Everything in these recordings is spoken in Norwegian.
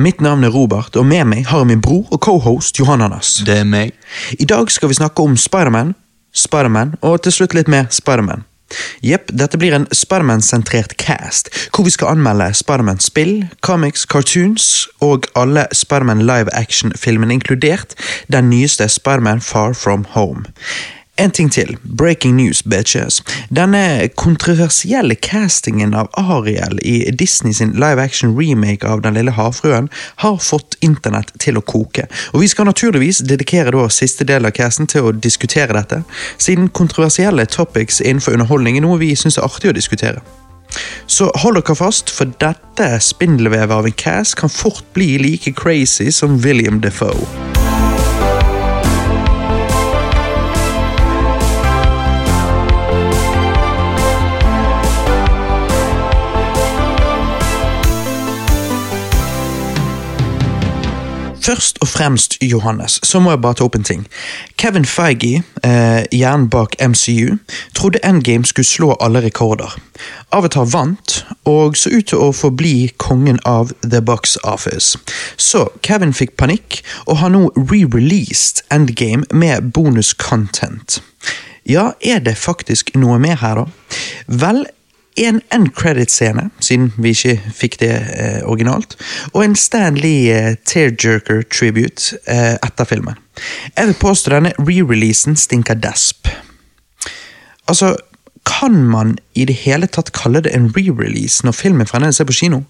Mitt navn er Robert, og med meg har jeg min bror og cohost Anders. Det er meg. I dag skal vi snakke om Spiderman, Spiderman og til slutt litt mer Spiderman. Jepp, dette blir en Spiderman-sentrert cast, hvor vi skal anmelde Spiderman-spill, comics, cartoons og alle Spiderman live action-filmene, inkludert den nyeste Spiderman Far From Home. En ting til. Breaking news, bitches. Denne kontroversielle castingen av Ariel i Disney sin live action remake av Den lille havfruen har fått internett til å koke. Og vi skal naturligvis dedikere da siste del av casten til å diskutere dette, siden kontroversielle topics innenfor underholdning er noe vi syns er artig å diskutere. Så hold dere fast, for dette spindelvevet av en cast kan fort bli like crazy som William Defoe. Først og fremst, Johannes, så må jeg bare ta opp en ting. Kevin Feige, eh, hjernen bak MCU, trodde Endgame skulle slå alle rekorder. Avatar vant, og så ut til å forbli kongen av The Box Office. Så Kevin fikk panikk, og har nå re-released Endgame med bonus content. Ja, er det faktisk noe mer her, da? Vel, en end credit-scene, siden vi ikke fikk det eh, originalt, og en Stanley eh, tearjerker tribute eh, etter filmen. Jeg vil påstå denne re-releasen stinker desp. Altså, kan man i det hele tatt kalle det en re-release når filmen fremdeles er på kino?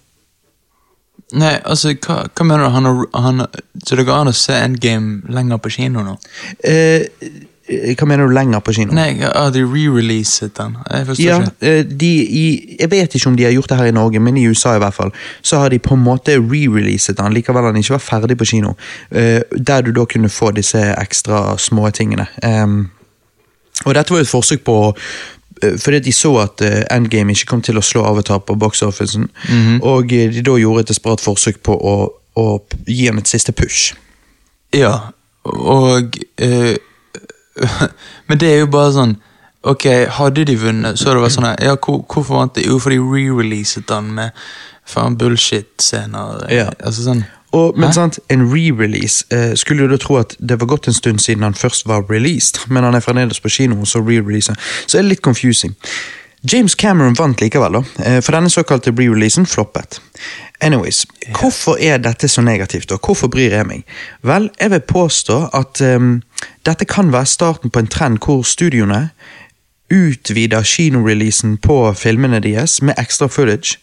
Nei, altså, hva, hva mener du? Han, han, så det går an å se Endgame lenger på kino nå? Eh, hva mener du lenger på kino? Nei, har de re-releaset den? Jeg Ja, eh, de, i, jeg vet ikke om de har gjort det her i Norge, men i USA i hvert fall, så har de på en måte re-releaset den, likevel han ikke var ferdig på kino. eh, der du da kunne få disse ekstra små tingene. Og dette var jo et forsøk på eh, fordi de så at eh, Endgame ikke kom til å slå Avatar på box-officen, og eh, de da gjorde et desperat forsøk på å, å gi ham et siste push. Ja, og eh, Men det er jo bare sånn Ok, hadde de vunnet, så det vært sånn Ja, hvor, hvorfor vant de? Jo, for de re-releaset den med faen bullshit-scener. Ja. Altså sånn Og, men Hæ? sant, En re-release eh, skulle du da tro at det var gått en stund siden han først var released, men han er fremdeles på kino, og så re-releaser. Så er det litt confusing. James Cameron vant likevel, da, eh, for denne såkalte re-releasen floppet. Anyways, Hvorfor er dette så negativt, og hvorfor bryr jeg meg? Vel, jeg vil påstå at um, dette kan være starten på en trend hvor studioene utvider kinoreleasen på filmene deres med ekstra footage.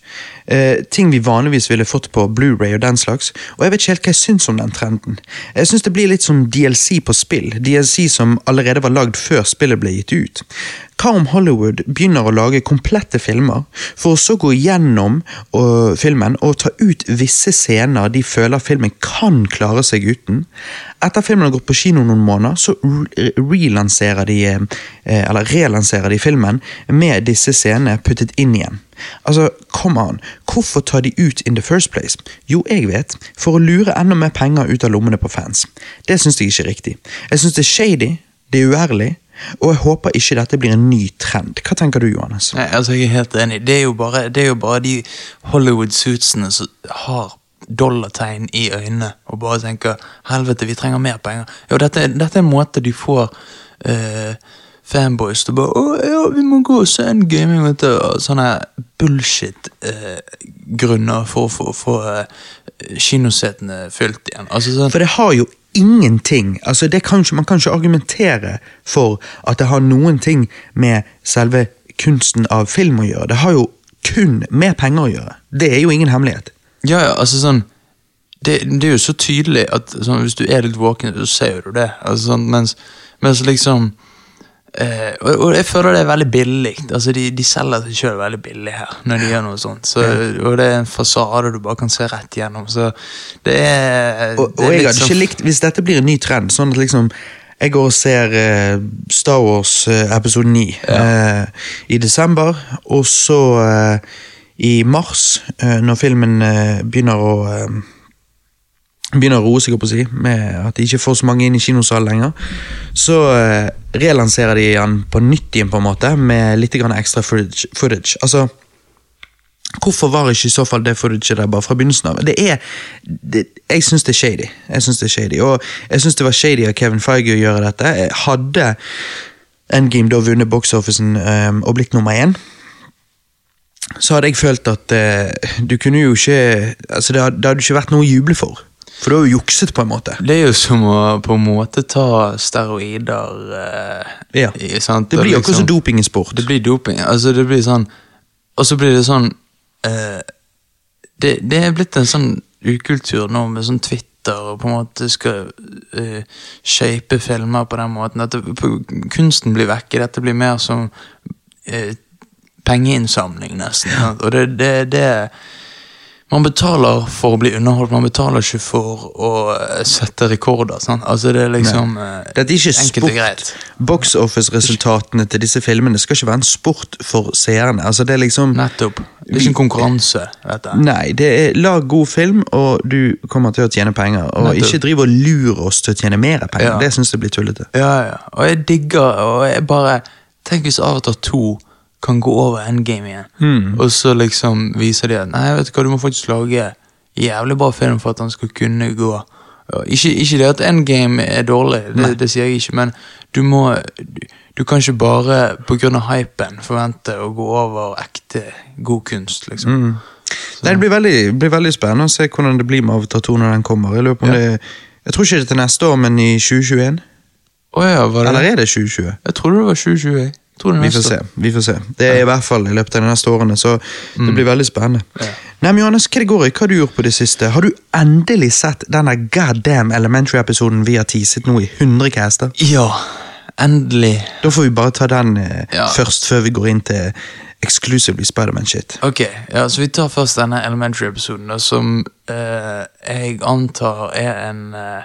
Eh, ting vi vanligvis ville fått på Blu-ray og den slags. Og jeg vet ikke helt hva jeg syns om den trenden. Jeg syns det blir litt som DLC på spill. DLC som allerede var lagd før spillet ble gitt ut. Hva om Hollywood begynner å lage komplette filmer, for å så gå gjennom uh, filmen og ta ut visse scener de føler filmen kan klare seg uten? Etter filmen har gått på kino noen måneder, så relanserer de uh, eller relanserer de filmen med disse scenene puttet inn igjen. Altså, come on, hvorfor ta de ut in the first place? Jo, jeg vet, for å lure enda mer penger ut av lommene på fans. Det syns jeg ikke er riktig. Jeg syns det er shady, det er uærlig, og jeg håper ikke dette blir en ny trend. Hva tenker du, Johannes? Nei, altså Jeg er helt enig. Det er jo bare, er jo bare de Hollywood-suitsene som har dollartegn i øynene og bare tenker 'helvete, vi trenger mer penger'. Jo, dette, dette er en måte du får eh, fanboys til bare 'Å ja, vi må gå og se en gaming', vet du. og Sånne bullshit-grunner for å få- få eh, kinosetene fylt igjen. Altså sånn For det har jo ingenting altså det kan ikke, Man kan ikke argumentere for at det har noen ting med selve kunsten av film å gjøre. Det har jo kun med penger å gjøre. Det er jo ingen hemmelighet. Ja, ja, altså sånn det, det er jo så tydelig at sånn, hvis du er litt våken, så ser du det. Altså, sånn, mens, mens liksom eh, og, og jeg føler det er veldig billig. Altså, de, de selger seg sjøl veldig billig her, når de gjør noe sånt. Så, og det er en fasade du bare kan se rett gjennom. Så det er, Og, det og er jeg hadde sånn- ikke likt Hvis dette blir en ny trend, sånn at liksom jeg går og ser uh, Star Wars uh, episode 9 eh, i desember, og så i mars, når filmen begynner å Begynner å roe seg, opp å si, med at de ikke får så mange inn i kinosalen lenger. Så eh, relanserer de den på nytt igjen, på en måte, med litt ekstra footage. footage. Altså, Hvorfor var ikke i så fall det footage der bare fra begynnelsen av? Det er, det, Jeg syns det er shady. Jeg synes det er shady, Og jeg syns det var shady av Kevin Feige å gjøre dette. Jeg hadde Endgame da vunnet box-officen um, og blitt nummer én, så hadde jeg følt at uh, du kunne jo ikke altså det, hadde, det hadde ikke vært noe å juble for. For du har jo jukset, på en måte. Det er jo som å på en måte ta steroider eh, Ja. i- sant? Det blir jo liksom, akkurat som doping i sport. Det blir doping. Altså, det blir sånn Og så blir det sånn eh, det, det er blitt en sånn ukultur nå med sånn Twitter og på en måte skal eh, shape filmer på den måten. At det, på, kunsten blir vekke. Dette blir mer som eh, pengeinnsamling, nesten. Ja. Og det, det, det Man betaler for å bli underholdt, man betaler ikke for å eh, sette rekorder. Sant? Altså, det er liksom eh, Det er ikke enkelt og sport. greit. Box office-resultatene til disse filmene skal ikke være en sport for seerne. Altså, det er liksom Nettopp. Det er ikke en konkurranse, dette. Nei, det er lag god film, og du kommer til å tjene penger. Og Nettopp. ikke driv og lur oss til å tjene mer penger. Ja. Det syns jeg blir tullete. Ja, ja. Og jeg digger Og jeg bare Tenk hvis Avatar 2 kan gå over endgame igjen, Mm. og så liksom viser de at Nei, vet du hva, du må faktisk lage jævlig bra film for at han skal kunne gå. Ikke, ikke det at endgame er dårlig, det, det sier jeg ikke, men du må du, du kan ikke bare av hypen forvente å gå over ekte god kunst, liksom. Mm. Nei, det blir veldig, blir veldig spennende å se hvordan det blir med Avatar 2 når den kommer. Jeg Ja. det Jeg tror ikke det er til neste år, men i 2021. Oh ja, Eller er det 2020? Jeg trodde det var 2020. Vi får se. vi får se. Det er i hvert fall i løpet av de neste årene, så det blir veldig spennende. Mm. Ja. Nei, men Johannes, hva det går i? Hva har du gjort på det siste? Har du endelig sett denne goddamn Elementary-episoden vi har teaset nå i 100 caster? Ja, endelig. Da får vi bare ta den eh, Ja. først, før vi går inn til exclusively Spiderman-shit. Ok, ja, så vi tar først denne Elementary-episoden, som eh, jeg antar er en eh,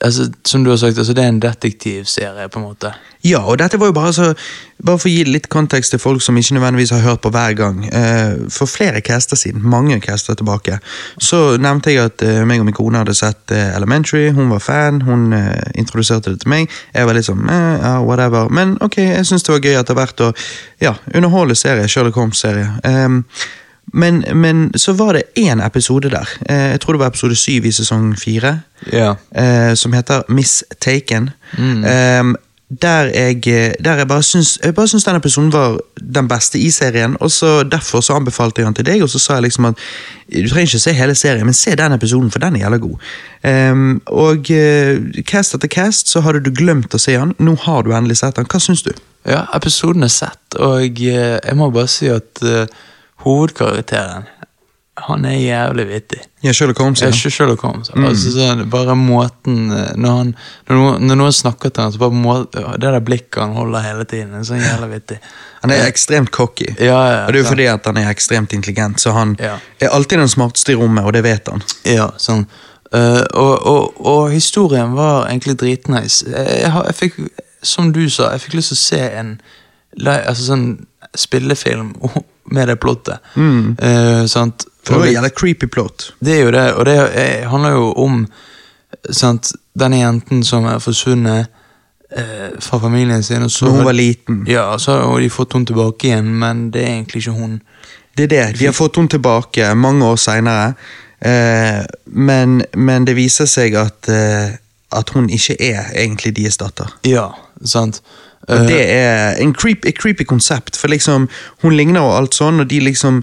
Altså, Som du har sagt, altså det er en detektivserie, på en måte. Ja, og dette var jo bare så Bare for å gi litt kontekst til folk som ikke nødvendigvis har hørt på hver gang. Eh, for flere caster siden, mange caster tilbake, så nevnte jeg at eh, meg og min kone hadde sett eh, Elementary. Hun var fan, hun introduserte det til meg. Jeg var litt sånn eh, ja, whatever. Men ok, jeg syns det var gøy etter hvert å ja, underholde serie. Sherlock Holmes-serie. Ehm, men, men så var det én episode der, eh, jeg tror det var episode syv i sesong fire, Ja. eh, som heter Mistaken. Mm. Ehm, der jeg, der jeg bare syns jeg bare syns den episoden var den beste i serien. og så Derfor så anbefalte jeg den til deg, og så sa jeg liksom at du trenger ikke se hele serien, men se den episoden, for den er jævla god. Ehm, og eh, cast etter cast så hadde du glemt å se den. Nå har du endelig sett den. Hva syns du? ja, episoden er sett, og eh, jeg må bare si at eh, hovedkarakteren han er jævlig vittig. Ja, Sherlock Holmes. Ja. ikke Sherlock Holmes. Altså, så bare måten eh, Når, han, når, noen, når noen snakker til ham, så bare må, det der blikket han holder hele tiden, er sånn jævlig vittig. Han er ekstremt cocky. Ja, ja, og det er jo fordi at han er ekstremt intelligent, så han Ja. er alltid den smarteste i rommet, og det vet han. Ja, sånn. Uh, og, og, og historien var egentlig dritnice. Jeg, jeg, jeg fikk, som du sa, jeg fikk lyst til å se en altså sånn spillefilm med det plottet. Eh, sant? For det er jo en creepy plot. Det er jo det, og det er- handler jo om sant, denne jenten som er forsvunnet eh, fra familien sin. Og så, Når hun var liten. Ja, så har de fått henne tilbake igjen, men det er egentlig ikke hun. Det er det. De har fått henne tilbake mange år seinere, eh, men, men det viser seg at, at hun ikke er egentlig deres datter. Ja, sant. Og Eh, det er en creep, et creepy konsept, for liksom, hun ligner og alt sånn, og de liksom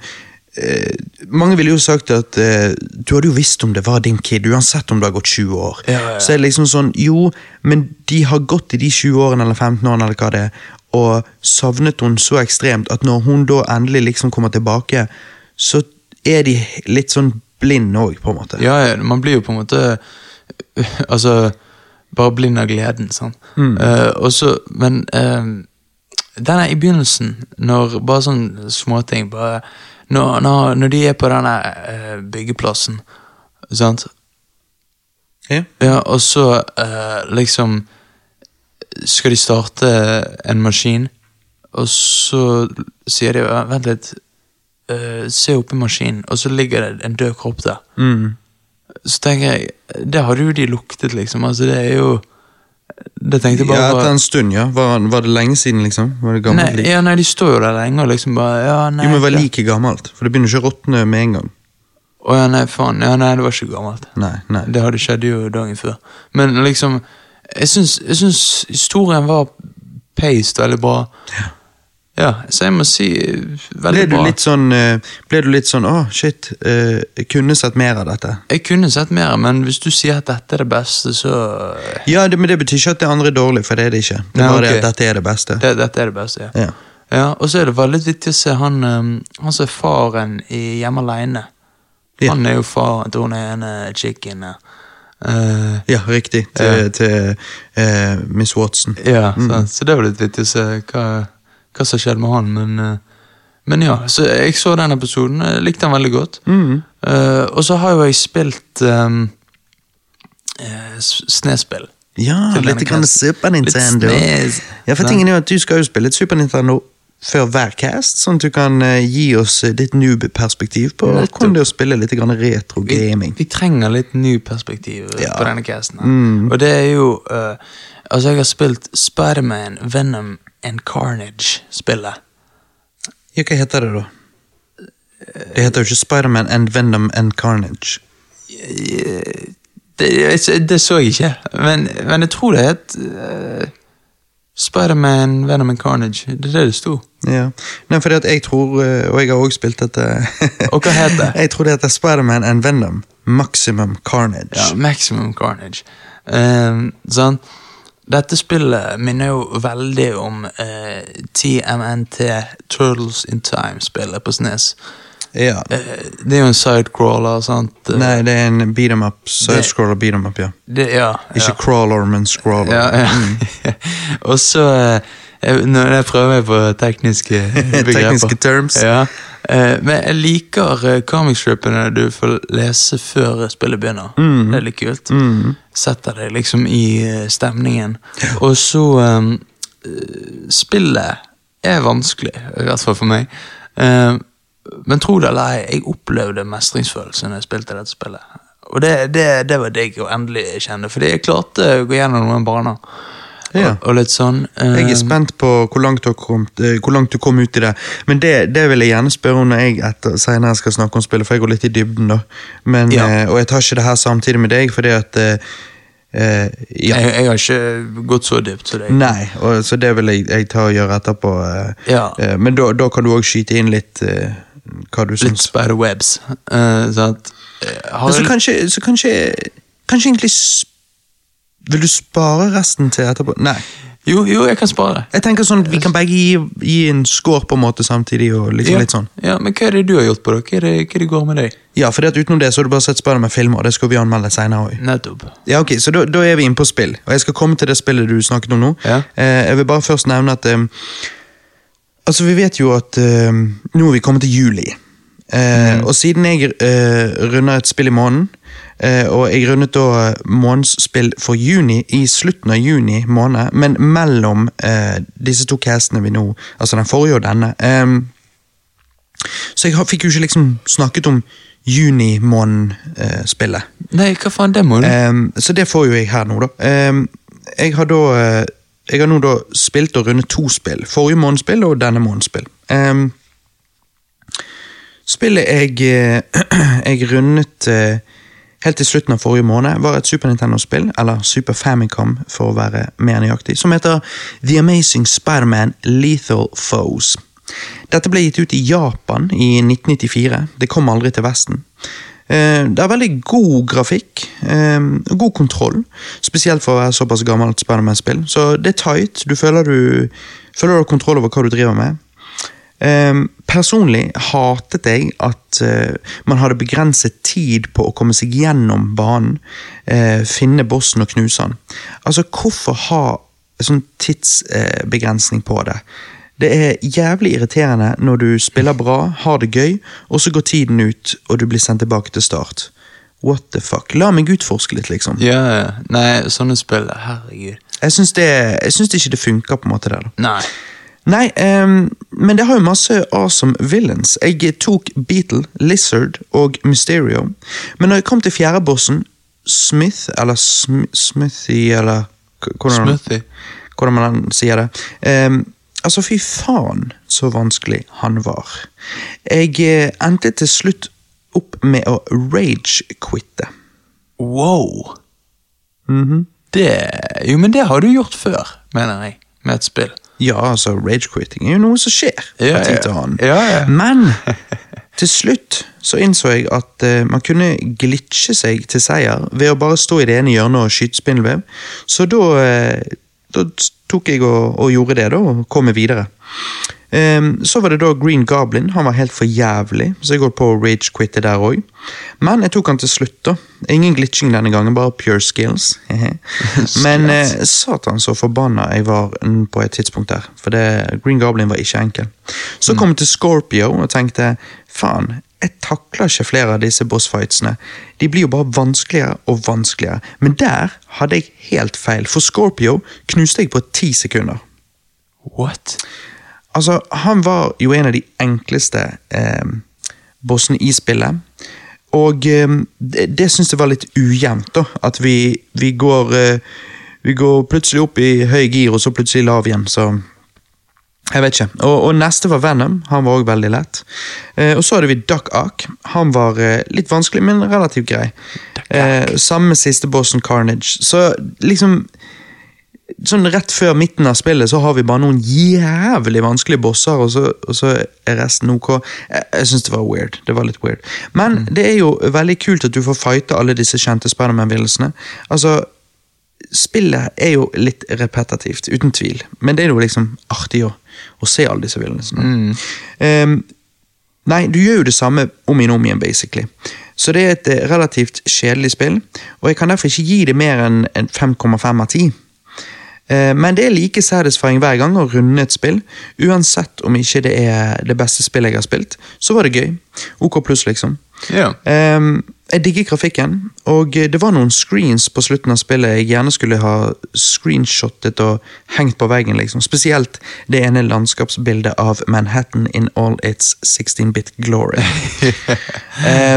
eh, Mange ville jo sagt at eh, du hadde jo visst om det var din kid, uansett om det har gått 20 år. Ja, ja, ja. Så er det liksom sånn, jo, men de har gått i de 20 årene eller 15 årene eller hva det er, og savnet hun så ekstremt at når hun da endelig liksom kommer tilbake, så er de litt sånn blind òg, på en måte. Ja, ja, man blir jo på en måte Altså Bare blind av gleden, Sånn. Mm. Uh, og så, men uh, den er i begynnelsen, når bare sånne småting bare når, når, når de er på denne uh, byggeplassen, sant. Ja. Ja, og så eh, liksom skal de starte en maskin, og så sier de "Ja, Vent litt, eh, se oppi maskinen, og så ligger det en død kropp der. Mm. Så tenker jeg, det hadde jo de luktet, liksom. Altså, det er jo Det tenkte jeg bare Ja, Etter en stund, ja. Var, var det lenge siden, liksom? Var det gammelt nei, ja, nei, de står jo der lenge og liksom bare ja, nei, Jo, men var like gammelt? For det begynner ikke å råtne med en gang. Å ja, nei, faen. Ja, nei, det var ikke gammelt. Nei, nei. Det hadde skjedd jo dagen før. Men liksom, jeg syns, jeg syns historien var paced veldig bra. Ja, så jeg må si eh, veldig Ble du bra. litt sånn eh, Ble du litt sånn Å, shit, eh, jeg kunne sett mer av dette. Jeg kunne sett mer, men hvis du sier at dette er det beste, så Ja, det, men det betyr ikke at det andre er dårlig, for det er det ikke. Det er bare okay. det at dette er det beste. det, Dette er det beste, ja. Ja. ja og så er det veldig vittig å se han, han som er faren i Hjemme aleine. Ja. Han er jo faren til hun ene chicken. Uh, Ja, riktig. Til, til uh, Miss Watson. Ja, sant? så det var litt vittig å se hva, hva som skjedde med han, men eh, Men ja, så jeg så den episoden, jeg likte den veldig godt. Mm. Uh, og så har jo jeg spilt um, uh, snespill. Ja, litt grann. Super Nintendo. Litt. Ja, for tingen er jo at Du skal jo spille et Super Nintendo før hver cast, sånn at du kan gi oss ditt noob-perspektiv på hvordan det å spille litt retro-gaming. vi trenger litt ny perspektiv eh, Ja. på denne casten. Mm. Og det er jo uh, Altså, jeg har spilt Spiderman, Venom and Carnage-spillet. Ja, hva heter det, da? Det heter jo ikke Spiderman and Venom and Carnage. Det, det så jeg ikke, men, men jeg tror det het uh, Spiderman, Venom and Carnage. Det er det det sto. Ja. Nei, fordi at jeg tror, eh, og jeg har også spilt dette Og hva heter det? Jeg tror det heter Spiderman and Venom Maximum Carnage. Ja, Maximum Carnage. Um, sånn. Dette spillet minner jo veldig om eh, TMNT, Turtles in Time-spillet på SNES. Ja. Eh, det er jo en sidecrawler, sant? Nei, det er en beat em up. Sidescroller beat em up, ja. Det, ja, Ikke ja. crawler, men scroller. Ja, ja. Og så eh, jeg- Nå jeg prøver jeg på tekniske begreper. Tekniske terms. Ja. Eh, men jeg liker uh, comicstripene du får lese før spillet begynner. Mm. Det er litt kult. Mm. Setter deg liksom i eh, stemningen. Og så um, eh, Spillet er vanskelig, i hvert fall for meg. Um, men tro det eller ei, jeg opplevde mestringsfølelse når jeg spilte dette spillet. Og det, det, det var digg å endelig kjenne, fordi jeg klarte å gå gjennom noen baner. Ja. Og, og litt sånn. Jeg eh, er spent på hvor langt, kommet, eh, hvor langt du kom ut i det. Men det, det vil jeg gjerne spørre om når jeg etter, senere skal snakke om spillet, for jeg går litt i dybden. da. Men, Ja. eh, og jeg tar ikke det her samtidig med deg, fordi at eh, eh, ja. jeg, jeg har ikke gått så dypt som deg. Nei, og, så det vil jeg, jeg ta og gjøre etterpå. eh, Ja. eh, men da, da kan du òg skyte inn litt eh, hva du Litt syns. spiderwebs. Uh, sant? Eh, har så kanskje, så kanskje Kanskje egentlig Vil du spare resten til etterpå? Nei. Jo, jo, jeg kan spare. Jeg tenker sånn at Vi kan begge gi, gi en score på en måte samtidig. og liksom ja. litt sånn. ja, Men hva er det du har gjort på det? Hva er det, hva er det går med deg? Ja, for utenom det så har du bare sett Spiderman-filmer, og det skal vi anmelde senere òg. Ja, ok, så da, da er vi inne på spill, og jeg skal komme til det spillet du snakket om nå. Ja. Eh, jeg vil bare først nevne at eh, Altså, vi vet jo at eh, nå er vi kommet til juli. Eh, Og siden jeg eh, runder et spill i måneden, og jeg rundet da månedsspill for juni i slutten av juni måned, men mellom eh, disse to castene vi nå, altså den forrige og denne eh, Så jeg fikk jo ikke liksom snakket om junimåned-spillet. Nei, hva faen, det må du så det får jo jeg her nå, da. Jeg har da eh, Jeg har nå da spilt og rundet to spill. Forrige månedsspill og denne månedsspill. Um, spillet jeg, eh, jeg rundet eh, helt til slutten av forrige måned, var et Super Nintendo-spill, eller Super Famicom for å være mer nøyaktig, som heter The Amazing Spiderman Lethal Foes. Dette ble gitt ut i Japan i 1994. Det kom aldri til Vesten. Eh, Det er veldig god grafikk, eh, god kontroll, spesielt for å være såpass gammelt Spiderman-spill. Så det er tight, du føler du, føler du har kontroll over hva du driver med. Eh, personlig hatet jeg at eh, man hadde begrenset tid på å komme seg gjennom banen, eh, finne bossen og knuse han. Altså, hvorfor ha sånn tidsbegrensning på det? Det er jævlig irriterende når du spiller bra, har det gøy, og så går tiden ut, og du blir sendt tilbake til start. What the fuck? La meg utforske litt, liksom. Ja, yeah. Nei, sånne spill, herregud. Jeg syns, det, jeg syns ikke det funker, på en måte, der. Nei. Nei, um, men det har jo masse awesome villains. Jeg tok Beatle, Lizard og Mysterio. Men når jeg kom til fjerde bossen, Smith, eller Sm Smithy, eller hvordan, Smithy. hvordan man sier det. Um, altså, fy faen så vanskelig han var. Jeg eh, endte til slutt opp med å rage-quitte. Wow! Mhm. Det Jo, men det har du gjort før, mener jeg, med et spill. Ja, altså, rage-quitting er jo noe som skjer Ja, ja. Ja. Men til slutt så innså jeg at uh, man kunne glitche seg til seier ved å bare stå i det ene hjørnet og skyte spindelvev. Så da, uh, da tok jeg og, og gjorde det, da, og kom videre. Så var det da Green Goblin. Han var helt for jævlig, så jeg holdt på rage-quitte der òg. Men jeg tok han til slutt, da. Ingen glitching denne gangen, bare pure skills. Men eh, satan så forbanna jeg var mm, på et tidspunkt der, for det, Green Goblin var ikke enkel. Så kom jeg til Scorpio og tenkte faen, jeg takler ikke flere av disse bossfightsene. De blir jo bare vanskeligere og vanskeligere. Men der hadde jeg helt feil, for Scorpio knuste jeg på ti sekunder. What? Altså, han var jo en av de enkleste eh, bossene i spillet. Og eh, det, det syns jeg var litt ujevnt, da. At vi, vi går eh, Vi går plutselig opp i høy gir, og så plutselig lav igjen, så jeg vet ikke. Og, og neste var Venom. Han var òg veldig lett. Eh, og så hadde vi Duck Ark. Han var eh, litt vanskelig, men relativt grei. Eh, samme siste bossen Carnage. Så liksom Sånn Rett før midten av spillet så har vi bare noen jævlig vanskelige bosser, og så, og så er resten ok. Jeg, jeg syns det var weird. Det var litt weird. Men det er jo veldig kult at du får fighte alle disse kjente Spiderman-villelsene. Altså, spillet er jo litt repetitivt, uten tvil, men det er jo liksom artig å, å se alle disse villelsene. Ehm, nei, du gjør jo det samme om igjen og om igjen, basically. Så det er et eh, relativt kjedelig spill, og jeg kan derfor ikke gi det mer enn 5,5 av 10. Eh, Men det er like satisfying hver gang å runde et spill. Uansett om ikke det er det beste spillet jeg har spilt, så var det gøy. OK pluss, liksom. Ja. Ehm, jeg digger grafikken, og det var noen screens på slutten av spillet jeg gjerne skulle ha screenshottet og hengt på veggen. liksom. Spesielt det ene landskapsbildet av Manhattan in all its 16-bit glory.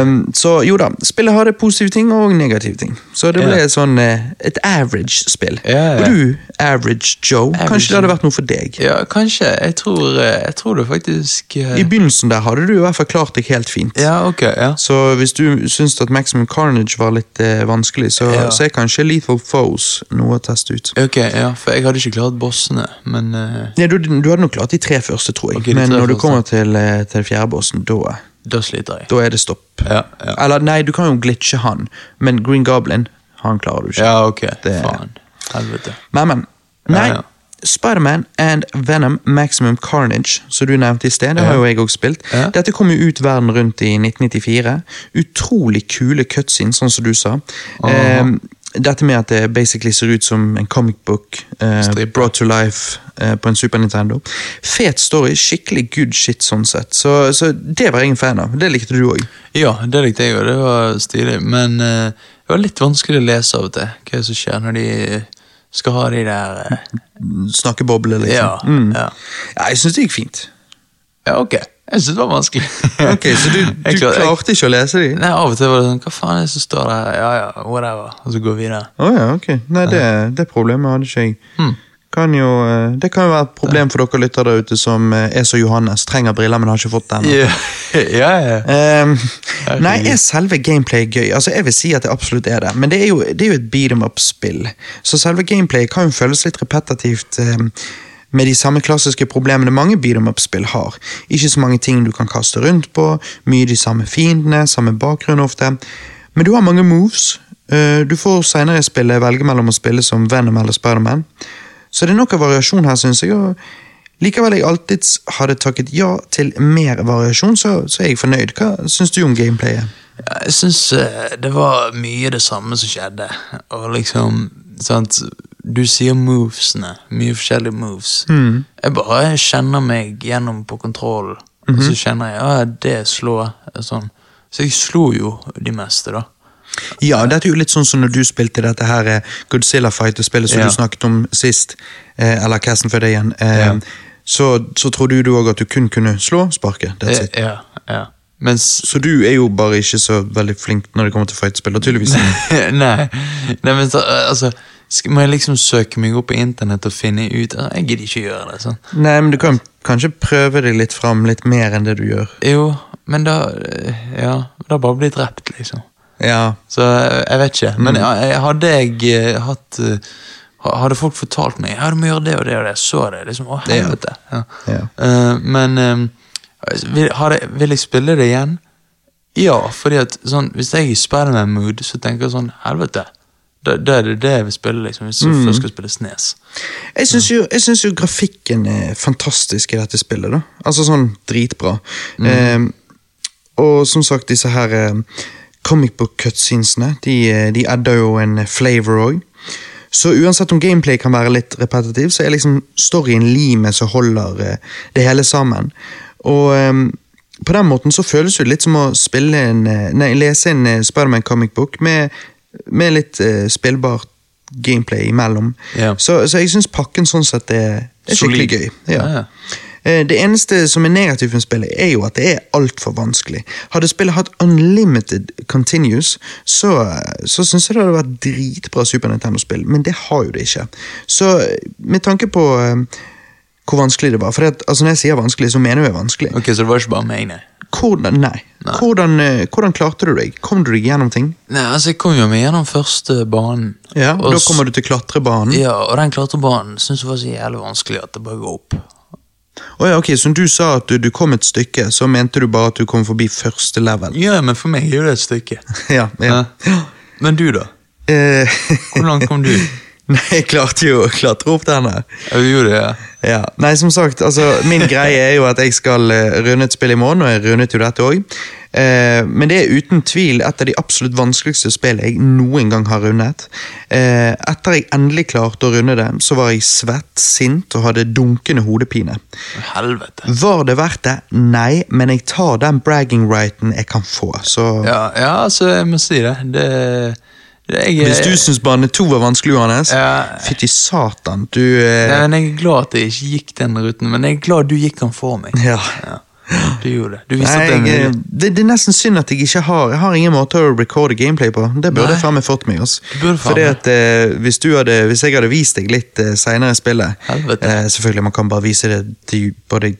um, så jo da, spillet hadde positive ting og negative ting. Så det ble yeah. et sånn eh, et average spill. Yeah, yeah. Og du, average Joe, Average kanskje det hadde vært noe for deg? ja, kanskje. Jeg tror, eh, jeg tror det faktisk eh, I begynnelsen der hadde du i hvert fall klart deg helt fint. Ja, ok. ja. Så hvis du syns at Maximum Carnage var litt eh, vanskelig, så, Ja. så er kanskje Lethal Foes noe å teste ut. Ok, ja, For jeg hadde ikke klart bossene, men eh, Ja, du, du hadde nok klart de tre første, tror jeg. Okay, Men når du kommer til, eh, til fjerde bossen, da, da sliter jeg. da er det stopp. Ja, ja. Eller nei, du kan jo glitche han, men Green Goblin, han klarer du ikke. Ja, ok. Det- Faen. Helvete. Men, men. Nei. Spiderman and Venom Maximum Carnage, som du nevnte i sted, det har jo jeg òg spilt. Dette kom jo ut verden rundt i 1994. Utrolig kule cutscenes, sånn som du sa. Eh, dette med at det basically ser ut som en comic book eh, brought to life eh, på en Super Nintendo. Fet story, skikkelig good shit sånn sett. Så, så det var jeg en fan av. Det likte du òg. Ja, det likte jeg, òg. det var stilig. Men eh, det var litt vanskelig å lese av og til hva er det som skjer når de skal ha de der eh, Snakkeboble, liksom. Ja, Mm. ja. ja jeg syns det gikk fint. Ja, ok. Jeg syns det var vanskelig. Ok, Så du, du klarte, klarte ikke å lese de? Nei, Av og til var det sånn Hva faen er det som står der? Ja ja, whatever. Og så går vi videre. Å ja, ok. Nei, det, det problemet hadde ikke jeg. Hmm. Kan jo, eh, det kan jo være et problem for dere lyttere der ute som eh, er som Johannes. Trenger briller, men har ikke fått det yeah. Ja, ja. ja. Ehm, nei, er selve gameplay gøy? Altså, Jeg vil si at det absolutt er det, men det er jo, det er jo et beat em up-spill. Så selve gameplay kan jo føles litt repetitivt. um, med de samme klassiske problemene mange beat em up-spill har. Ikke så mange ting du kan kaste rundt på, mye de samme fiendene, samme bakgrunn ofte. Men du har mange moves. Uh, Du får senere i spillet velge mellom å spille som Venom eller Spiderman. Så det er nok av variasjon her, syns jeg. og Likevel jeg alltid hadde takket ja til mer variasjon, så, så er jeg fornøyd. Hva syns du om gameplayet? Ja, Jeg syns eh, det var mye det samme som skjedde. Og liksom sant, Du sier movesene. Mye forskjellige moves. Jeg bare kjenner meg gjennom på kontrollen, og så kjenner jeg ja, det slår. Sånn. Så jeg slo jo de meste, da. Ja, dette er jo litt sånn som når du spilte dette her eh, Godzilla Fighter-spillet som Ja. du snakket om sist, eh, eller casten før det igjen. Eh, Ja. så, så trodde du òg at du kun kunne slå sparket. Ja, ja. Mens Så du er jo bare ikke så veldig flink når det kommer til fightspill, tydeligvis. Nei, Nei men så, altså skal, Må jeg liksom søke meg opp på internett og finne ut altså, Jeg gidder ikke gjøre det. sånn. Nei, men du kan kanskje prøve deg litt fram, litt mer enn det du gjør. Jo, men da Ja, da bare bli drept, liksom. Ja, Så eh, jeg vet ikke. Men ja, jeg- hadde jeg eh, hatt eh, Hadde folk fortalt meg ja, du må gjøre det og det og det, så det liksom Å, helvete. Ja. Ja. Uh, men um, vil, har jeg, vil jeg spille det igjen? Ja, fordi at sånn, hvis jeg er i Spiderman-mood, så tenker jeg sånn Helvete. Da, da er det det jeg vil spille, liksom, hvis jeg først skal spille Snes. Jeg syns jo, jeg jo grafikken er fantastisk i dette spillet. da. Altså sånn dritbra. Eh, og som sagt, disse her eh, comic book cutscenesene, de, eh, de adder jo en flavor òg. Så uansett om gameplay kan være litt repetitiv, så er liksom storyen limet som holder eh, det hele sammen. Og um, på den måten så føles det litt som å spille en, eh, nei, lese en eh, Spiderman comic book med, med litt uh, spillbart gameplay imellom. Yeah. Så, så jeg syns pakken sånn sett er, er skikkelig Solid. gøy. Ja. Eh, Det eneste som er negativt med spillet, er jo at det er altfor vanskelig. Hadde spillet hatt unlimited continues, så, så syns jeg det hadde vært dritbra Super Nintendo-spill, men det har jo det ikke. Så eh, med tanke på eh, hvor vanskelig det var For at, altså når jeg sier vanskelig, så mener jeg vanskelig. Ok, Så det var ikke bare meg, nei? Hvordan, nei. Nei. Hvordan, eh, hvordan klarte du deg? Kom du deg gjennom ting? Nei, altså Jeg kom jo meg gjennom første banen. Ja, Og Da kommer du til klatrebanen. Ja, og den klatrebanen syns jeg var så jævlig vanskelig at det bare går opp. Å ja, ok, Som du sa at du, du kom et stykke, så mente du bare at du kom forbi første level? Ja, men for meg er det et stykke. Ja, ja. Ja. Men du, da? Eh, Hvor langt kom du? Nei, jeg klarte jo å klatre opp den her. Ja, du gjorde det, ja. Ja. Nei, som sagt, altså, min greie er jo at jeg skal eh, runde et spill i morgen, og jeg rundet jo dette òg. Eh, men det er uten tvil et av de absolutt vanskeligste spillene jeg noen gang har rundet. Eh, etter jeg endelig klarte å runde det, så var jeg svett, sint og hadde dunkende hodepine. Helvete. Var det verdt det? Nei, men jeg tar den bragging righten jeg kan få. Så Ja, ja, altså, jeg må si det. Det, det jeg, hvis du syns bane to var vanskelig, Johannes, Ja. fytti satan, du eh, ja, men Jeg er glad at jeg ikke gikk den ruten, men jeg er glad du gikk den for meg. Ja. Du gjorde. Du Nei, den jeg, det, det er nesten synd at jeg ikke har Jeg har ingen måte å recorde gameplay på. Det burde jeg faen meg fått burde faen Fordi at eh, hvis, du hadde, hvis jeg hadde vist deg litt eh, seinere i spillet eh, Selvfølgelig, man kan bare vise det til både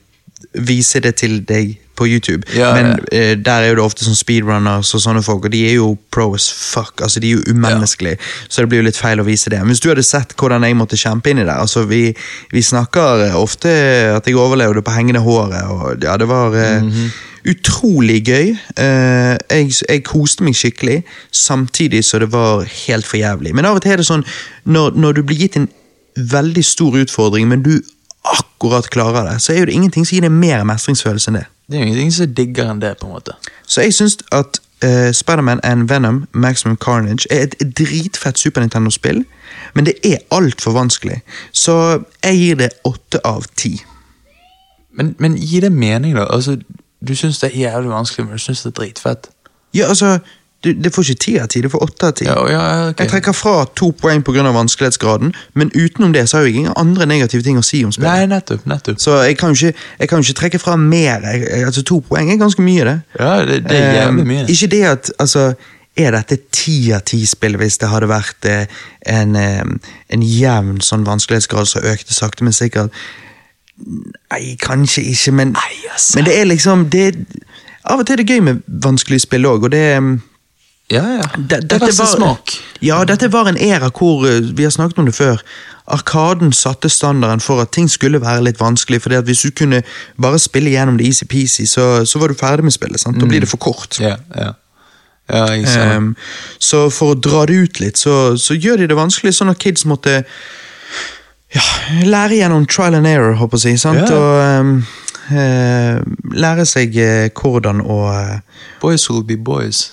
Vise det til deg på YouTube, Ja, men ja. eh, der er jo det ofte sånn speedrunners og sånne folk, og de er jo pro as fuck. altså De er jo umenneskelige, så det blir jo litt feil å vise det. Men hvis du hadde sett hvordan jeg måtte kjempe inn i det altså Vi, vi snakker eh, ofte at jeg overlevde på hengende håret, og ja, det var mm -hmm. utrolig gøy. Jeg, jeg koste meg skikkelig, samtidig så det var helt for jævlig. Men av og til er det sånn, når, når du blir gitt en veldig stor utfordring, men du akkurat klarer det, så er jo det ingenting som gir deg mer mestringsfølelse enn det. Det er jo ingenting som er diggere enn det, på en måte. Så jeg syns at uh, Spiderman and Venom Maximum Carnage er et dritfett Super Nintendo-spill, men det er altfor vanskelig. Så jeg gir det åtte av ti. Men, men gi det mening, da. Altså, Du syns det er jævlig vanskelig, men du syns det er dritfett. Ja, altså, du, det får ikke ti av ti, det får åtte av ti. Ja, ja, ok. Jeg trekker fra to poeng pga. vanskelighetsgraden, men utenom det så har jeg ingen andre negative ting å si om spillet. Nei, nettopp. nettopp. Så jeg kan jo ikke, ikke trekke fra mer. Jeg, altså To poeng er ganske mye, det. Ja, det, det er jævlig mye. Eh, ikke det at altså, Er dette ti av ti spill hvis det hadde vært eh, en, eh, en jevn sånn vanskelighetsgrad som økte sakte, men sikkert? Nei, kanskje ikke, men, Nei, altså. men det er liksom det, Av og til er det gøy med vanskelige spill òg, og det eh, Ja, ja. det, det er verste smak. Ja, dette var en æra hvor eh, vi har snakket om det før. Arkaden satte standarden for at ting skulle være litt vanskelig. fordi at Hvis du kunne bare spille gjennom det easy-peasy, så, så var du ferdig med spillet. sant? Da blir det for kort. Ja, ja. Ja, det. Ehm, så for å dra det ut litt, så, så gjør de det vanskelig, sånn at kids måtte ja, lære gjennom trial and error, håper jeg sant? Ja. Og eh, lære seg eh, hvordan å eh, Boys will be boys.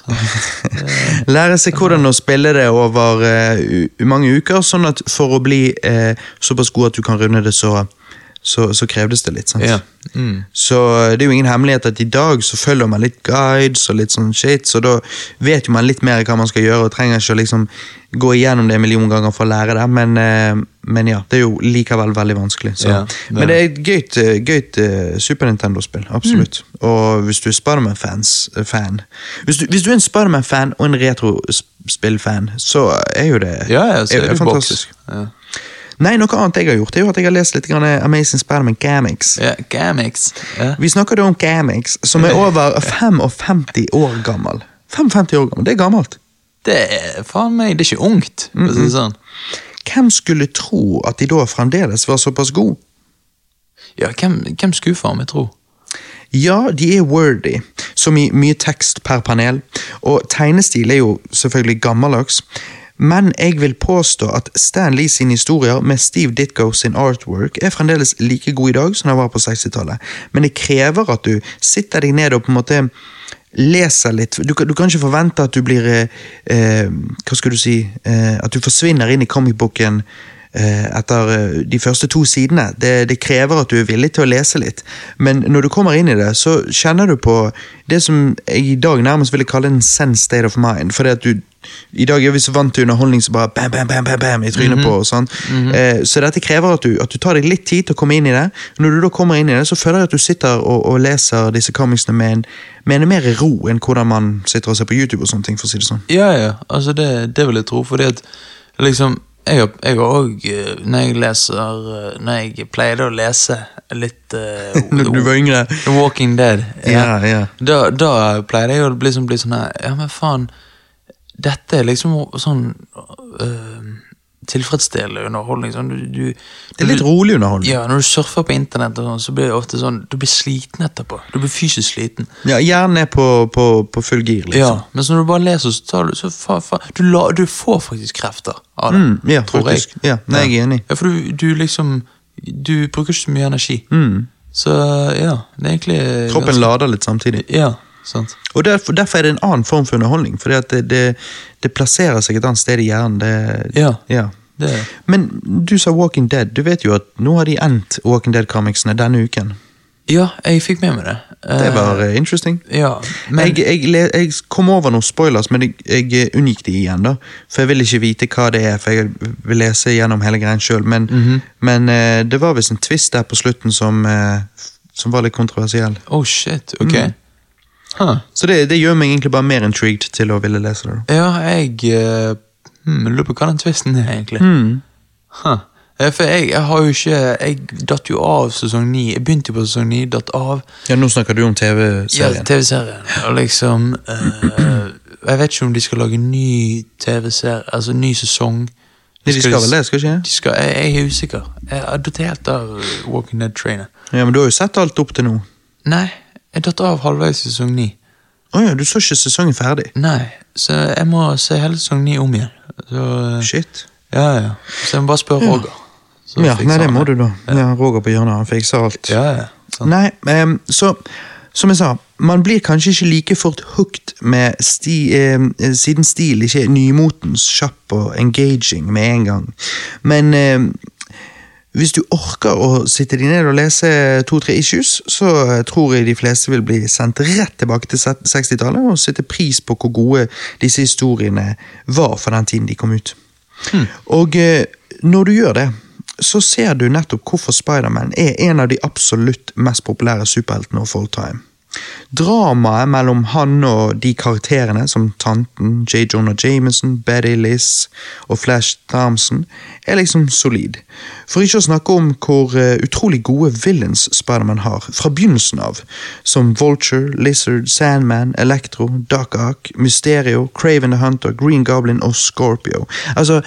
Lære seg hvordan å spille det over eh, mange uker, sånn at for å bli eh, såpass god at du kan runde det så, så, så krevdes det litt. sant? Ja. Mm. Så det er jo ingen hemmelighet at i dag så følger man litt guides og litt sånn shit, så da vet jo man litt mer hva man skal gjøre, og trenger ikke å liksom gå igjennom det en million ganger for å lære det, men, eh, men ja, det er jo likevel veldig vanskelig. Så. Ja, det er men det er et gøyt, eh, gøyt eh, Super Nintendo-spill, absolutt. Mm. Og hvis du er Spiderman-fans eh, fan hvis du, hvis du er en Spiderman-fan og en retrospill-fan, så er jo det, Ja, ja, så er det fantastisk. boks. Ja. Nei, noe annet jeg har gjort, er jo at jeg har lest litt grann Amazing Spiderman Gamix. Ja, Gamix. Ja. Vi snakker da om Gamix, som er over 55 år gammel. 55 år gammel, det er gammelt. Det er faen meg, det er ikke ungt, Mm -mm. sånn. Hvem skulle tro at de da fremdeles var såpass gode? Ja, hvem, hvem skulle faen meg tro? Ja, de er wordy, som i mye tekst per panel, og tegnestil er jo selvfølgelig gammeldags. Men jeg vil påstå at Stan Lee sine historier med Steve Ditko sin artwork er fremdeles like gode i dag som de var på 60-tallet. Men det krever at du sitter deg ned og på en måte leser litt. Du, du kan ikke forvente at du blir eh, eh, Hva skal du si eh, At du forsvinner inn i comicboken etter eh, de første to sidene. Det, det krever at du er villig til å lese litt. Men når du kommer inn i det, så kjenner du på det som jeg i dag nærmest ville kalle en sense state of mind. Fordi at du i dag er vi så vant til underholdning som bare bam, bam, bam, bam, bam i trynet på. og sånn. eh, så dette krever at du, at du tar deg litt tid til å komme inn i det. Når du da kommer inn i det, så føler jeg at du sitter og, og leser disse comicsene med en, med en mer ro enn hvordan man sitter og ser på YouTube. og sånne ting, for å si det sånn. Ja, ja, altså det, det vil jeg tro, fordi at liksom jeg har òg, når jeg leser eh, Når jeg pleide å lese litt eh, Når du var yngre. The Walking Dead, Ja, ja. Da, da pleide jeg å liksom bli sånn her Ja, men faen, dette er liksom sånn øh, tilfredsstillende underholdning. Sånn, du, du, Det er litt rolig underholdning. Ja, når du surfer på internett, sånn, så blir det ofte sånn Du blir sliten etterpå. Du blir fysisk sliten. Ja, Hjernen er på, på, på full gir, liksom. Ja, Mens når du bare leser, så tar du så fa, fa, du, la, du får faktisk krefter av det. Mm, ja, tror jeg. Ja, nei, jeg er enig. Ja, for du, du liksom Du bruker ikke så mye energi. Mm. Så ja, det er egentlig Kroppen ganske- lader litt samtidig. Ja, sant. Og derfor, derfor er det en annen form for underholdning. At det, det, det plasserer seg et annet sted i hjernen. Det, Ja. ja. Det, Men du sa Walking Dead. Du vet jo at nå har de endt Walking Dead-comicsene denne uken. ja, jeg fikk med meg det. Det Eh, var uh, interesting. Ja, men jeg, jeg, jeg kom over noen spoilers, men jeg, jeg unngikk de igjen. da For jeg vil ikke vite hva det er, for jeg vil lese gjennom hele greien sjøl. Men, Mhm. men uh, det var visst en twist der på slutten som, uh, som var litt kontroversiell. Oh shit, ok. Mm. Huh. Så det, det gjør meg egentlig bare mer intrigued til å ville lese det. Ja, jeg uh, hmm, lurer på hva den tvisten er, egentlig. Mm. Huh. Eh, For jeg, jeg har jo ikke Jeg datt jo av sesong ni. Jeg begynte jo på sesong ni, datt av. Ja, Nå snakker du om TV-serien. Ja, TV-serien. Og liksom uh, Jeg vet ikke om de skal lage ny TV-serie, altså ny sesong. Ja, de skal vel det, skal ikke? De skal, jeg, jeg er usikker. Jeg har datt helt av Walking Dead-trainet. Ja, Men du har jo sett alt opp til nå. Nei, jeg datt av halvveis i sesong ni. Å ja, du så ikke sesongen ferdig? Nei, så jeg må se hele sesong ni om igjen. Så, eh, Shit. ja, ja. Så jeg må bare spørre Roger. Så Ja, fikser nei, det han må du, da. Ja, Roger på hjørnet, han fikser alt. Ja, ja. sant. Nei, em, så som jeg sa, man blir kanskje ikke like fort hooked med sti, eh, siden stil ikke er nymotens kjapp og engaging med en gang. Men em, hvis du orker å sitte deg ned og lese to-tre issues, så eh, tror jeg de fleste vil bli sendt rett tilbake til 60-tallet og sette pris på hvor gode disse historiene var for den tiden de kom ut. Og eh, når du gjør det, så ser du nettopp hvorfor Spiderman er en av de absolutt mest populære superheltene of all time. Dramaet mellom han og de karakterene, som tanten, J. Jonah Jameson, Betty Liss og Flash Thompson, er liksom solid. For ikke å snakke om hvor eh, utrolig gode villains Spiderman har, fra begynnelsen av, som Vulture, Lizard, Sandman, Electro, Duck Ock, Mysterio, Craven the Hunter, Green Goblin og Scorpio. Altså,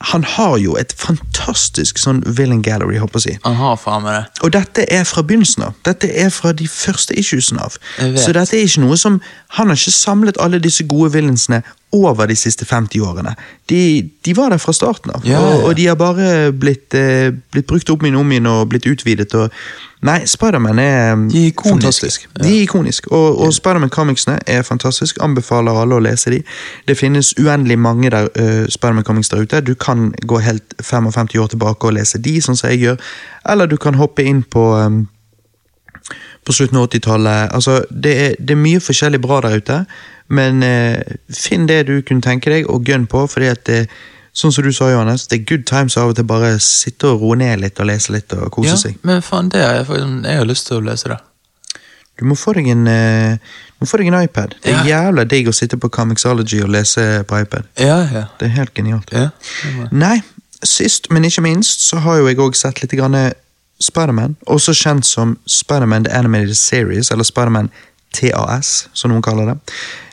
han har jo et fantastisk sånn villain gallery, håper jeg. Han har faen meg det. Og dette er fra begynnelsen av. Dette er fra de første issuesene av. Så dette er ikke noe som Han har ikke samlet alle disse gode villainsene over de siste 50 årene. De, de var der fra starten av, Ja, ja, og, og de har bare blitt, eh, blitt brukt opp igjen og om igjen og blitt utvidet. Og, nei, Spiderman er eh, De er fantastisk. De er ikoniske, og, og Spiderman-comicsene er fantastisk. Anbefaler alle å lese de. Det finnes uendelig mange der, uh, Spiderman-comics der ute. Du kan gå helt 55 år tilbake og lese de, sånn som jeg gjør. Eller du kan hoppe inn på um, på slutten av 80-tallet. Altså, det, er, det er mye forskjellig bra der ute, men eh, finn det du kunne tenke deg, og gønn på. fordi at det, Sånn som du sa, Johannes, det er good times av og til bare sitte og roe ned litt og lese litt og kose Ja, seg. men faen, det er jeg, har lyst til å lese det. Du må få deg en, eh, du må få deg en iPad. Det er jævla digg å sitte på Comixology og lese på iPad. Ja, ja. Det er helt genialt. ja. Nei, sist, men ikke minst, så har jo jeg òg sett litt grann Spiderman, også kjent som Spiderman The Animated Series, eller Spiderman TAS, som noen kaller det.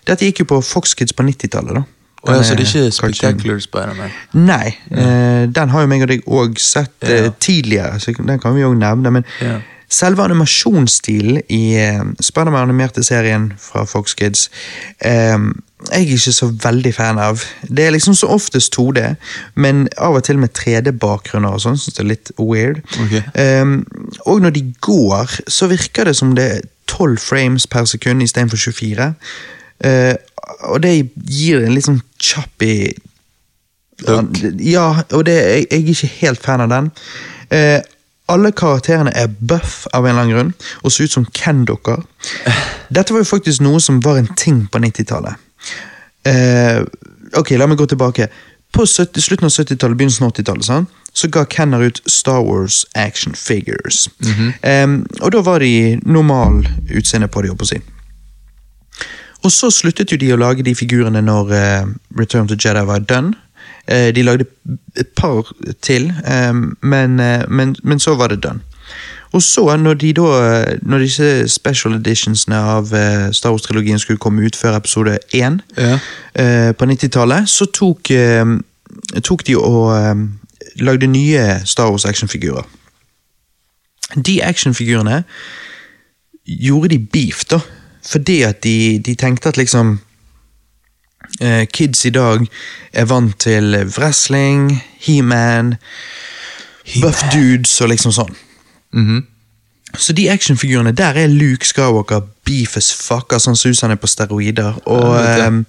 Dette gikk jo på Fox Kids på 90-tallet, da. Å ja, så det er ikke cartoon. Spectacular Spiderman? Nei, eh, den har jo meg og deg òg sett eh, tidligere, så den kan vi òg nevne. Men Ja. selve animasjonsstilen i eh, Spiderman animerte serien fra Fox Kids eh, jeg er ikke så veldig fan av. Det er liksom så oftest 2D, men av og til med 3D-bakgrunner og sånn. Syns det er litt weird. Okay. Eh, og når de går, så virker det som det er 12 frames per sekund istedenfor 24. Eh, og det gir en litt sånn kjapp i ja, og det, jeg, jeg er ikke helt fan av den. Uh, alle karakterene er buff av en eller annen grunn, og ser ut som Ken-dukker. Dette var jo faktisk noe som var en ting på 90-tallet. Uh, ok, la meg gå tilbake. På 70, slutten av 70-tallet, begynnelsen av 80-tallet, sant? så ga Kenner ut Star Wars action figures. eh, og da var de normal utseende på de, holdt på å si. Og så sluttet jo de å lage de figurene når uh, Return to Jedi var done. Uh, de lagde et par til, um, men, uh, men, men så var det done. Og så, når, de da, når disse special editionsene av Star Wars-trilogien skulle komme ut før episode 1 Ja. på 90-tallet, så tok, tok de og lagde nye Star Wars-actionfigurer. De actionfigurene gjorde de beef, da. Fordi at de, de tenkte at liksom eh, Kids i dag er vant til wrestling, He-Man, buff dudes og liksom sånn. Mhm. Så de actionfigurene, der er Luke Skywalker beef as fuck. sånn han som han er på steroider. Og, Ja, ehm,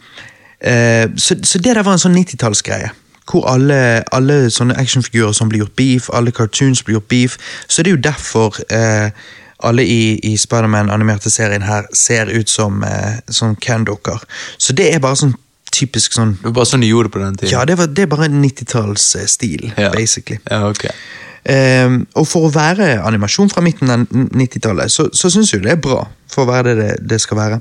eh, så, så det der var en sånn 90-tallsgreie. Hvor alle, alle sånne actionfigurer som blir gjort beef, alle cartoons blir gjort beef. Så det er jo derfor eh, alle i, i Spiderman-animerte serien her ser ut som eh, som Ken-dukker. Så det er bare sånn typisk sånn Det var bare sånn de gjorde det på den tiden? Ja, det, var, det er bare en 90-tallsstil, Ja. basically. Ja, ok. Um, og for å være animasjon fra midten av 90-tallet, så, så syns jeg det er bra. For å være det det, det skal være.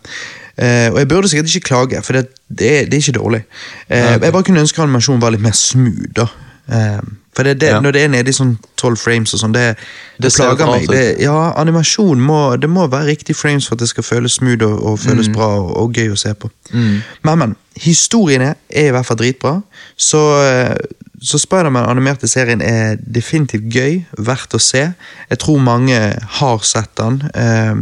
Uh, og jeg burde sikkert ikke klage, for det, det, det er ikke dårlig. Uh, okay. Jeg bare kunne ønske animasjonen var litt mer smooth. da. Ehm, for det, det, Ja. når det er nede i sånn 12 frames og sånn, det, det, Det plager meg. Det, ja, animasjon må, det må være riktig frames for at det skal føles smooth og, og føles bra og, og gøy å se på. Men, men. Historiene er i hvert fall dritbra. Så, eh, så Spiderman animerte serien er definitivt gøy, verdt å se. Jeg tror mange har sett den. eh,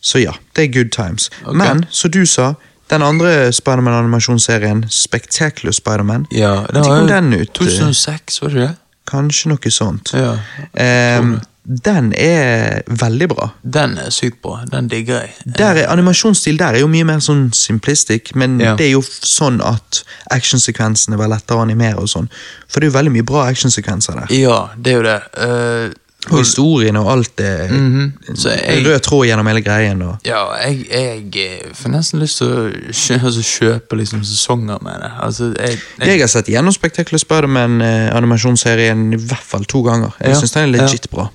Så ja, det er good times. Okay. Men som du sa, den andre Spiderman-animasjonsserien, Spectacular Spiderman, Ja, den kom den ut? 2006, var det det? Kanskje noe sånt. Ja. Eh, den er veldig bra. Den er sykt bra. Den digger jeg. Der er, animasjonsstil der er jo mye mer sånn simplistic, men Ja. det er jo sånn at actionsekvensene var lettere å animere og sånn. For det er jo veldig mye bra actionsekvenser der. Ja, det er jo det. Eh, Og historien og alt er Mhm. Så jeg- rød tråd gjennom hele greien. Og, ja, jeg, jeg eh, får nesten lyst til å kjøpe, altså, kjøpe liksom sesonger med det. Altså, jeg, jeg har sett gjennom Spectacular Spiderman-animasjonsserien i hvert fall to ganger. Jeg Ja, synes den er legit bra.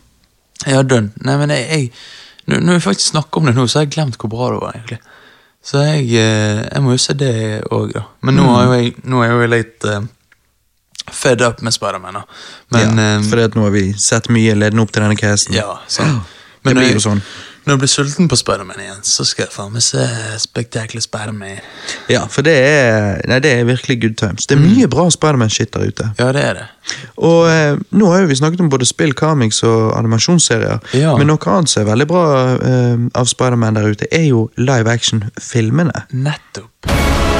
Ja, dønn. Nei, men jeg, jeg når, jeg faktisk snakker om det nå, så har jeg glemt hvor bra det var, egentlig. Så jeg, eh, jeg må jo se det òg, da. Men nå, er jo jeg, nå er jo jeg litt eh, fed up med Spiderman. Men ja, eh, for nå har vi sett mye ledende opp til denne casen. Ja, sånn. Det blir jo sånn. Når jeg blir sulten på Spiderman igjen, så skal jeg faen meg se Spectacular Spiderman. Ja, for det er, nei, det er virkelig good times. Det er Mm. mye bra Spiderman-shit der ute. Ja, det er det. Og eh, nå har jo vi snakket om både spill, comics og animasjonsserier. Ja. Men noe annet som er veldig bra eh, av Spiderman der ute, er jo live action-filmene. Nettopp.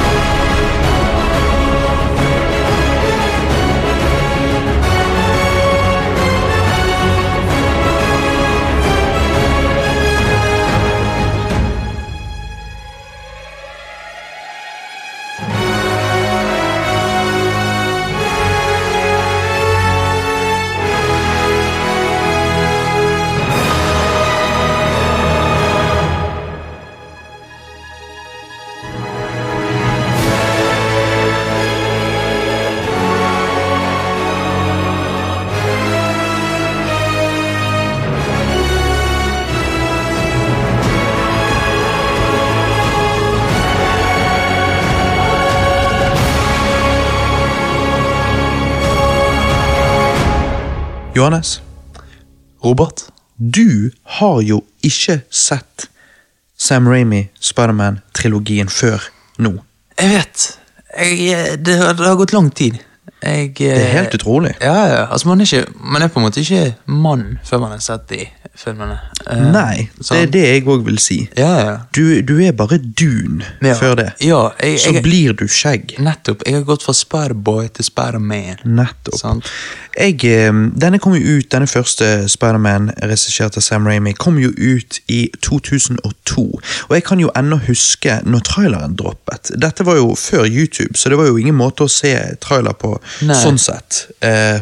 Johannes, Robert? du har jo ikke sett Sam Ramy Spiderman-trilogien før nå. Jeg vet. Jeg, det, har, det har gått lang tid. Jeg, Det er helt utrolig. Ja, ja. Altså, man, er ikke, man er på en måte ikke mann før man har sett de filmene. Eh, Nei, det sånn. er det jeg òg vil si. Ja, ja. Du, du er bare dun før det. Ja, jeg, Så jeg, blir du skjegg. Nettopp. Jeg har gått fra Spiderboy til Spiderman. Nettopp. Sånn. Eh, denne kom jo ut, denne første Spiderman, regissert av Sam Ramy, kom jo ut i 2002. Og jeg kan jo ennå huske når traileren droppet. Dette var jo før YouTube, så det var jo ingen måte å se trailer på Nei. sånn sett. Eh,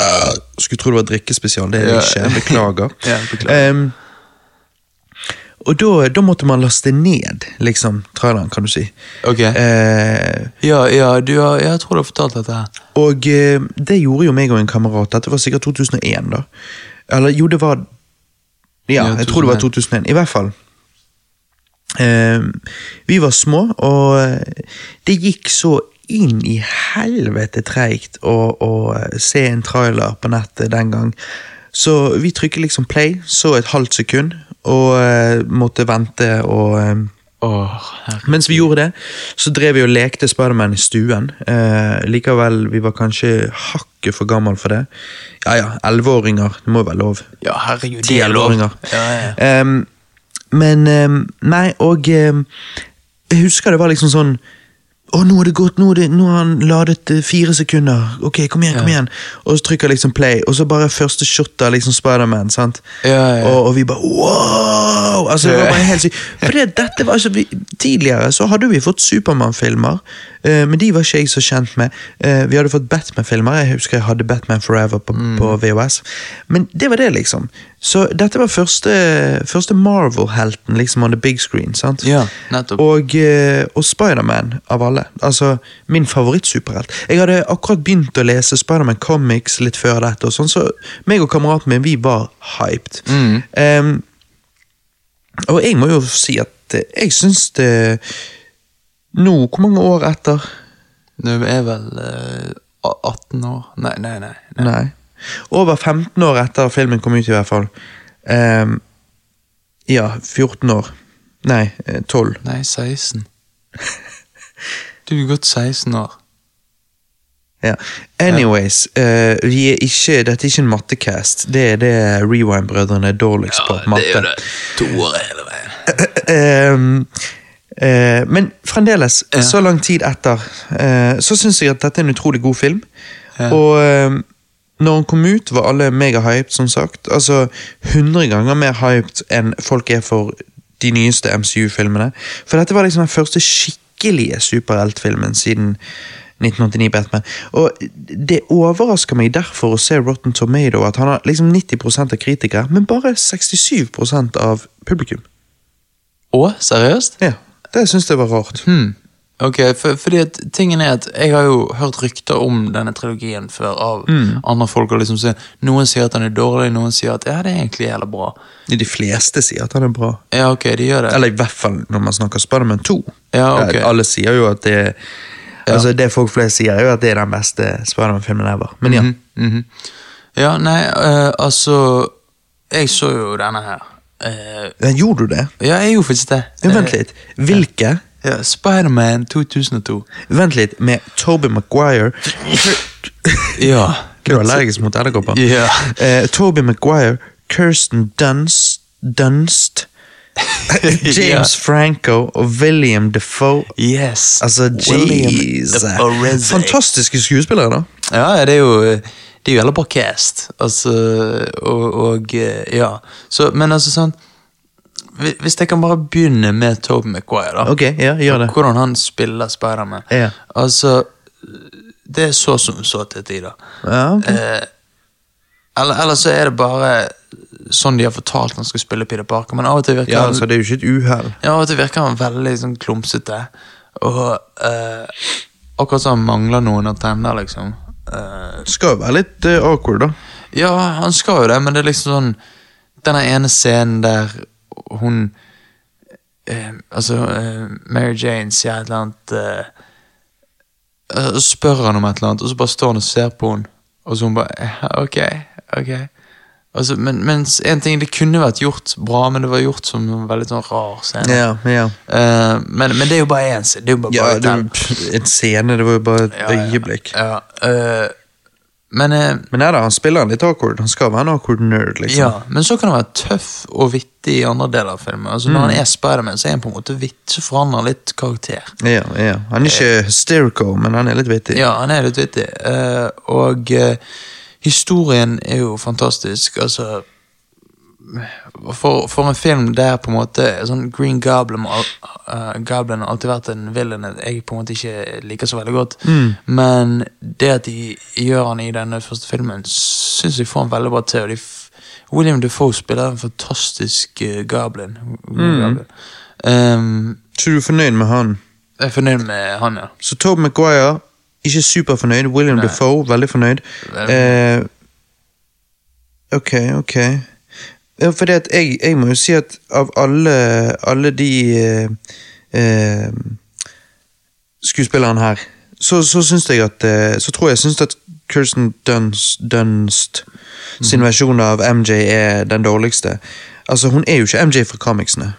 uh, skulle tro det var drikkespesial, det er det Ja. ikke. Beklager. Ja, beklager. Um, og da, da måtte man laste ned, liksom, traileren, kan du si. Ok. Eh, Ja, ja, du har, jeg tror du har fortalt dette her. og eh, det gjorde jo meg og en kamerat. Dette var sikkert 2001, da. Eller jo, det var Ja, Ja, jeg tror det var 2001. I hvert fall. Eh, vi var små, og eh, det gikk så inn i helvete treigt å, å se en trailer på nettet den gang. Så vi trykket liksom play, så et halvt sekund, og uh, måtte vente og uh, oh, mens vi gjorde det, så drev vi og lekte Spiderman i stuen. Uh, likevel, vi var kanskje hakket for gammel for det. Ja ja, elleveåringer, det må jo være lov. Ja, herregud, Ti er elleveåringer. Ja, ja. um, men um, Nei, og um, jeg husker det var liksom sånn å, nå er det gått, nå, det, nå har han ladet eh, fire sekunder. Ok, kom igjen, kom igjen. Og så trykker liksom play, og så bare første shot av liksom Spiderman. Ja, ja. Og, og vi bare wow! Altså, det var bare helt sykt. For det, dette var altså, vi, Tidligere så hadde vi fått Supermann-filmer, uh, men de var ikke jeg så kjent med. Uh, vi hadde fått Batman-filmer. Jeg husker jeg hadde Batman Forever på, på VHS. Men det var det, liksom. Så dette var første, første Marvel-helten liksom on the big screen. sant? Ja, nettopp. Og, eh, og Spiderman av alle. Altså, min favorittsuperhelt. Jeg hadde akkurat begynt å lese Spiderman Comics litt før dette, og sånn, så meg og kameraten min, vi var hyped. Mm. Um, og jeg må jo si at eh, jeg syns det Nå, hvor mange år etter? Nå er vel uh, 18 år Nei, nei, nei. nei. Nei. Over 15 år etter filmen kom ut, i hvert fall. Um, ja, 14 år. Nei, eh, 12. Nei, 16. Du er gått 16 år. Ja. Anyways, uh, vi er ikke, dette er ikke en mattecast. Det er det Rewind-brødrene er dårligst på. matte. det er det. To år hele veien. Ehm, uh, men fremdeles, Ja. så lang tid etter, eh, så syns jeg at dette er en utrolig god film. Ja. Og eh, når han kom ut, var alle megahyped, som sagt. Altså 100 ganger mer hyped enn folk er for de nyeste MCU-filmene. For dette var liksom den første skikkelige superheltfilmen siden 1989 Batman. Og det overrasker meg derfor å se Rotten Tomato at han har liksom 90% av kritikere, men bare 67% av publikum. Å, seriøst? Ja, det syns jeg var rart. Hmm. Ok, for, fordi at tingen er at jeg har jo hørt rykter om denne trilogien før av Mm. andre folk. og liksom sier, Noen sier at den er dårlig, noen sier at ja, det er egentlig jævla bra. De fleste sier at han er bra. Ja, ok, de gjør det. Eller i hvert fall når man snakker Spiderman 2. Ja, ok. Eh, Alle sier jo at det Altså Det folk flest sier, er jo at det er den beste Spiderman-filmen ever. Men ja. Mm -hmm. Ja, nei, eh, altså Jeg så jo denne her. Uh, Ja, Gjorde du det? ja, jeg gjorde faktisk det. Ja, vent litt. Hvilke? Eh, ja, Spiderman 2002. Vent litt, med Toby Maguire Ja. Er du allergisk mot edderkopper? Ja. Uh, Toby Maguire, Kirsten Dunst, Dunst James Franco og William Defoe. Yes. Altså, jeez. Defoe. Fantastiske skuespillere, da. Ja, det er jo Det er jo heller bare cast. Altså, og, og eh, ja. Så, men altså sånn Hvis jeg kan bare begynne med Tobe Maguire, da. Ok, ja, gjør det. Hvordan han spiller Spiderman. Ja. Altså Det er så som så til tider. Ja, ok. Eh, eller, eller så er det bare sånn de har fortalt han skal spille Peter Parker, men av og til virker Ja, han altså, det er jo ikke et uhell. ja, av og til virker han veldig sånn klumsete. Og eh, akkurat som han mangler noen antenner, liksom. Eh, skal jo være litt eh, awkward, da. ja, han skal jo det, men det er liksom sånn Denne ene scenen der hun eh, Altså, eh, Mary Jane sier et eller annet eh, spør han om et eller annet, og så bare står han og ser på henne. Og så hun bare Ok, ok. Altså, men, mens en ting, Det kunne vært gjort bra, men det var gjort som en veldig sånn rar scene. Ja, ja. Uh, men, men det er jo bare én scene. Det er jo bare, ja bare det var en scene, det var jo bare et Ja, ja, øyeblikk. Ja, eh, men eh, Men er da, han spiller en litt awkward. Han skal være en awkward nerd, liksom. Ja, men så kan han være tøff og vittig i andre deler av filmen. Altså Når Mm. han er Spiderman, så er han på en måte vittig, så forandrer han litt karakter. Ja, ja. Han er ikke hysterical, men han er litt vittig. Ja, han er litt vittig. Eh, og eh, historien er jo fantastisk. Altså for, for en film der på en måte sånn Green Goblin, uh, Goblin har alltid vært en villain jeg på en måte ikke liker så veldig godt. Men det at de gjør han i denne første filmen, syns jeg får han veldig bra til. William Defoe spiller en fantastisk uh, Goblin. Goblin. Um, Så du er fornøyd med han? jeg er fornøyd med han, ja. Så Tobe Maguire, ikke superfornøyd. William Defoe, veldig fornøyd. Veldig Uh, ok, ok. Ja, at jeg, jeg må jo si at av alle, alle de eh, eh, skuespillerne her, så, så syns jeg at eh, Så tror jeg syns at Kirsten Dunst, Dunst sin versjon av MJ er den dårligste. Altså, hun er jo ikke MJ fra comicsene.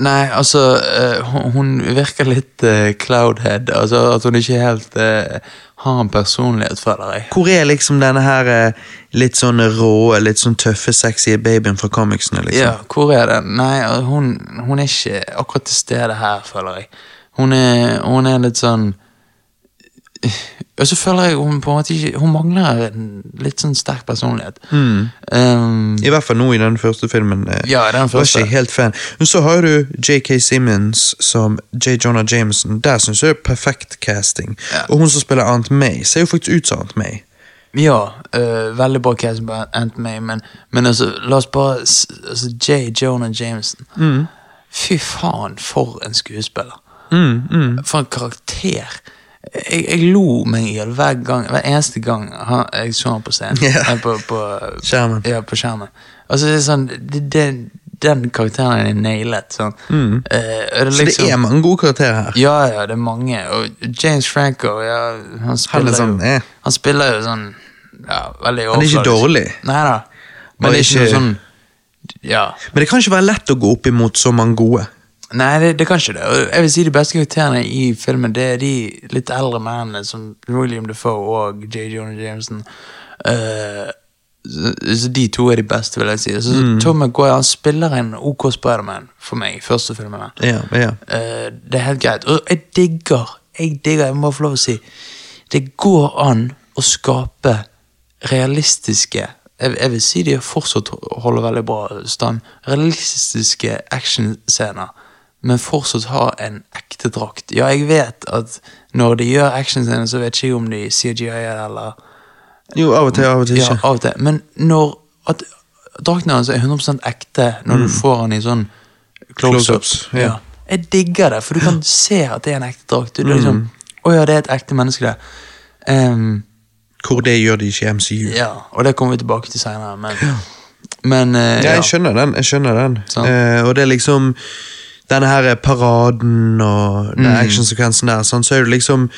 Nei, altså eh, hun, virker litt eh, cloudhead. Altså At hun ikke helt eh, har en personlighet, føler jeg. Hvor er liksom denne her litt sånn rå, litt sånn tøffe, sexy babyen fra comicsene, liksom? Ja, hvor er den? Nei, hun, hun er ikke akkurat til stede her, føler jeg. Hun er, hun er litt sånn Og så føler jeg hun på en måte ikke Hun mangler en litt sånn sterk personlighet. Um, I hvert fall nå i den første filmen. eh, Ja, den den Var første. ikke helt fan. Men så har du J.K. Simmons som J. Jonah Jameson. Der syns jeg det er perfekt casting. Ja. Og hun som spiller Aunt May, ser jo faktisk ut som Aunt May. Ja, øh, veldig bra casting på Aunt May, men, men altså, la oss bare altså, J. Jonah Jameson. Fy faen, for en skuespiller. For en karakter. Jeg, jeg lo meg i hjel hver gang, hver eneste gang han, jeg så han på scenen. Eh, På, på, Skjermen. Ja, på skjermen. Altså, det er sånn, det, det, den karakteren er nailet. Sånn. Eh, og det, Så liksom, det er mange gode karakterer her. ja, ja, det er mange. Og James Franco, ja, han spiller, sånn, jo, han spiller jo sånn ja, veldig Han er ikke dårlig. Nei da. Men det er ikke ikke- sånn Ja. Men det kan ikke være lett å gå opp imot så mange gode. Nei, det, det kan ikke det. Jeg vil si De beste karakterene i filmen Det er de litt eldre mennene som William Defoe og J. Jonah Jameson. Uh, så, så De to er de beste, vil jeg si. Så Tom McGuire han spiller en OK Spiderman for meg første filmen. Ja, ja. Uh, det er helt greit. Og jeg digger, jeg digger, jeg må få lov å si Det går an å skape realistiske jeg, jeg vil si de fortsatt holder veldig bra stand. Realistiske actionscener, men fortsatt ha en ekte drakt. Ja, jeg vet at når de gjør actionscener, så vet ikke jeg om de CGI-er eller Jo, av og til, av og til ja, av og til. Men når at drakten hans er 100 ekte når du får den i sånn close-ups. Close-ups, ja. ja. Jeg digger det, for du kan se at det er en ekte drakt. Du, det er liksom, Å ja, det er et ekte menneske, det. Um, Hvor det gjør de ikke i MCU. ja, og det kommer vi tilbake til seinere, men, men uh, Ja, ja. jeg skjønner den. jeg skjønner den. Sånn. Uh, og det er liksom denne her paraden og den Mm. actionsekvensen der, sånn, så er det liksom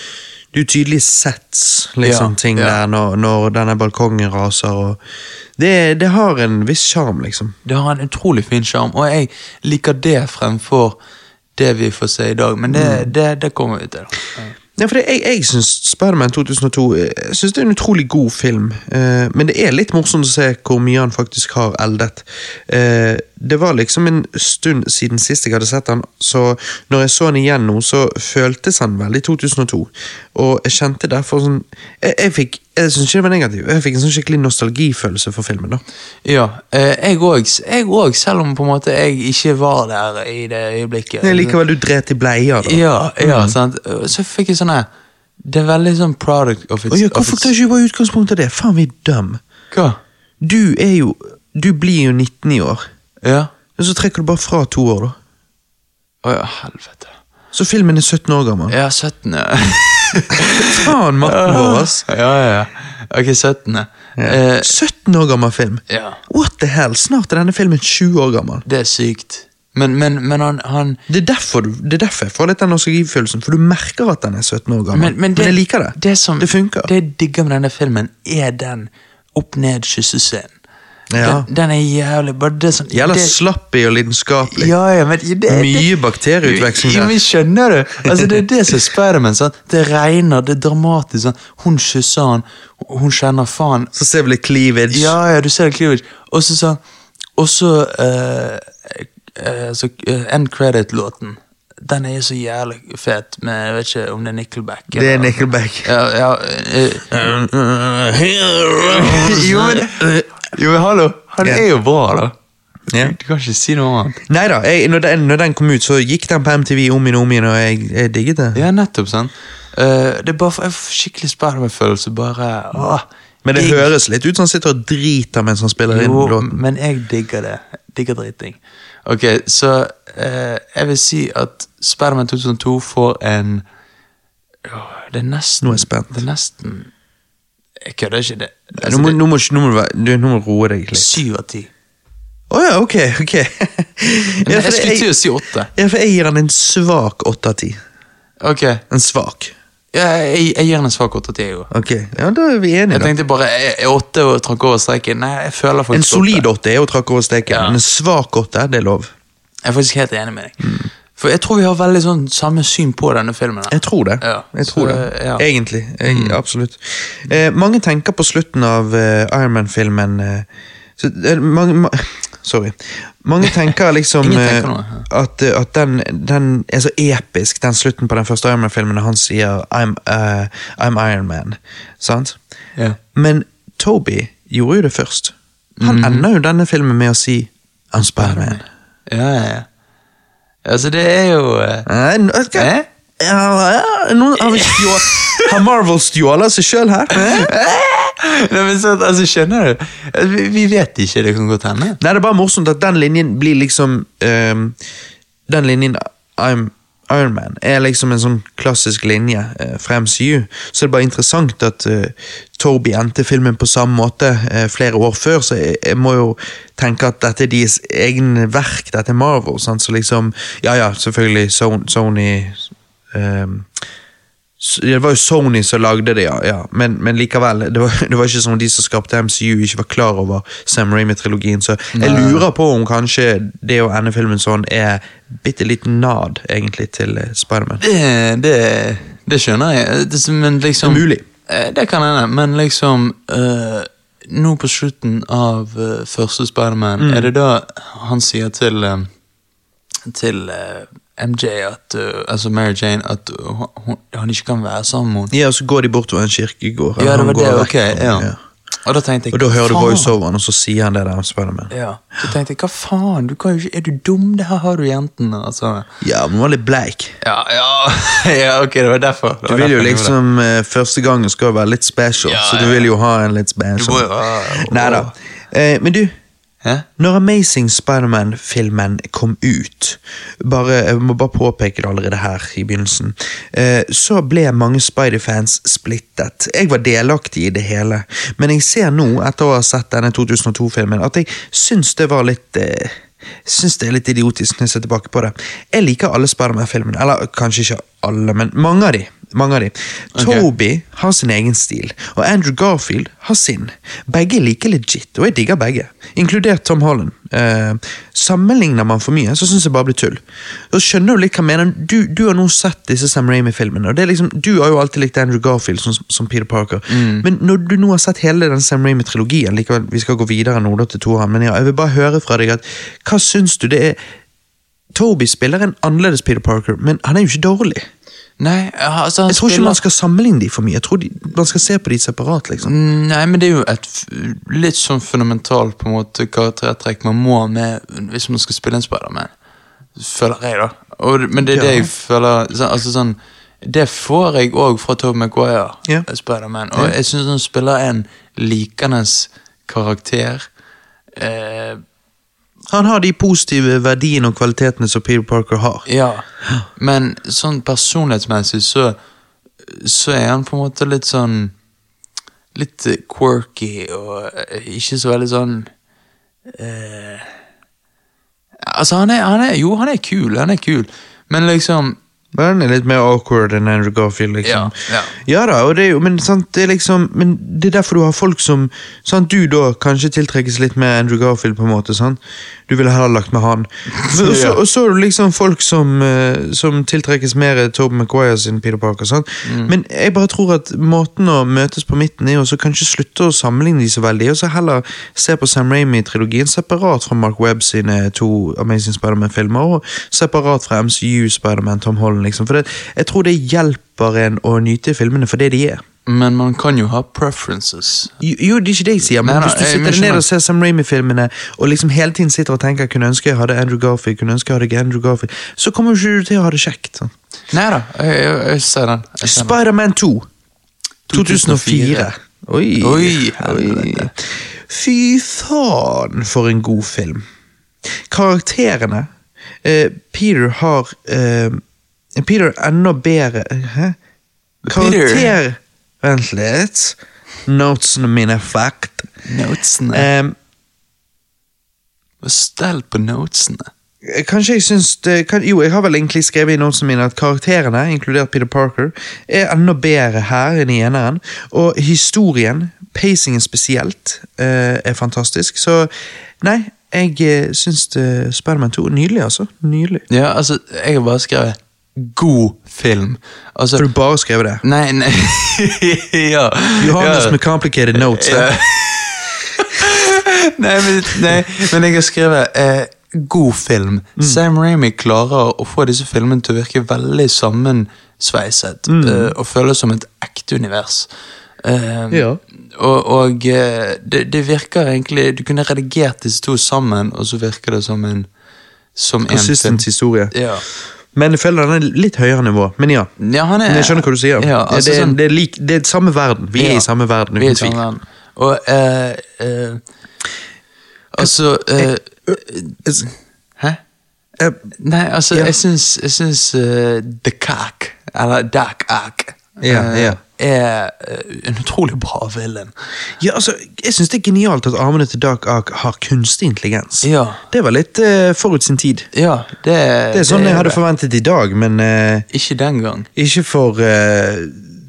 Du tydelig sets liksom Ja, ting ja. der når, når denne balkongen raser. det, det har en viss sjarm, liksom. Det har en utrolig fin sjarm, og jeg liker det fremfor det vi får se i dag. Men det, Mm. det, det kommer vi til. Ja, for jeg, jeg syns Spiderman 2002 eh, jeg synes det er en utrolig god film. Eh, men det er litt morsomt å se hvor mye han faktisk har eldet. Eh, det var liksom en stund siden sist jeg hadde sett han, så når jeg så han igjen nå, så føltes han veldig 2002. Og jeg kjente derfor sånn Jeg, jeg fikk Jeg synes ikke det var negativ, jeg fikk en sånn skikkelig nostalgifølelse for filmen. da Ja, eh, jeg òg, selv om på en måte jeg ikke var der i det øyeblikket. Nei, likevel du dret i bleia, da. Ja, ja, sant. Så fikk jeg sånn her Det er veldig sånn product of its, Og ja, hvorfor tar ikke bare utgangspunkt av det? Faen, vi er dum. Hva? Du er jo Du blir jo 19 i år. Ja. Og så trekker du bare fra to år, da. Å ja, helvete. Så filmen er 17 år gammel. Ja, 17. ja. Faen, matten vår, ass! Ja, ja, ja. Ok, 17. Eh, 17 år gammel film. ja, What the hell? Snart er denne filmen 20 år gammel. det er sykt. Men, men, men han, han Det er, derfor, du- det er derfor jeg får litt den nostalgifølelsen, for du merker at den er 17 år gammel. men, men, det, jeg liker det. Det, som, det funker. Det jeg digger med denne filmen, er den opp-ned-kyssescenen. Ja. Den, den er jævlig bare det sånn, Jævla det, slappy og lidenskapelig. Ja, ja, men det, det, Mye bakterieutveksling Ja, men skjønner du? Altså, det er det som er Spiderman. Sånn. Det regner, det er dramatisk. Sånn. Hun kysser han, hun kjenner faen Så ser vi litt cleavage. Ja, ja, du ser cleavage. Og så sånn Og så uh, eh, så, uh, End Credit-låten. Den er så jævlig fet, med jeg vet ikke om det er Nickelback. Det er Nickelback. Ja, ja jo, men, jo, men hallo, han er jo bra, da. Ja. Du kan ikke si noe annet. Nei da, jeg, når, den, når den kom ut, så gikk den på MTV om igjen og om igjen, og jeg, jeg digget det. Ja, nettopp, sant. Uh, det er bare en jeg skikkelig Spiderman-følelse. bare, åh, Men det jeg, høres litt ut som han sitter og driter mens han spiller inn Jo, låten. men jeg digger det. Digger driting. Ok, så uh, jeg vil si at Spiderman 2002 får en oh, Det er nesten Nå er jeg spent. Det er nesten Jeg kødder ikke. det Nå altså, må, det- nå, må, nå, må du, nå må du roe deg litt. Syv av ti. Å ja, ok. ok. ja, jeg skulle til å si åtte. ja, for jeg gir han en svak åtte av ti. Ok, En svak. ja, jeg, jeg gir den en svak åtte av ti, jeg òg. Ok, ja, da er vi enige, Jeg da. tenkte bare åtte og trakk over streken. Nei, jeg føler faktisk En solid åtte. åtte er å trakke over streken, Ja. men en svak åtte, det er lov. Jeg er faktisk helt enig med deg. Mm. For jeg tror vi har veldig sånn samme syn på denne filmen. Jeg tror det. Ja, jeg tror så, det. ja. Egentlig. Jeg, Absolutt. Eh, mange tenker på slutten av uh, Iron Man-filmen uh, så, eh, mange, ma Sorry. Mange tenker liksom tenker eh, at, eh, at den, den er så episk, den slutten på den første Iron Man-filmen, når han sier I'm, eh, I'm Iron Man. Sant? Yeah. Men Toby gjorde jo det først. Han Mhm. ender jo denne filmen med å si I'm Spiderman. Ja, ja, ja. Altså, det er jo eh, Eh, hva? Eh? Noen har, stjål, har Marvel stjålet seg sjøl her? Nei, men så, altså, Skjønner du? Altså, Vi, vi vet ikke, det kan godt hende. Nei, det er bare morsomt at den linjen blir liksom um, Den linjen I'm Iron Man er liksom en sånn klassisk linje eh, fra MCU. Så det er bare interessant at eh, Toby endte filmen på samme måte eh, flere år før, så jeg, jeg må jo tenke at dette er deres egne verk, dette er Marvel. Sant? Så liksom Ja ja, selvfølgelig Son- Sony ehm, S- Det var jo Sony som lagde det, ja. ja. Men, men likevel, det var, det var ikke som om de som skapte MCU, ikke var klar over Sam Raimi-trilogien. Så jeg lurer på om kanskje det å ende filmen sånn er bitte litt nad, egentlig, til eh, Spiderman. Det, det, det skjønner jeg, det, men liksom Det er mulig. Eh, Det kan hende, men liksom uh, Nå på slutten av uh, første Spiderman, Mm. er det da han sier til uh, Til eh, MJ, at, uh, altså Mary Jane, at hun, hun, han ikke kan være sammen med henne? Ja, og så går de bortover en kirkegård. Ja, det var det, ok. ja. Ja. Og da tenkte jeg Og da hører du voiceoveren, og så sier han det der om Spiderman. Ja. Så tenkte jeg, hva faen, du kan jo ikke, er du dum? Det her har du jentene. Altså. Ja, men hun var litt bleik. Ja, ja, ja, ok, det var derfor. Det Du vil jo liksom eh, Første gangen skal være litt special, Ja, så du ja. vil jo ha en litt Du må special. ha- Nei da. Eh, men du, Hæ? Når Amazing Spiderman-filmen kom ut, bare, jeg må bare påpeke det allerede her i begynnelsen, eh, så ble mange Spidey-fans splittet. Jeg var delaktig i det hele, men jeg ser nå, etter å ha sett denne 2002-filmen, at jeg syns det var litt eh, Syns det er litt idiotisk når jeg ser tilbake på det. Jeg liker alle Spiderman-filmene, eller kanskje ikke alle, men mange av de. Mange av de. Toby har sin egen stil, og Andrew Garfield har sin. Begge er like legit, og jeg digger begge, inkludert Tom Holland. Eh, sammenligner man for mye, så syns jeg bare blir tull. Og skjønner du litt hva jeg mener? Du, du har nå sett disse Sam Raimi-filmene, og det liksom, du har jo alltid likt Andrew Garfield som, som Peter Parker, men når du nå har sett hele den Sam Raimi-trilogien, likevel, vi skal gå videre nå til toeren, men jeg vil bare høre fra deg at hva syns du det er Toby spiller en annerledes Peter Parker, men han er jo ikke dårlig. Nei, altså Jeg tror ikke spiller- man skal sammenligne de for mye. Jeg tror de, Man skal se på de separat. liksom. Nei, men det er jo et litt sånn fundamentalt på en måte karaktertrekk man må med hvis man skal spille en Spiderman. Føler jeg, da. Og, men det er det jeg føler så, altså sånn, Det får jeg òg fra Tobey Maguire, Ja. Spiderman. Og Ja. jeg syns han spiller en likende karakter. Eh, Han har de positive verdiene og kvalitetene som Peter Parker har. Ja, men sånn personlighetsmessig så, så er han på en måte litt sånn Litt quirky og eh, ikke så veldig sånn eh, Altså, han er, han er Jo, han er kul, han er kul, men liksom Men han er litt mer awkward enn Andrew Garfield, liksom. Ja, ja. Ja da, det er jo, men, sant, det er liksom, men det er derfor du har folk som sant, Du da kanskje tiltrekkes litt med Andrew Garfield, på en måte. sant? Du ville heller lagt med han. Men, og, så, og så er det liksom folk som, eh, som tiltrekkes mer Tobey Maguire sin Peter Parker. sant? Mm. Men jeg bare tror at måten å møtes på midten er jo så kanskje slutte å sammenligne de så veldig, og så heller se på Sam Raimi-trilogien separat fra Mark Webb sine to Amazing Spiderman-filmer, og separat fra MCU Spiderman Tom Holland. liksom. For det, jeg tror det hjelper en å nyte filmene for det de er. Men man kan jo ha preferences. Jo, jo, det er ikke det jeg sier, men Nei, nei, hvis du sitter ned og ser Sam Raimi-filmene og liksom hele tiden sitter og tenker kunne ønske jeg hadde Andrew Garfield, kunne ønske jeg hadde Andrew Garfield, så kommer du ikke til å ha det kjekt. sånn. Nei da, jeg, jeg, jeg ser den. Spiderman 2. 2004. Oi, Oi, helvete. Fy faen, for en god film. Karakterene uh, Peter har uh, Peter er enda bedre Hæ? Karakter Vent litt. Notesene mine er fucked. Notesene. Um, Stell på notesene. Kanskje jeg syns det, kan, Jo, jeg har vel egentlig skrevet i notesene mine at karakterene, inkludert Peter Parker, er enda bedre her enn i eneren. Og historien, pacingen spesielt, eh, er fantastisk. Så nei, jeg eh, syns Spiderman 2 er nydelig, altså. Nydelig. Ja, altså, jeg har bare skrevet 'god film'. Altså For du bare skrev det? Nei, nei Ja. Johannes ja. med complicated notes. Ja. nei, men, nei, men jeg har skrevet eh, 'god film'. Mm. Sam Raimi klarer å få disse filmene til å virke veldig sammensveiset Mm. eh, og føles som et ekte univers. Eh, Ja. Og, og eh, det, det virker egentlig Du kunne redigert disse to sammen, og så virker det som en som en film. Historie. Ja. Men jeg føler den er litt høyere nivå. Men ja. Ja, han er, jeg skjønner hva du sier. Ja, altså, det, er, sånn- det, er lik, det er samme verden. Vi er i samme verden, er uten tvil. verden. Og uh, uh, Altså uh, Hæ? Nei, altså, Ja. jeg syns, jeg syns The Cack, eller Dak Ack, Ja, ja. Er eh, en utrolig bra villain. Ja, altså, Jeg syns det er genialt at armene til Dark Ark har kunstig intelligens. Ja. Det var litt uh, forut sin tid. Ja, det, Det er sånn jeg hadde det. forventet i dag, men uh, Ikke den gang. ikke for uh,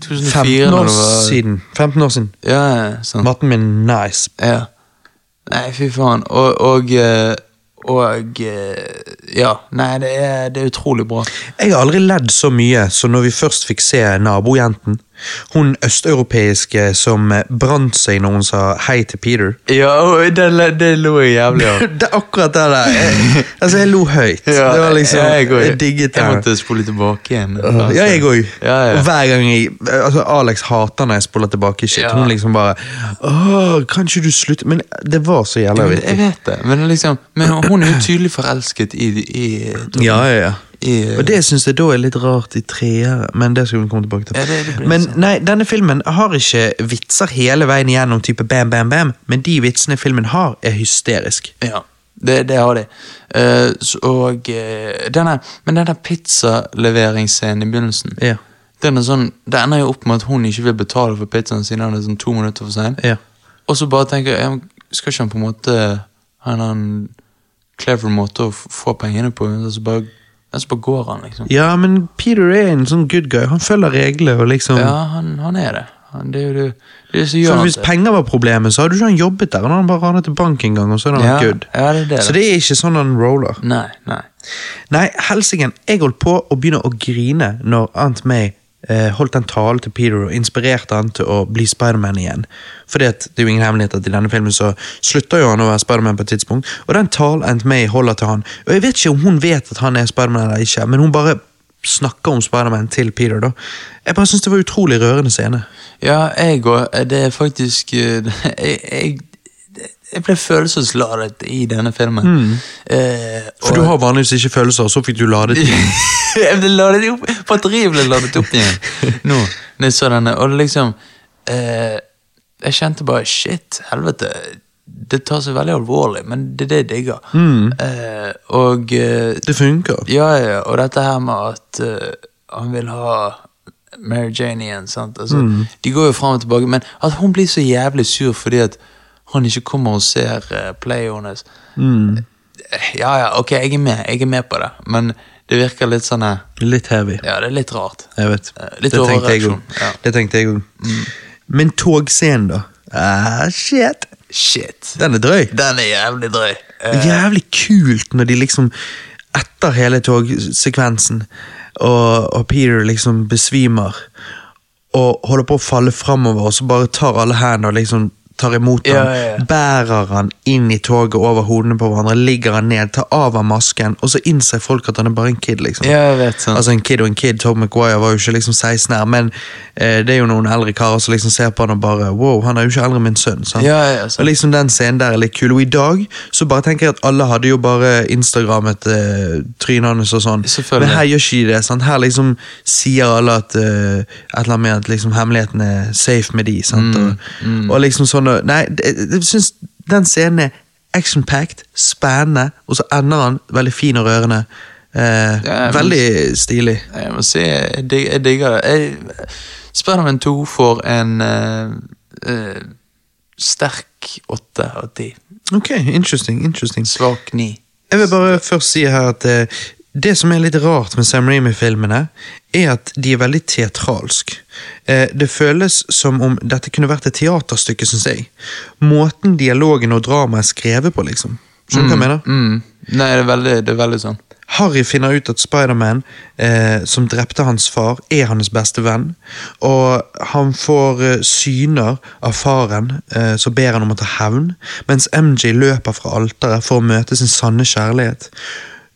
2004 15 år var- siden. 15 år siden. Ja, sånn. Matten min nice. Ja. Nei, fy faen. Og, og, uh, og Ja. Nei, det er, det er utrolig bra. Jeg har aldri ledd så mye som når vi først fikk se nabojenten. Hun østeuropeiske som eh, brant seg når hun sa hei til Peter. Ja, det, det lo jeg jævlig av. det er akkurat det der. Jeg, altså, jeg lo høyt. det var liksom, jeg, jeg, jeg digget det. Jeg måtte spole tilbake igjen. Ja, jeg òg. Ja, ja. Og hver gang jeg altså Alex hater når jeg spoler tilbake shit. Ja. Hun liksom bare Åh, kan ikke du slutte? Men det var så jævla Ja, jeg vet det, men, liksom, men hun er jo tydelig forelsket i, i, Ja, ja, ja. I Og det syns jeg da er litt rart i treere, men det skal vi komme tilbake til. Ja, det- det men nei, denne filmen har ikke vitser hele veien igjennom, type bam, bam, bam, men de vitsene filmen har, er hysterisk. Ja, det, det har de. Uh, så- og uh, denne, Men denne pizzaleveringsscenen i begynnelsen Ja. den er sånn, Det ender jo opp med at hun ikke vil betale for pizzaen siden han er sånn to minutter for sein. Ja. Og så bare tenker jeg, skal ikke han på en måte ha en annen clever måte å få pengene på? Så bare, ja, så bare går han, liksom. ja, men Peter er en sånn good guy. Han følger regler og liksom Ja, han, han er det. Han, det er jo det, er så han Hvis det. penger var problemet, så hadde ikke han jobbet der. Han hadde bare ranet til bank en gang, og så er han ja, good. Ja, det er det. Så det er ikke sånn han roller. Nei, nei. Nei, helsike, jeg holdt på å begynne å grine når Aunt May holdt en tale til Peter og inspirerte han til å bli Spiderman igjen. At det er jo ingen hemmelighet at i denne filmen så slutter jo han å være Spiderman på et tidspunkt, og den talen Aunt May holder til han Og jeg vet ikke om hun vet at han er Spiderman eller ikke, men hun bare snakker om Spiderman til Peter, da. Jeg bare syns det var utrolig rørende scene. Ja, jeg òg. Det er faktisk eh, jeg, jeg, jeg ble følelsesladet i denne filmen. Eh, For du har vanligvis ikke følelser, og så fikk du ladet dem. jeg ble ladet opp, Batteriet ble ladet opp igjen nå. Når jeg så denne, og liksom eh, Jeg kjente bare shit, helvete. Det tar seg veldig alvorlig, men det er det jeg digger. Eh, og eh, Det funker. ja, ja, og dette her med at uh, han vil ha Mary Jane igjen, sant. Altså, De går jo fram og tilbake, men at hun blir så jævlig sur fordi at han ikke kommer og ser uh, playet hennes. Ja, ja, ok, jeg er med, jeg er med på det, men det virker litt sånn eh, Litt heavy. Ja, det er litt rart. Jeg vet. Eh, litt det tenkte jeg overreaksjon, òg. ja. Det tenkte jeg òg. Men togscenen, da? Ah, shit! Shit. Den er drøy. Den er jævlig drøy. Uh, Jævlig kult når de liksom Etter hele togsekvensen, og, og Peter liksom besvimer og holder på å falle framover, og så bare tar alle hendene og liksom tar imot Ja, ham, ja, ja. bærer han inn i toget over hodene på hverandre, ligger han ned, tar av ham masken, og så innser folk at han er bare en kid, liksom. Ja, vet sånn. Altså en kid og en kid, Tom McGuire var jo ikke liksom 16 her, men eh, det er jo noen eldre karer som liksom ser på han og bare Wow, han er jo ikke eldre enn min sønn. Ja, ja, sant. Og liksom Den scenen der er litt kul. Og i dag så bare tenker jeg at alle hadde jo bare Instagrammet eh, trynene hans og sånn. Men her gjør ikke de det. sant? Her liksom sier alle at eh, et eller annet med at liksom hemmeligheten er safe med de. sant? Mm, Og, og liksom sånn og- Nei, jeg syns den scenen er action-packed, spennende, og så ender han veldig fin og rørende. Eh, Ja, veldig stilig. Jeg må si, jeg, dig, jeg digger det. Spiderman 2 får en uh, uh, sterk åtte av ti. Ok, interesting, interesting. Svak ni. Jeg vil bare først si her at eh, det som er litt rart med Sam Raimi-filmene, er at de er veldig teatralsk. Eh, det føles som om dette kunne vært et teaterstykke, syns jeg. Måten dialogen og dramaet er skrevet på, liksom. Skjønner du hva jeg mener? Mm. Nei, det er veldig, det er veldig sånn. Harry finner ut at Spiderman, eh, som drepte hans far, er hans beste venn. Og han får eh, syner av faren, eh, så ber han om å ta hevn, mens MJ løper fra alteret for å møte sin sanne kjærlighet.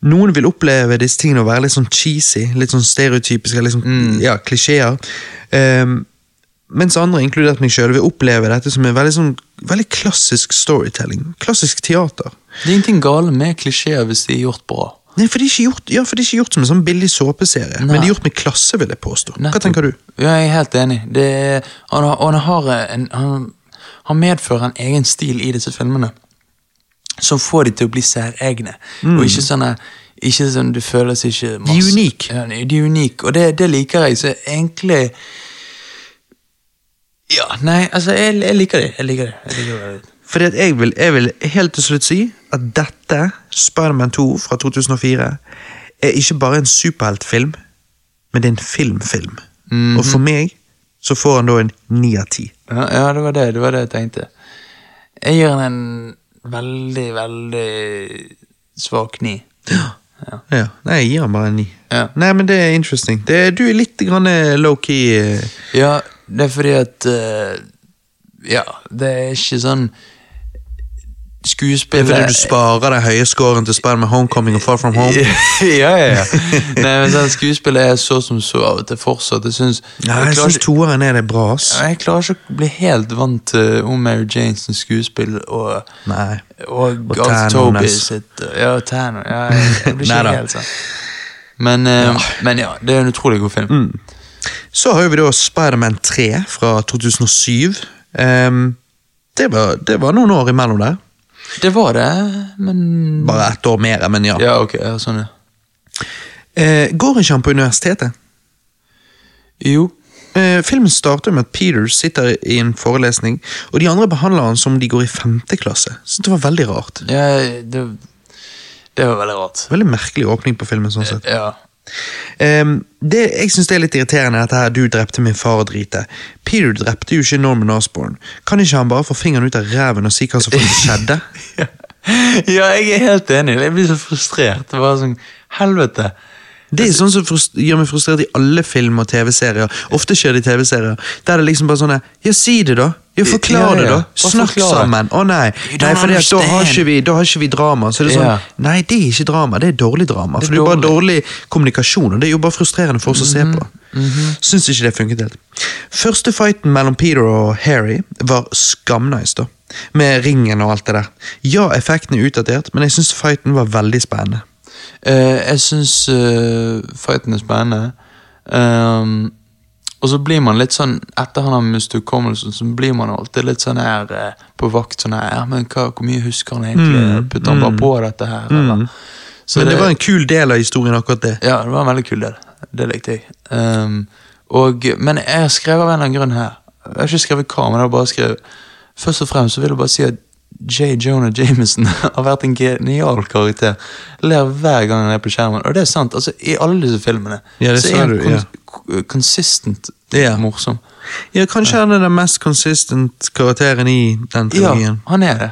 Noen vil oppleve disse tingene å være litt sånn cheesy, litt sånn stereotypiske, liksom, mm. ja, klisjeer. Um, mens andre, inkludert meg sjøl, vil oppleve dette som en veldig, sånn, veldig klassisk storytelling. Klassisk teater. Det er ingenting galt med klisjeer hvis de er gjort bra. Nei, for det er ikke gjort, ja, for det er ikke gjort som en sånn billig såpeserie, men de det er gjort med klasse, vil jeg påstå. Hva tenker du? Ja, jeg er helt enig. Det han, han, har en, han, han medfører en egen stil i disse filmene som får de til å bli særegne. Og ikke sånne ikke sånn, føler føles ikke De er unike. Ja, de er unike, og det, det liker jeg. Så egentlig Ja, nei, altså, jeg, jeg liker det. Jeg liker det. Jeg liker det. Fordi at jeg vil, jeg vil helt til slutt si at dette, Spiderman 2 fra 2004, er ikke bare en superheltfilm, men det er en filmfilm. Og for meg så får han da en ni av ti. Ja, ja det, var det, det var det jeg tenkte. Jeg gir han en veldig, veldig svak ni. Ja. Ja, nei, jeg gir han bare en ni. Ja. Nei, men det er interesting. Det, du er litt eh, low-key. eh, Ja, det er fordi at uh, Ja, det er ikke sånn Skuespillet fordi du sparer den høye scoren til Spiderman Homecoming og Far From Home. ja, ja, ja. Nei, men sånn, Skuespillet er så som så av og til fortsatt. Jeg syns Ja, jeg, toeren er det bra, ass. jeg klarer ikke å bli helt vant til om Mary Janes skuespill og Nei. Og, Og Tano Toby sitt Ja, Tanner. Ja, jeg, jeg blir ikke helt sånn. Men, eh, men ja, det er en utrolig god film. Så har vi da Spiderman 3 fra 2007. Um, det, var, det var noen år imellom der. Det var det, men Bare ett år mer, men ja. Ja, ok. Ja, sånn, ja. Eh, går ikke han på universitetet? Jo. Eh, filmen starter med at Peter sitter i en forelesning, og de andre behandler han som de går i femte klasse. Så det var veldig rart. Ja, det, det var veldig rart. Veldig merkelig åpning på filmen. sånn sett. Ja. Ehm, det jeg synes det er litt irriterende, dette her, du drepte min far og drite. Peter drepte jo ikke Norman Osborne. Kan ikke han bare få fingeren ut av ræven og si hva som skjedde? ja, jeg er helt enig. Jeg blir så frustrert. Det var sånn Helvete. Det er sånn som gjør meg frustrert i alle film og TV-serier. Ofte skjer det i TV-serier. Der er det liksom bare sånn Ja, si det, da! Ja, Forklar Ja, det, ja. da! Snakk sammen! Å nei! Nei for da, har ikke vi, da har ikke vi drama. Så er sånn Nei, det er ikke drama. Det er dårlig drama. For det er jo bare dårlig. kommunikasjon, og det er jo bare frustrerende for oss å se på. Syns ikke det funket helt. Første fighten mellom Peter og Harry var skamnice, da. Med ringen og alt det der. Ja, effekten er utdatert, men jeg syns fighten var veldig spennende. Eh, jeg syns uh, fighten er spennende. Um, og så blir man litt sånn Etter han har mistet hukommelsen, så blir man alltid litt sånn her eh, på vakt. sånn her, ja, men hva, Hvor mye husker han egentlig? Putter han bare på dette her? Så Men det, var en kul del av historien, akkurat det. Ja, det var en veldig kul del. Det likte jeg. Um, og, men jeg skrev av en eller annen grunn her. Jeg har ikke skrevet hva, men jeg har bare skrevet Først og fremst så vil jeg bare si at J. Jonah Jameson har vært en genial karakter. Ler hver gang han er på skjermen. Og det er sant. altså I alle disse filmene Ja, det så er han du, ja. kons consistent Ja. morsom. Ja, kanskje han er den mest consistent karakteren i den Ja, han er det.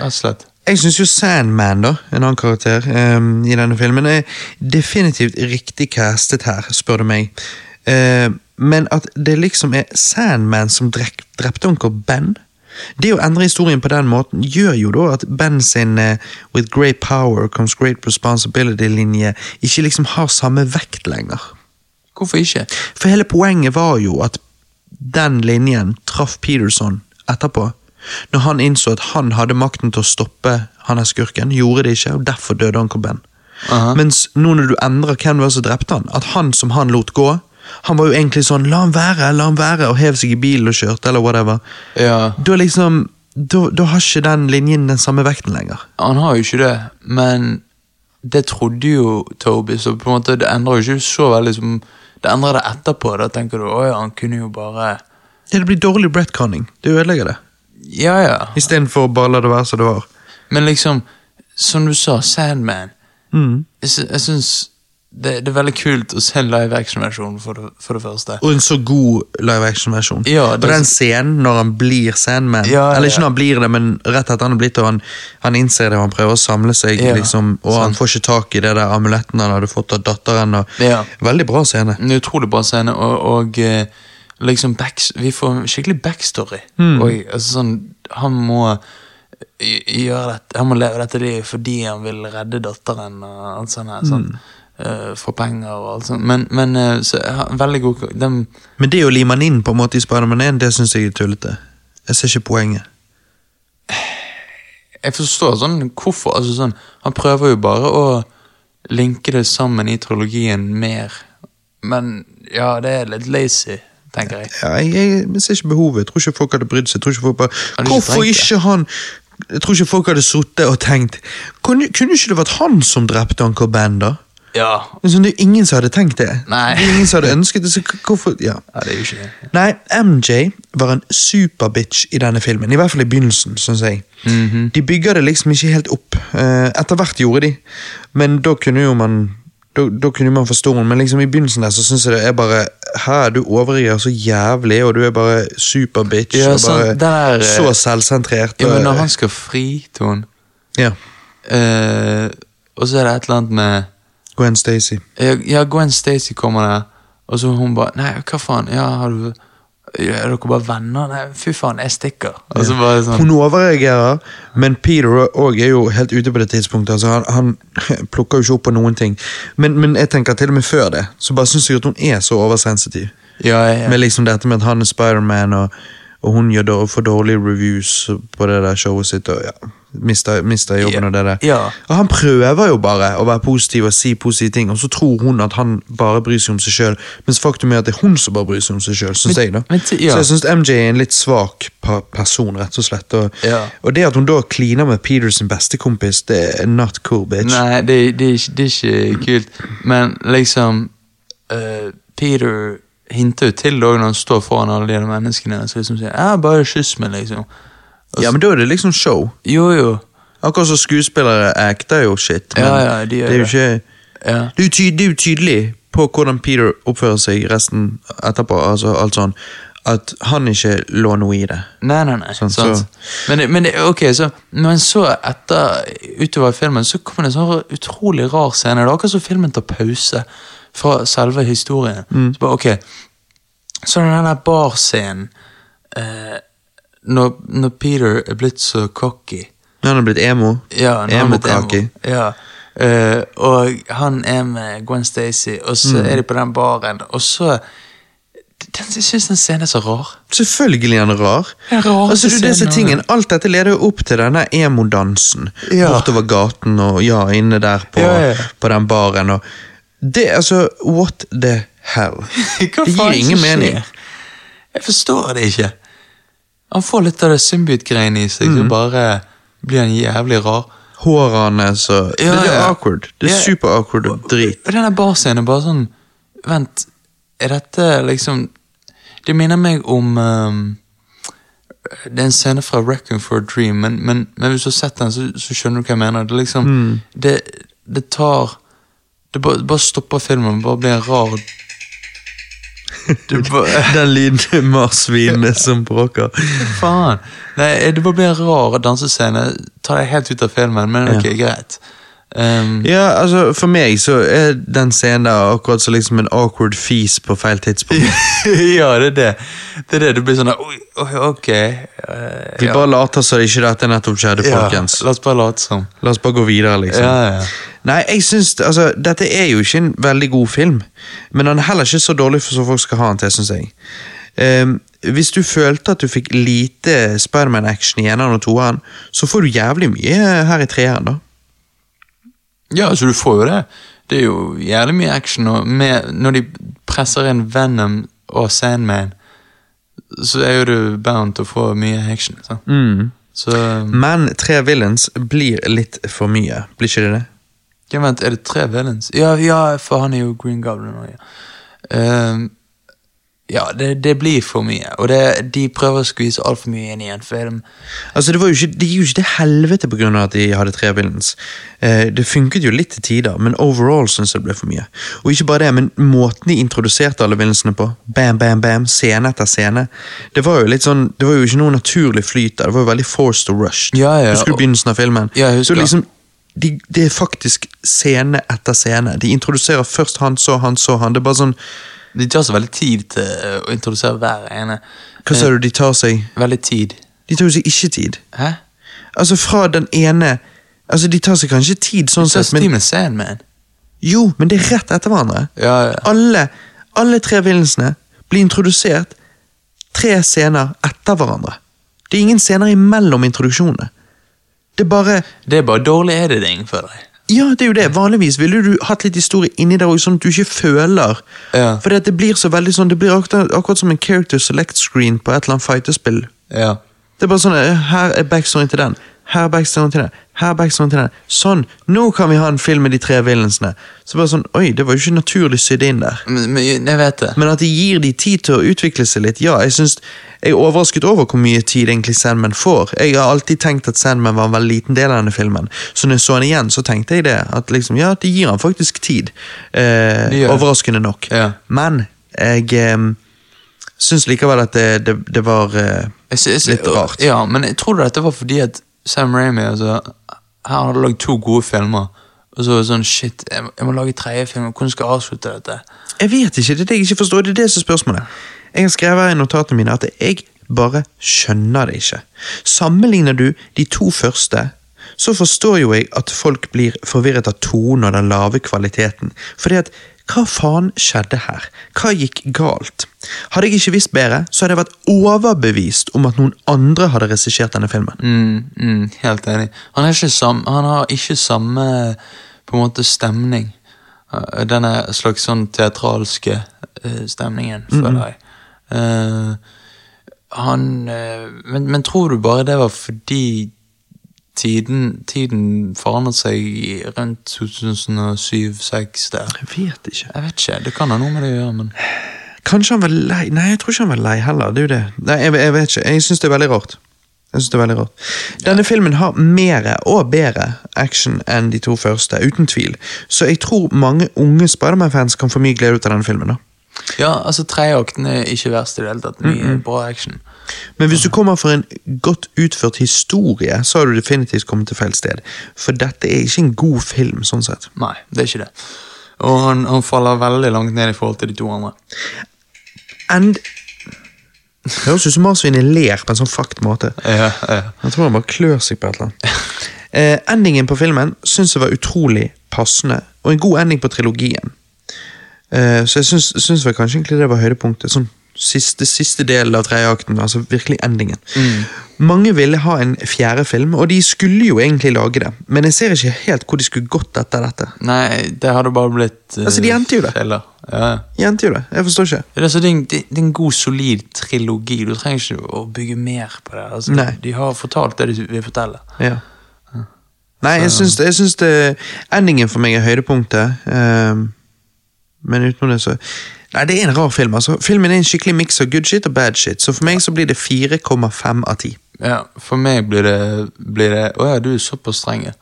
Rett. Jeg syns jo Sandman, da, en annen karakter um, i denne filmen, er definitivt riktig castet her, spør du meg. Uh, men at det liksom er Sandman som drepte onkel Ben Det å endre historien på den måten gjør jo da at Ben sin uh, 'With great power comes great responsibility'-linje ikke liksom har samme vekt lenger. Hvorfor ikke? For hele poenget var jo at den linjen traff Peterson etterpå. Når han innså at han hadde makten til å stoppe han her skurken, gjorde det ikke, og derfor døde Uncle Ben. Aha. Mens nå når du endrer hvem det var som drepte han, at han som han lot gå, han var jo egentlig sånn 'la han være', la han være, og hev seg i bilen og kjørte, eller whatever. Ja, Da liksom, da, da har ikke den linjen den samme vekten lenger. Han har jo ikke det, men det trodde jo Toby, så på en måte det endrer jo ikke så veldig som Det endrer det etterpå. Da tenker du å ja, han kunne jo bare Ja, det blir dårlig brettconning. Det ødelegger det. Ja ja. Istedenfor bare la det være som det var. Men liksom, som du sa, Sandman Mm. Jeg, jeg syns det, det er veldig kult å se en live action-versjon, for, det- for det første. Og en så god live action-versjon. Ja, det- den scenen når han blir Sandman Ja, ja, Eller ikke når han blir det, men rett etter han er blitt og han, han innser det og han prøver å samle seg, liksom, og han får ikke tak i det der amuletten han hadde fått av datteren. Og, Ja. Veldig bra scene. En utrolig bra scene, og, og eh, liksom back, vi får skikkelig backstory. Mm. Og, altså sånn, han må gjøre dette, han må leve dette livet fordi han vil redde datteren og alt sånt her, sånn. Hmm. Eh, for penger og alt sånt. Men, men uh, så, ha- veldig god de... Men det å lime han inn på en måte i Spiderman 1, det syns jeg er tullete. Jeg ser ikke poenget. Jeg forstår sånn hvorfor. Altså sånn, han prøver jo bare å linke det sammen i trilogien mer. Men ja, det er litt lazy, tenker jeg. Ja, jeg, jeg ser ikke behovet. Jeg tror ikke folk hadde brydd seg. Jeg tror ikke folk bare, ikke Hvorfor trengt ikke han Jeg tror ikke folk hadde sittet og tenkt Kunne, kunne ikke det vært han som drepte Uncle Ben, da? Ja. Liksom, det er jo ingen som hadde tenkt det. Nei. Det er ingen som hadde ønsket det. Så hvorfor Ja. ja, det er jo ikke det. Nei, MJ var en superbitch i denne filmen. I hvert fall i begynnelsen, syns jeg. Mhm. De bygger det liksom ikke helt opp. Eh, etter hvert gjorde de, men da kunne jo man da, da kunne man forstå henne, men liksom i begynnelsen der så syns jeg det er bare Her, du overgir så jævlig, og du er bare superbitch. Ja, og bare sant, der, så selvsentrert. Ja, men når han skal fri til henne, ja, uh, og så er det et eller annet med Gwen Stacy. Ja, Gwen Stacy kommer der, og så hun bare Nei, hva faen? Ja, har du Er dere bare venner? Nei, fy faen, jeg stikker. Og så bare sånn Hun overreagerer, men Peter òg er jo helt ute på det tidspunktet. Altså, han, han plukker jo ikke opp på noen ting. Men, men jeg tenker til og med før det, så bare syns jeg at hun er så oversensitiv. Ja, ja, ja. Med liksom dette med at han er Spiderman, og, og hun gjør for dårlige reviews på det der showet sitt, og ja, mister, mister jobben og det der. ja. Og han prøver jo bare å være positiv og si positive ting, og så tror hun at han bare bryr seg om seg sjøl, mens faktum er at det er hun som bare bryr seg om seg sjøl, syns jeg, da. men ja. Så jeg syns MJ er en litt svak person, rett og slett. Og, Ja. og det at hun da kliner med Peters bestekompis, det er not cool, bitch. Nei, det, det, er det er ikke kult. Men liksom uh, Peter hinter jo til det når han står foran alle de menneskene. Så liksom sier ja, bare kyss meg, liksom. Og Ja, men da er det liksom show. Jo, jo. Akkurat som skuespillere acter jo shit. Men Ja, ja, de det er jo ikke Ja. det er, jo det er jo tydelig på hvordan Peter oppfører seg resten etterpå. altså alt sånn, At han ikke lå noe i det. Nei, nei, nei. Sånn, så- Men, men det- ok, så Men så etter utover filmen så kommer det en sånn utrolig rar scene. Det er akkurat som filmen tar pause fra selve historien. Mm. Så bare, ok Så den der barscenen eh, når, når Peter er blitt så cocky. Han er blitt emo. Ja, når Emo-kaki. emo. Ja. Uh, og han er med Gwen Stacy, og så Mm. er de på den baren, og så den, Jeg syns den scenen er så rar. Selvfølgelig er den rar. Den Altså, du, disse tingene, Alt dette leder jo opp til denne emo-dansen. Ja. Bortover gaten og ja, inne der på, Ja, ja. på den baren. Og det, altså, What the hell? Det gir ingen mening. Jeg forstår det ikke. Han får litt av det symbiote-greiene i seg, Mm. så bare blir han jævlig rar. Håret hans og Ja, Det er awkward. Det er Ja. super awkward og drit. Og denne barscenen er bare sånn Vent, er dette liksom Det minner meg om um, Det er en scene fra Reckon for a Dream, men, men, men hvis du har sett den, så, så skjønner du hva jeg mener. Det liksom Mm. det, det tar Det bare, bare stopper filmen, bare blir en rar Den lyden marsvinet som bråker. Faen. Nei, det bare blir en rar dansescene. Tar deg helt ut av filmen, men ok, greit. Um, Ja, altså For meg så er den scenen der akkurat som liksom en awkward fis på feil tidspunkt. ja, det er det. Det er det. du blir sånn Oi, ok. Uh, Vi ja. bare later som ikke dette nettopp skjedde, Ja. La oss bare late som. La oss bare gå videre, liksom. Ja, ja. Nei, jeg synes, altså, Dette er jo ikke en veldig god film, men han er heller ikke så dårlig for så folk skal ha den til, syns jeg. Um, hvis du følte at du fikk lite Spiderman-action i eneren og toeren, så får du jævlig mye her i treeren, da. Ja, altså du får jo det. Det er jo jævlig mye action, og med, når de presser inn Venom og Sandman, så er jo du bound til å få mye action. Så. Mm. Så Men tre villains blir litt for mye, blir ikke det det? Ja, Vent, er det tre villains? Ja, ja, for han er jo Green Goblin nå, ja. Ehm, ja, det, det blir for mye, og det, de prøver å skvise altfor mye inn i en film. Altså, Det var jo ikke, det jo ikke til helvete pga. at de hadde tre villains. Eh, det funket jo litt til tider, men overall syns jeg det ble for mye. Og ikke bare det, men måten de introduserte alle villainsene på, bam, bam, bam, scene etter scene, det var jo litt sånn, det var jo ikke noe naturlig flyt der, det var jo veldig forced og rushed. Ja, ja, Husker du begynnelsen av filmen? Ja, jeg husker. Så liksom, de, det er faktisk scene etter scene. De introduserer først han, så han, så han. Det er bare sånn De tar seg veldig tid til å introdusere hver ene. Hva sa du, de tar seg Veldig tid. De tar jo seg ikke tid. Hæ? Altså, fra den ene Altså, de tar seg kanskje tid, sånn Så sett, men Steven Sandman. Jo, men det er rett etter hverandre. Ja, ja. Alle, alle tre villensene blir introdusert tre scener etter hverandre. Det er ingen scener imellom introduksjonene. Det er bare Det er bare dårlig editing for deg. Ja, det er jo det. Vanligvis ville du hatt litt historie inni der også, sånn at du ikke føler Ja. For det blir så veldig sånn Det blir akkurat, akkurat som en character select screen på et eller annet fighterspill. Ja. Det er bare sånn eh, Her er backstoryen til den. Her er backstoryen til den. Her er backstoryen til den. Sånn! Nå kan vi ha en film med de tre villainsene. Så bare sånn Oi, det var jo ikke naturlig sydd inn der. Men, men jeg vet det. Men at de gir de tid til å utvikle seg litt, ja. Jeg synes, jeg er overrasket over hvor mye tid egentlig Sandman får. Jeg har alltid tenkt at Sandman var en veldig liten del av denne filmen. Så når jeg så den igjen, så tenkte jeg det. At liksom, ja, de gir han faktisk tid. Eh, De overraskende nok. Ja. Men jeg eh, syns likevel at det, det, det var eh, Jeg synes, jeg Litt rart. Ja, men jeg tror dette var fordi at Sam Raimi altså, Han hadde lagd to gode filmer. Og så var det sånn Shit, jeg, må- jeg må lage tredje film. Hvordan skal jeg avslutte dette? Jeg vet ikke, det er det jeg ikke forstår. Det er det som er spørsmålet. Jeg har skrevet her i notatene mine at jeg bare skjønner det ikke. Sammenligner du de to første, så forstår jo jeg at folk blir forvirret av tonen og den lave kvaliteten. Fordi at hva faen skjedde her? Hva gikk galt? Hadde jeg ikke visst bedre, så hadde jeg vært overbevist om at noen andre hadde regissert denne filmen. Mm, mm, helt enig. Han, ikke sam, han har ikke samme på en måte stemning. Uh, Denne slags sånn teatralske uh, stemningen, føler jeg. Uh, han men, men tror du bare det var fordi tiden, tiden forandret seg rundt 2007-2006 der? Jeg vet ikke. Jeg vet ikke, det kan ha noe med det å gjøre, men Kanskje han var lei? Nei, jeg tror ikke han var lei heller. Det er jo det. Nei, jeg, jeg vet ikke. Jeg syns det er veldig rart. Jeg synes det er veldig rart. Denne filmen har mer og bedre action enn de to første, uten tvil. Så jeg tror mange unge Spiderman-fans kan få mye glede ut av denne filmen. da. Ja, altså tredjeakten er ikke verst i det hele tatt. Mye bra action. Men hvis du kommer for en godt utført historie, så har du definitivt kommet til feil sted. For dette er ikke en god film, sånn sett. Nei, det er ikke det. Og han, han faller veldig langt ned i forhold til de to andre. And Det høres ut som marsvinet ler på en sånn fakt måte. Ja, ja. Jeg tror han bare klør seg på et eller annet. Eh, endingen på filmen syns jeg var utrolig passende, og en god ending på trilogien. Eh, så jeg syns, vel kanskje egentlig det var høydepunktet. Sånn siste, siste delen av tredje akten, altså virkelig endingen. Mange ville ha en fjerde film, og de skulle jo egentlig lage det, men jeg ser ikke helt hvor de skulle gått etter dette. Nei, det hadde bare blitt uh, Altså, de endte jo det. Ja. De endte jo det, jeg forstår ikke. Det, er altså, det, er en, det, er en god, solid trilogi. Du trenger ikke å bygge mer på det. Altså, Nei. De har fortalt det de vil fortelle. Ja. Nei, jeg syns, jeg syns det Endingen for meg er høydepunktet. ehm, men utenom det, så Nei, det er en rar film. altså. Filmen er en skikkelig miks av good shit og bad shit, så for meg så blir det 4,5 av 10. Ja, for meg blir det, blir det Å ja, du er såpass streng. ja.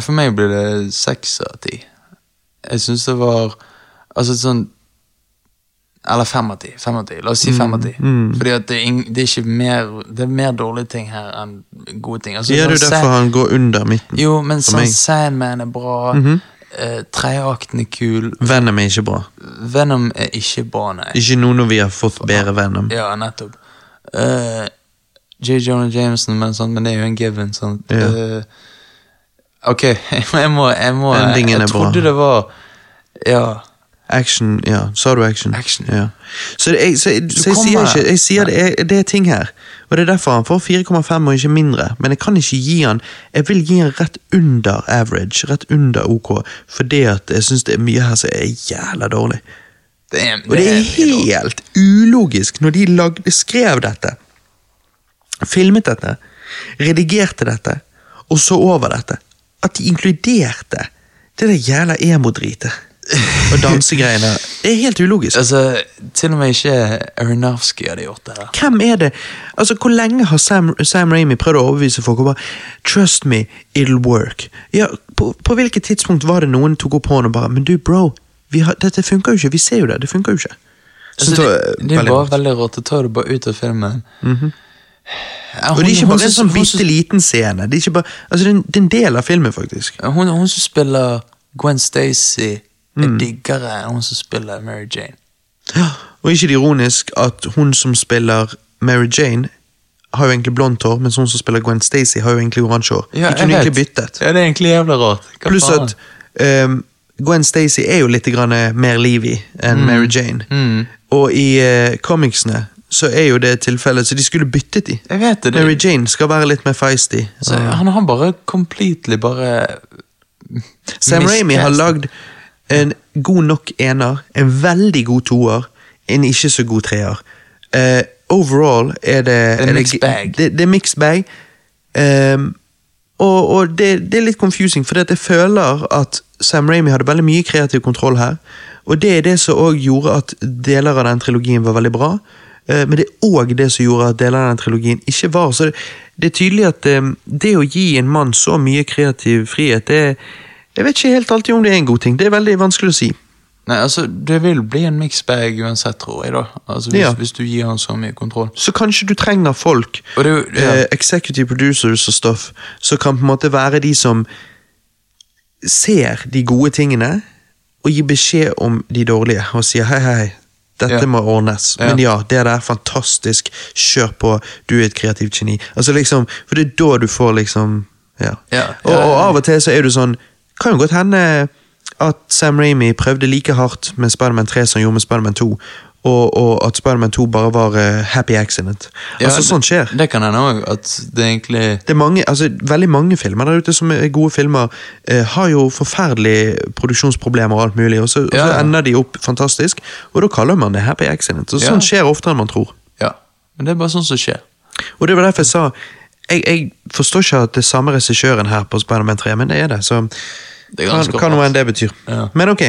For meg blir det 6 av 10. Jeg syns det var Altså sånn Eller 5 av ti. Fem av ti. La oss si 5 av ti. Fordi at det er, det er ikke mer Det er mer dårlige ting her enn gode ting. Altså, Ja, det er jo sånn derfor han går under midten. Jo, men sånn. Sandman er bra. Eh, Tredjeakten er kul. Venom er ikke bra. Venom er ikke bra, nei. Ikke nå når vi har fått bedre Venom. Ja, nettopp. Uh, J. Jonah Jameson, men, sånn, men det er jo en given. Sånn. Ja. Uh, ok, jeg må, jeg må Endingen er Jeg trodde det var Ja. Action, ja. Sa du action? Action. Ja. Så, det, jeg, så, så jeg sier ikke Jeg sier det det er ting her. Og det er derfor han får 4,5 og ikke mindre. Men jeg kan ikke gi han Jeg vil gi han rett under average. Rett under OK. Fordi at jeg syns det er mye her som er jævla dårlig. Det er, Og det er helt ulogisk når de lagde, skrev dette, filmet dette, redigerte dette, og så over dette, at de inkluderte det der jævla emo-dritet. Og dansegreiene. Det er helt ulogisk. Altså, til og med ikke Aronofsky hadde gjort det her. Hvem er det? Altså, Hvor lenge har Sam, Sam Raimi prøvd å overbevise folk? om Trust me, it'll work. Ja, på, på hvilket tidspunkt var det noen tok opp hånden og bare Men du, bro, vi har, dette funker jo ikke. Vi ser jo det. Det funker jo ikke. Altså, det, det, det er veldig rart. Det tar du bare ut av filmen. Ja, Og det er ikke bare hun en sånn hun bitte liten scene. Det er, ikke bare, altså det er en del av filmen, faktisk. Hun, hun som spiller Gwen Stacy, Mm. er diggere enn hun som spiller Mary Jane. Og ikke det ironisk at hun som spiller Mary Jane, har jo egentlig blondt hår, mens hun som spiller Gwen Stacy, har jo egentlig oransje hår. Ja, De kunne egentlig byttet. Ja, det er egentlig jævla rart. Hva Pluss at um, Gwen Stacy er jo litt grann mer livy enn Mary Jane. Mm. Og i uh, comicsene så er jo det tilfellet, så de skulle byttet de. Jeg vet det. det Mary Jane skal være litt mer feisty. så han har bare completely bare Sam Raimi har lagd en god nok ener, en veldig god toer, en ikke så god treer. Uh, overall er det er mixed bag. Det, det er mixed bag. Um, og og det, det er litt confusing, for jeg føler at Sam Raimi hadde veldig mye kreativ kontroll her. Og det er det som òg gjorde at deler av den trilogien var veldig bra. Uh, men det er òg det som gjorde at deler av den trilogien ikke var. Så det, det er tydelig at um, det å gi en mann så mye kreativ frihet, det Jeg vet ikke helt alltid om det er en god ting. Det er veldig vanskelig å si. Nei, altså, det vil bli en mixed bag uansett, tror jeg, da. Altså, hvis, Ja. hvis du gir han så mye kontroll. Så kanskje du trenger folk, det, ja. eh, executive producers og stuff, som kan på en måte være de som ser de gode tingene, og gir beskjed om de dårlige, og sier hei, hei, dette Ja. må ordnes. Men ja, det der er fantastisk, kjør på, du er et kreativt geni. Altså liksom, For det er da du får liksom Ja. Og, og av og til så er du sånn Kan jo godt hende at Sam Raimi prøvde like hardt med Spiderman 3 som han gjorde med Spiderman 2, og, og at Spiderman 2 bare var eh, happy accident. Ja, altså, sånt skjer. Det, det kan hende òg, at det egentlig Det er mange, altså, veldig mange filmer der ute som er gode filmer, eh, har jo forferdelige produksjonsproblemer og alt mulig, og så, og så ender de opp fantastisk, og da kaller man det happy accident. Og Ja. skjer oftere enn man tror. Ja. Men det er bare sånn som skjer. Og det var derfor jeg sa jeg, jeg forstår ikke at det er samme regissøren her på Spiderman 3, men det er det. Så Det er hva, nå enn det betyr. Ja. Men ok.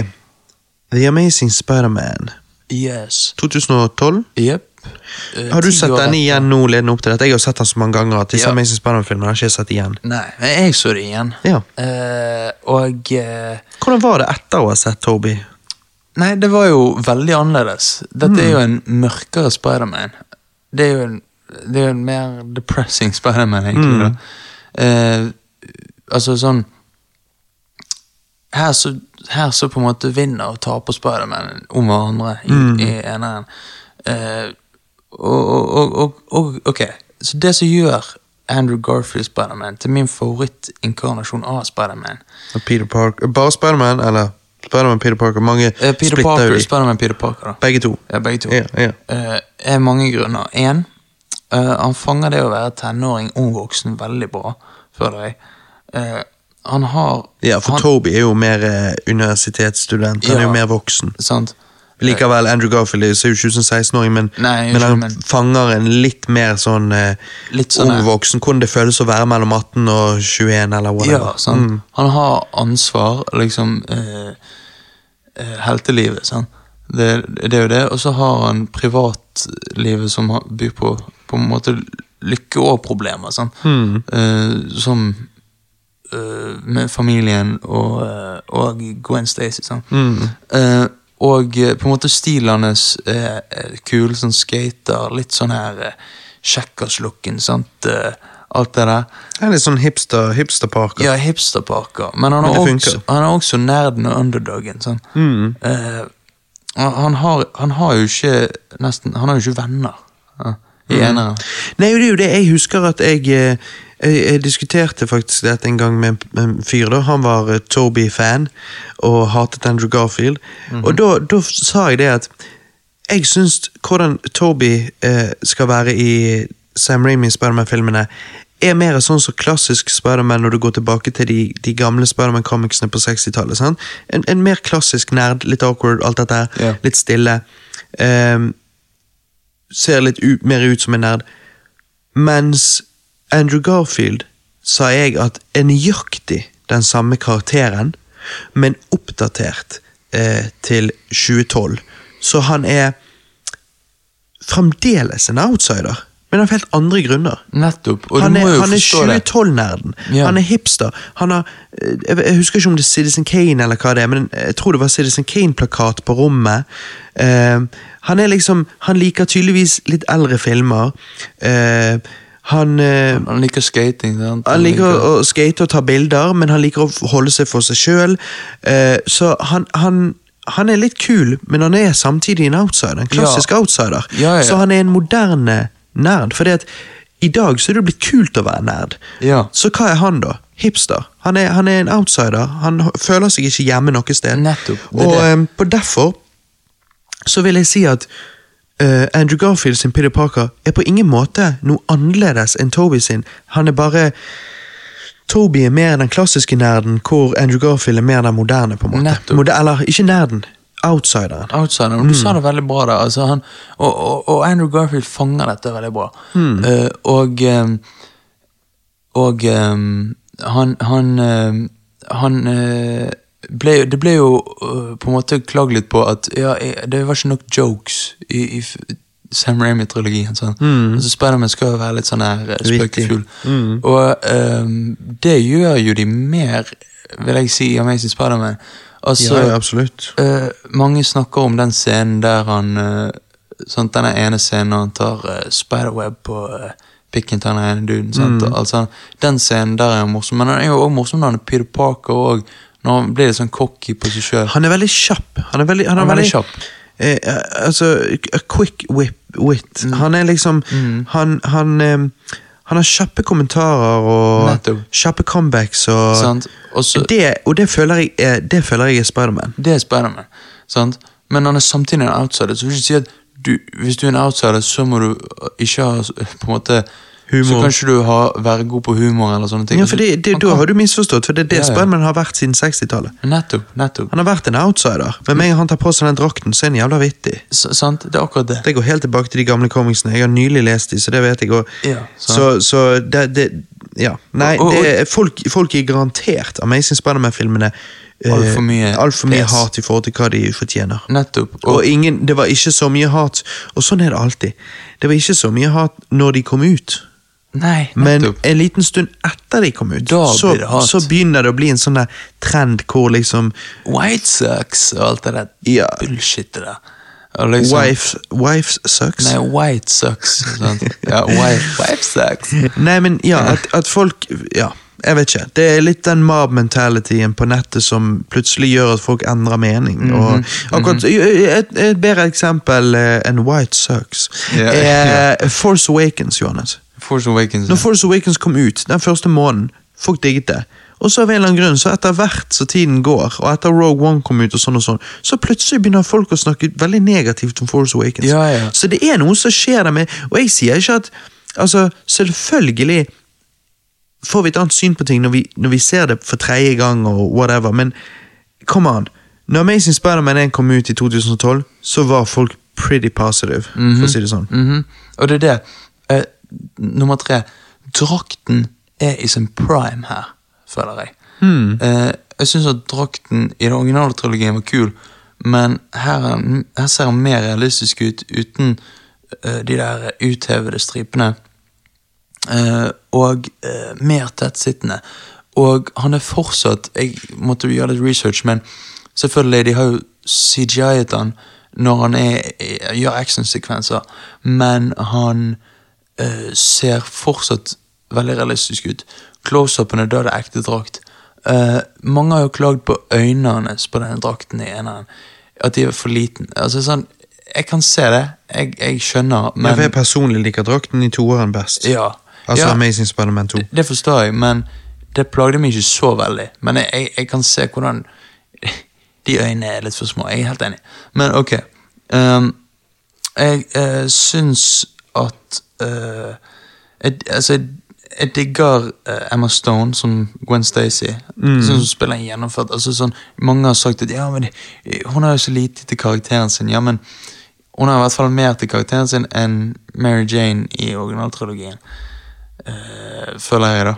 The Amazing Spiderman Yes. 2012. Yep. Uh, Har du sett den igjen nå ledende opp til dette? Jeg har sett den så mange ganger at disse Ja. Amazing Spiderman-filmene har ikke sett igjen. Nei, men jeg så det igjen. Ja. Uh, og uh, Hvordan var det etter å ha sett Toby? Nei, det var jo veldig annerledes. Dette er jo en mørkere Spiderman. Det er jo en, det er jo en mer depressing Spiderman, egentlig. da. Eh, altså sånn her så, her så på en måte vinner og taper Spiderman om hverandre i, i eneren. Eh, og, og, og, og, ok, så det som gjør Andrew Garfield Spiderman til min favorittinkarnasjon av Spiderman Peter Parker. Bare Spiderman, eller Spiderman Peter Parker? Mange eh, Peter splitter Parker, de. Spiderman Peter Parker, da. Begge to. Ja, begge to. Yeah, yeah. Eh, er mange grunner. Én, han fanger det å være tenåring, ung voksen, veldig bra, føler jeg. Uh, han har Ja, for han, Toby er jo mer eh, universitetsstudent. Han er jo mer voksen. Sant? Likevel, Andrew Garfield ser jo ikke ut som 16-åring, men, Nei, men han men- fanger en litt mer sånn eh, Litt sånn, ung eh, voksen. Hvordan det føles å være mellom 18 og 21, eller Ja, whatever. sant? Mm. Han har ansvar, liksom eh, eh, Heltelivet, sant? Det, det er jo det. Og så har han privatlivet som byr på på en måte lykke og problemer. Sånn. Mm. Uh, som uh, med familien og, uh, og Gwen Stacy. sant? Eh, og på en måte stilen hans er kul, sånn skater, litt sånn her uh, Checkers-looken, sant? Alt det der. Det er litt sånn hipster, hipsterparker. Ja, hipsterparker. Men han er, Men også, han er også nerden og underdogen. Sånn. Mm. han, han, har, han har jo ikke nesten Han har jo ikke venner. Ja, I eneren. Nei, det er jo det. Jeg husker at jeg, eh, jeg, jeg diskuterte faktisk dette en gang med, en fyr. da. Han var uh, Toby-fan og hatet Andrew Garfield. Og da, da sa jeg det at jeg syns hvordan Toby eh, skal være i Sam Raimi Spiderman-filmene, er mer sånn som klassisk Spiderman når du går tilbake til de, de gamle Spiderman-comicsene på 60-tallet. sant? En, en mer klassisk nerd, litt awkward, alt dette. Ja. Litt stille. Ehm, ser litt ut, mer ut som en nerd. Mens Andrew Garfield sa jeg at er nøyaktig den samme karakteren, men oppdatert eh, til 2012. Så han er fremdeles en outsider, men av helt andre grunner. Nettopp. Og Han du må er, jo han er forstå det. 2012-nerden. Ja. Han er hipster. Han har, eh, jeg, husker ikke om det er Citizen Kane eller hva det er, men jeg tror det var Citizen Kane-plakat på rommet. Uh, han er liksom, han liker tydeligvis litt eldre filmer. Uh, han, uh, Han liker skating. Sant? han liker å skate og ta bilder, men han liker å holde seg for seg sjøl. så han, han, han er litt kul, men han er samtidig en outsider. En klassisk outsider. Ja, ja. Så han er en moderne nerd. Fordi at i dag så er det blitt kult å være nerd. Ja. Så hva er han, da? Hipster. Han er, han er en outsider. Han føler seg ikke hjemme noe sted. Nettopp, det Og um, på derfor så vil jeg si at Uh, Andrew Garfield sin Peter Parker er på ingen måte noe annerledes enn Toby sin. Han er bare Toby er mer den klassiske nerden, hvor Andrew Garfield er mer den moderne. på en måte. Moder, eller ikke nerden, outsideren. Outsider. Mm. Du sa det veldig bra der. Altså, han, og, og, og Andrew Garfield fanger dette veldig bra. Mm. Uh, og ehm, og um, han han, uh, han uh, ble, Det ble jo eh, på en måte klagd litt på at ja, det var ikke nok jokes i, i Sam Ramy-trilogien. Sånn. Altså, Spiderman skal jo være litt sånn her Mm. Spøkefull. Mm. Og um, det gjør jo de mer, vil jeg si, i Amazing Spiderman. Altså, ja, absolutt. Uh, mange snakker om den scenen der han uh, sant, Denne ene scenen når han tar uh, spiderweb på uh, pikken til den ene duden. Sant? Mm. Altså, den scenen der er morsom, men den er jo også morsom når han er Peter Parker og når han blir litt sånn cocky på seg sjøl. Han er veldig kjapp. Han er veldig, han er Han er veldig veldig kjapp. Eh, altså, a quick whip, wit. Mm. Han er liksom Han, han, eh, han har kjappe kommentarer og Nettopp. kjappe comebacks. Og, Sant? Og det, og det føler jeg er, det føler jeg er Spiderman. Det er Spiderman. sant? Men han er samtidig en outsider, så vil ikke si at du, hvis du er en outsider, så må du ikke ha på en måte Humor. Så kan ikke du ha, være god på humor eller sånne ting. Ja, for det, det, Da kan- har du misforstått, for det er det Ja, ja. Spiderman har vært siden 60-tallet. Nettopp. nettopp. Han har vært en outsider, men med en gang han tar på seg den drakten, så er han jævla vittig. S sant? Det er akkurat det. Det går helt tilbake til de gamle comicsene. Jeg har nylig lest de, så det vet jeg. òg. Ja, så så det, det Ja. Nei, Og- og- det, er- folk, folk er garantert Amazing Spiderman-filmene Altfor mye, mye alt for mye hat i forhold til hva de fortjener. Nettopp. Og ingen, det var ikke så mye hat, og sånn er det alltid. Det var ikke så mye hat når de kom ut, Nei, men en liten stund etter de kom ut, så, så begynner det å bli en sånn der trend hvor liksom White sucks og alt det der Ja. bullshitet der. Liksom, Wife, wife sucks. Nei, white sucks. Sant? Ja, wife, wife sucks. Nei, men ja, at, at folk Ja, jeg vet ikke. Det er litt den mob-mentalityen på nettet som plutselig gjør at folk endrer mening. Mhm, og akkurat, et, et bedre eksempel eh, enn White Sucks yeah, er Force Awakens, Johannes. Force Awakens. Når Force Awakens kom ut den første måneden, folk digget det. Og så av en eller annen grunn, så etter hvert som tiden går, og etter Rogue One kom ut, og sånn og sånn, så plutselig begynner folk å snakke veldig negativt om Force Awakens. Ja, ja. Så det er noe som skjer der med Og jeg sier ikke at Altså, selvfølgelig får vi et annet syn på ting når vi, når vi ser det for tredje gang, og whatever, men come on. Når Amazing Spider-Man 1 kom ut i 2012, så var folk pretty positive, for å si det sånn. Mhm. Og det er det. Nummer tre. Drakten er i sin prime her, føler jeg. Hmm. Uh, jeg syns at drakten i den originale trilogien var kul, men her, er her ser han mer realistisk ut uten uh, de der uthevede stripene. Uh, og mer tettsittende. Og han er fortsatt Jeg måtte gjøre litt research, men selvfølgelig, de har jo CGI-et han når han er, gjør actionsekvenser, men han eh, ser fortsatt veldig realistisk ut. Close-upene, da er det ekte drakt. Uh, mange har jo klagd på øynene hans på denne drakten i eneren. At de er for liten. Altså sånn, Jeg kan se det, jeg, jeg skjønner, Men men jeg personlig liker drakten i toeren best. ja. Altså ja, Amazing Spider-Man 2. det forstår jeg, men det plagde meg ikke så veldig. Men jeg, jeg, jeg kan se hvordan De øynene er litt for små. Jeg er helt enig. Men ok. Um, jeg uh, syns at uh, jeg, Altså, jeg, jeg digger uh, Emma Stone som Gwen Stacy. Mm. Som spiller en gjennomført altså sånn, Mange har sagt at ja, men eh, hun har jo så lite til karakteren sin. Ja, men hun har i hvert fall mer til karakteren sin enn Mary Jane i originaltrilogien. Uh, føler jeg, da.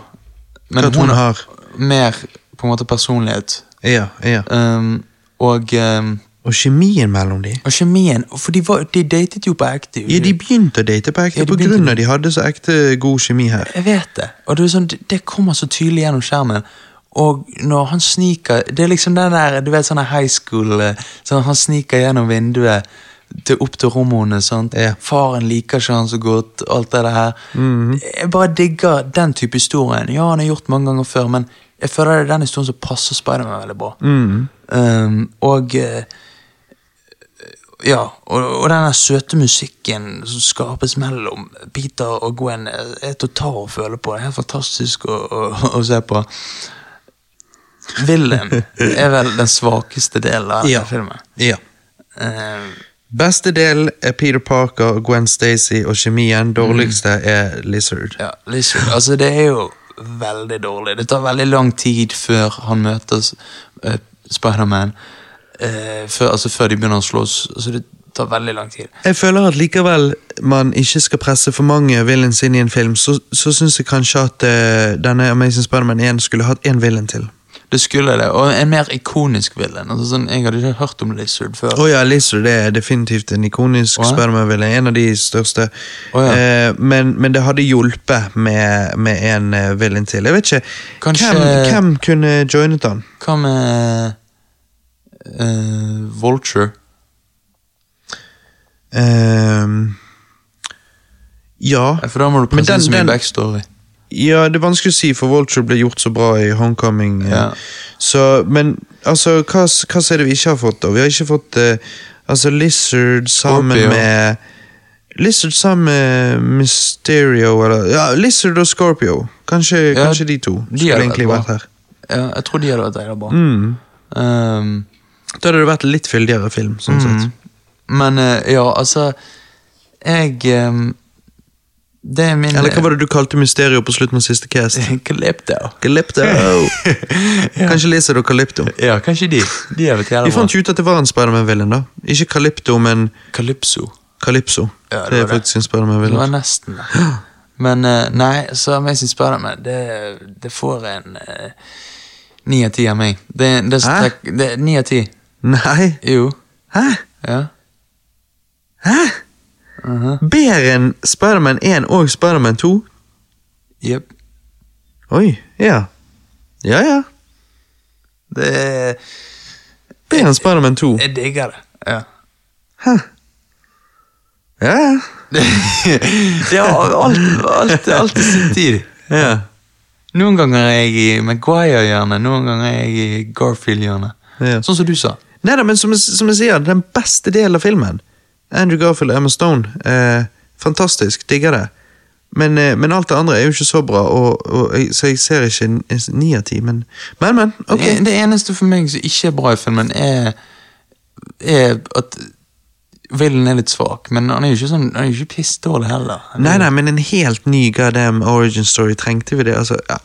Men hun, hun har mer på en måte personlighet. Ja, ja. Um, og, um, Og kjemien mellom de. og kjemien. For de, var, de datet jo på ekte. Ja, de begynte å date på ekte Ja, de begynte grunn av de hadde så ekte god kjemi her. Jeg vet det. Og det, er sånn, det, det kommer så tydelig gjennom skjermen. Og når han sniker Det er liksom den der Du vet sånne high school eh, sånn Han sniker gjennom vinduet til, opp til rommene. sant? Ja. Faren liker ikke han så godt. Alt det der. Jeg bare digger den type historien. Ja, han har gjort mange ganger før, men jeg føler det er den historien som passer Spiderman veldig bra. Um, og eh, ja, og, og denne søte musikken som skapes mellom Peter og Gwen, er, til å føle på. Det er helt fantastisk å, å, å se på. Villain er vel den svakeste delen av Ja. filmen. Ja. Uh, Beste del er Peter Parker, Gwen Stacy og kjemien. Dårligste er Lizard. ja, Lizard. Altså, det er jo veldig dårlig. Det tar veldig lang tid før han møter uh, Spiderman. Eh, før, altså før de begynner å slåss. Altså, det tar veldig lang tid. Jeg føler at likevel man ikke skal presse for mange villains inn i en film, så, så syns jeg kanskje at eh, denne Amazing Spider-Man 1 skulle hatt én villain til. Det skulle det, og en mer ikonisk villain. Altså, sånn, jeg hadde ikke hørt om Lizard før. Å ja, Lizard det er definitivt en ikonisk oh, ja? Spiderman-villain. En av de største. Oh, ja. eh, men, men det hadde hjulpet med, med en eh, villain til. Jeg vet ikke, Kanskje- hvem, hvem kunne joinet han? Hva med eh, Vulture? Ehm, ja For da må du presse den- så mye den- backstory. Ja, det er vanskelig å si, for Vulture ble gjort så bra i Homecoming. Ja. Så, men altså, hva, hva er det vi ikke har fått, da? Vi har ikke fått uh, altså Lizard sammen Scorpio. med Lizard sammen med Mysterio, eller Ja, Lizard og Scorpio. Kanskje, Ja, kanskje de to de skulle egentlig vært her. Ja, jeg tror de hadde vært der bra. Mm. Um, Da hadde det vært litt fyldigere film, sånn Mm. sett. men eh, ja, altså Jeg um, Det er min Eller hva var det du kalte Mysterio på slutten av siste cast? Calypto. Calypto! Kanskje Lisa og Calypto. Ja, kanskje de. De har vært Vi jævla fant jo ut at det var en Spiderman-villain, da. Ikke Calypto, men Calypso. Calypso. Ja, det det, er var det. faktisk en Det Spiderman-villain. var nesten det. Men eh, nei, så Amazing Spiderman, det, det får en eh, ni av ti av meg. Det, det, Hæ? strekk- det er ni av ti. Nei! Jo. Hæ? Ja. Hæ? Bedre enn Spiderman 1 og Spiderman 2? Jepp. Oi, ja. Ja, ja. Det er Bedre enn Spiderman 2. Jeg digger det. Ja. Hæ? Ja, ja. det har alt, alt, alt i sin tid. ja. Noen ganger er jeg i Maguire-hjørnet, noen ganger er jeg i Garfield-hjørnet. Ja. Sånn som du sa. Neida, men som, som jeg sier, den beste delen av filmen Andrew Garfield og Emma Stone. Eh, fantastisk, digger det. Men, eh, men alt det andre er jo ikke så bra, og, og, og, så jeg ser ikke en- ni av ti. Men, men, men. Ok. Det, det eneste for meg som ikke er bra i filmen, er, er at Villen er litt svak, men han er jo ikke sånn, han er jo ikke pissdårlig heller. Er Nei, nei, men en helt ny goddamn origin story, trengte vi det? Altså, ja.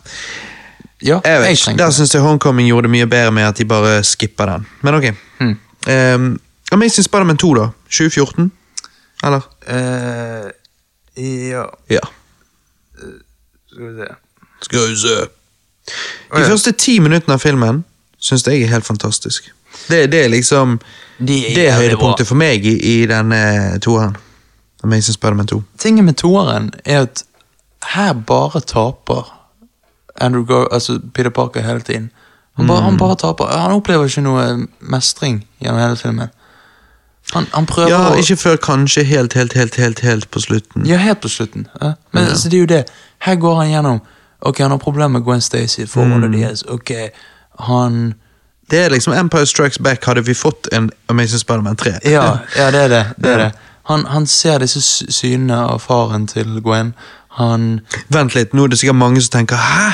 Ja, Jeg vet jeg Der syns jeg Homecoming gjorde det mye bedre med at de bare skippa den. Men ok. Mm. Um, Amazing Spiderman 2, da? 2014? Eller? Uh, ja, Ja. skal vi se. Skal vi se. De ja. første ti minuttene av filmen syns jeg er helt fantastisk. Det, det er liksom De er Det er høydepunktet for meg i, i denne toeren. Amazing Spiderman 2. Tingen med toeren er at her bare taper Andrew Gar altså Peter Parker hele tiden. Han bare, han bare taper. Han opplever ikke noe mestring gjennom hele filmen. Han, han prøver Ja, å ikke før kanskje helt, helt, helt, helt, helt på slutten. Ja, helt på slutten. Ja. Men altså, det er jo det. Her går han gjennom Ok, han har problemer med Gwen Stacy, forholdet deres. Ok, han Det er liksom Empire Strikes Back hadde vi fått en Amazing Spiderman 3. Ja, ja det er det. det, er det. Han, han ser disse synene av faren til Gwen. Han Vent litt, nå er det sikkert mange som tenker Hæ?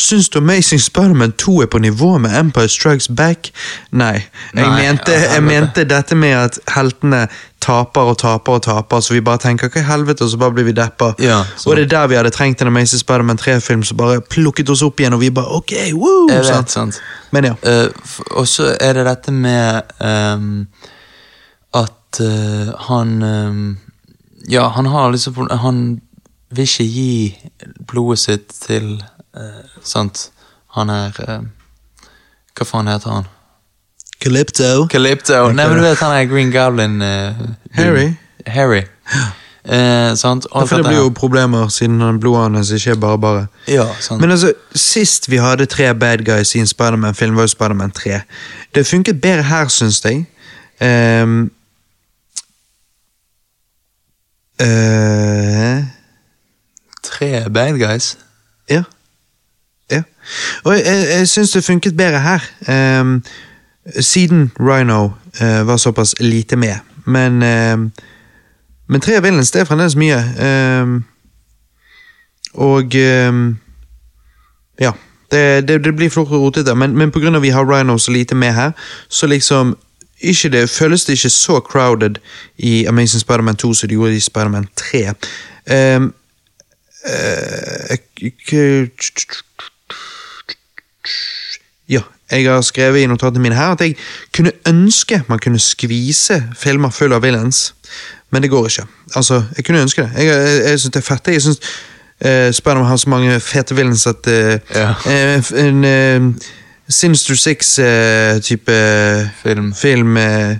Syns du Amazing Spiderman 2 er på nivå med Empire Strikes Back? Nei. Jeg, Nei, mente, ja, jeg mente dette med at heltene taper og taper og taper, så vi bare tenker hva i helvete, og så bare blir vi deppa. Ja, og det er der vi hadde trengt en Amazing Spiderman 3-film som bare plukket oss opp igjen, og vi bare ok, woo! Jeg vet, sant? sant. Men ja. Uh, og så er det dette med um, at uh, han um, Ja, han har liksom Han vil ikke gi blodet sitt til eh, Sant? Han er eh, Hva faen heter han? Calypto. Calypto. Nei, men du vet han er Green Goblin eh, Harry. Harry. Eh, sant? Ja, for det blir jo problemer siden blodet hans ikke er bare bare. Ja, sant. Men altså, sist vi hadde tre bad guys i en Spiderman-film, var jo Spiderman 3. Det funket bedre her, syns jeg. Um, eh, Tre bad guys. ja. Ja. Og jeg, jeg, syns det funket bedre her. Um, siden Rhino uh, var såpass lite med. Men uh, Men tre villains, det er fremdeles mye. Um, og um, Ja. Det, det, det blir fort rotete, men, men pga. vi har Rhino så lite med her, så liksom ikke det, føles det ikke så crowded i Amazing Spiderman 2 som det gjorde i Spiderman 3. Ehm, eh, k- ja, jeg har skrevet i notatene mine her at jeg kunne ønske man kunne skvise filmer full av villains, men det går ikke. Altså, jeg kunne ønske det. Jeg, jeg, jeg synes det er fett. Jeg synes uh, Spiderman har så mange fete villains at uh, Ja. uh, en uh, Sinister Six-type Film. film eh,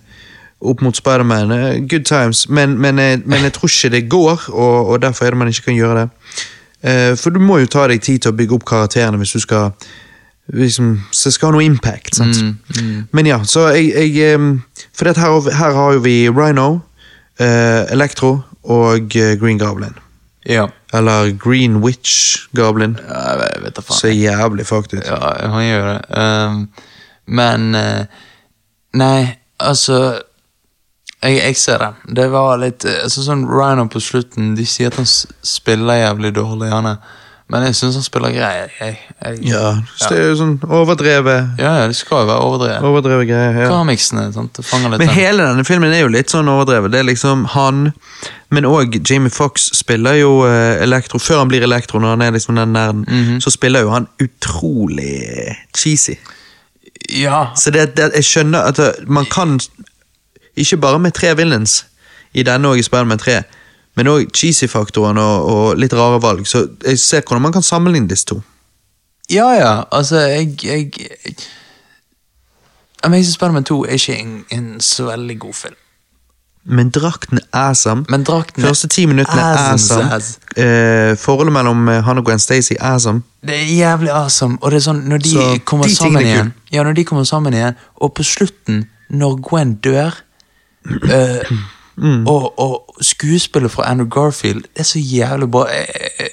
opp mot Spiderman. eh, good times, men, men, jeg- men jeg tror ikke det går, og, og derfor er det man ikke kan gjøre det. Uh, for du må jo ta deg tid til å bygge opp karakterene hvis du skal liksom, så skal ha noe impact. Sant? Mm, Men ja, så jeg, jeg For her, her har jo vi Rhino, uh, Electro og eh, Green Goblin. Ja. Eller Green Witch Goblin. ja jeg vet- da faen. Så jævlig fucked ut. Ja, han gjør det. Um, men uh, Nei, altså jeg, jeg ser den. Det var litt sånn altså, Sånn Rhino på slutten De sier at han spiller jævlig dårlig, han er. Men jeg syns han spiller grei. Jeg, jeg, Ja, så det er jo sånn overdrevet ja, ja, det skal jo være overdrevet. Overdrevet greier. Ja. Comicsene sant? Men den. hele denne filmen er jo litt sånn overdrevet. Det er liksom han, men òg Jamie Fox spiller jo eh, Elektro. Før han blir Elektro, når han er liksom den nerden, Mhm. så spiller jo han utrolig cheesy. Ja, Så det, det, jeg skjønner at man kan Ikke bare med tre villains i denne og i Spiderman 3, men òg cheesy-faktoren og, og litt rare valg. Så jeg ser hvordan man kan sammenligne disse to. ja, ja. Altså, jeg, jeg, jeg Amazing Spiderman 2 er ikke en, en så veldig god film. Men drakten er. Men drakten Første ti minuttene er awesome. Eh, forholdet mellom eh, han og Gwen Stacy er awesome. Det er jævlig awesome. Og det er sånn, når de Så, kommer de sammen igjen Ja, når de kommer sammen igjen, og på slutten, når Gwen dør eh, Mm. og, og skuespillet fra Andrew Garfield er så jævlig bra. Jeg,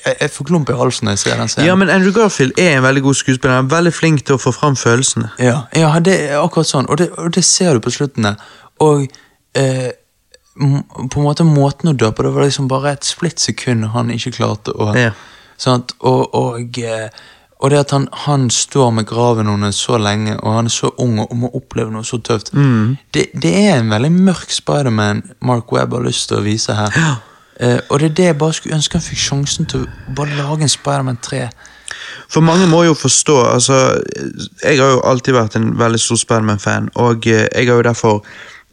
jeg, jeg, får klump i halsen når jeg ser den scenen. Ja, men Andrew Garfield er en veldig god skuespiller. Han er veldig flink til å få fram følelsene. Ja, ja, det er akkurat sånn, og det, og det ser du på slutten der. Og eh, på en måte måten å dø på, det var liksom bare et splitt sekund han ikke klarte å Ja. sant? Og, og, eh, og det at han, han står med graven hennes så lenge, og han er så ung og må oppleve noe så tøft det, det er en veldig mørk Spiderman Mark Webb har lyst til å vise her. Eh, og det er det jeg bare skulle ønske han fikk sjansen til å bare lage en Spiderman 3. For mange må jo forstå altså, Jeg har jo alltid vært en veldig stor Spiderman-fan, og eh, jeg har jo derfor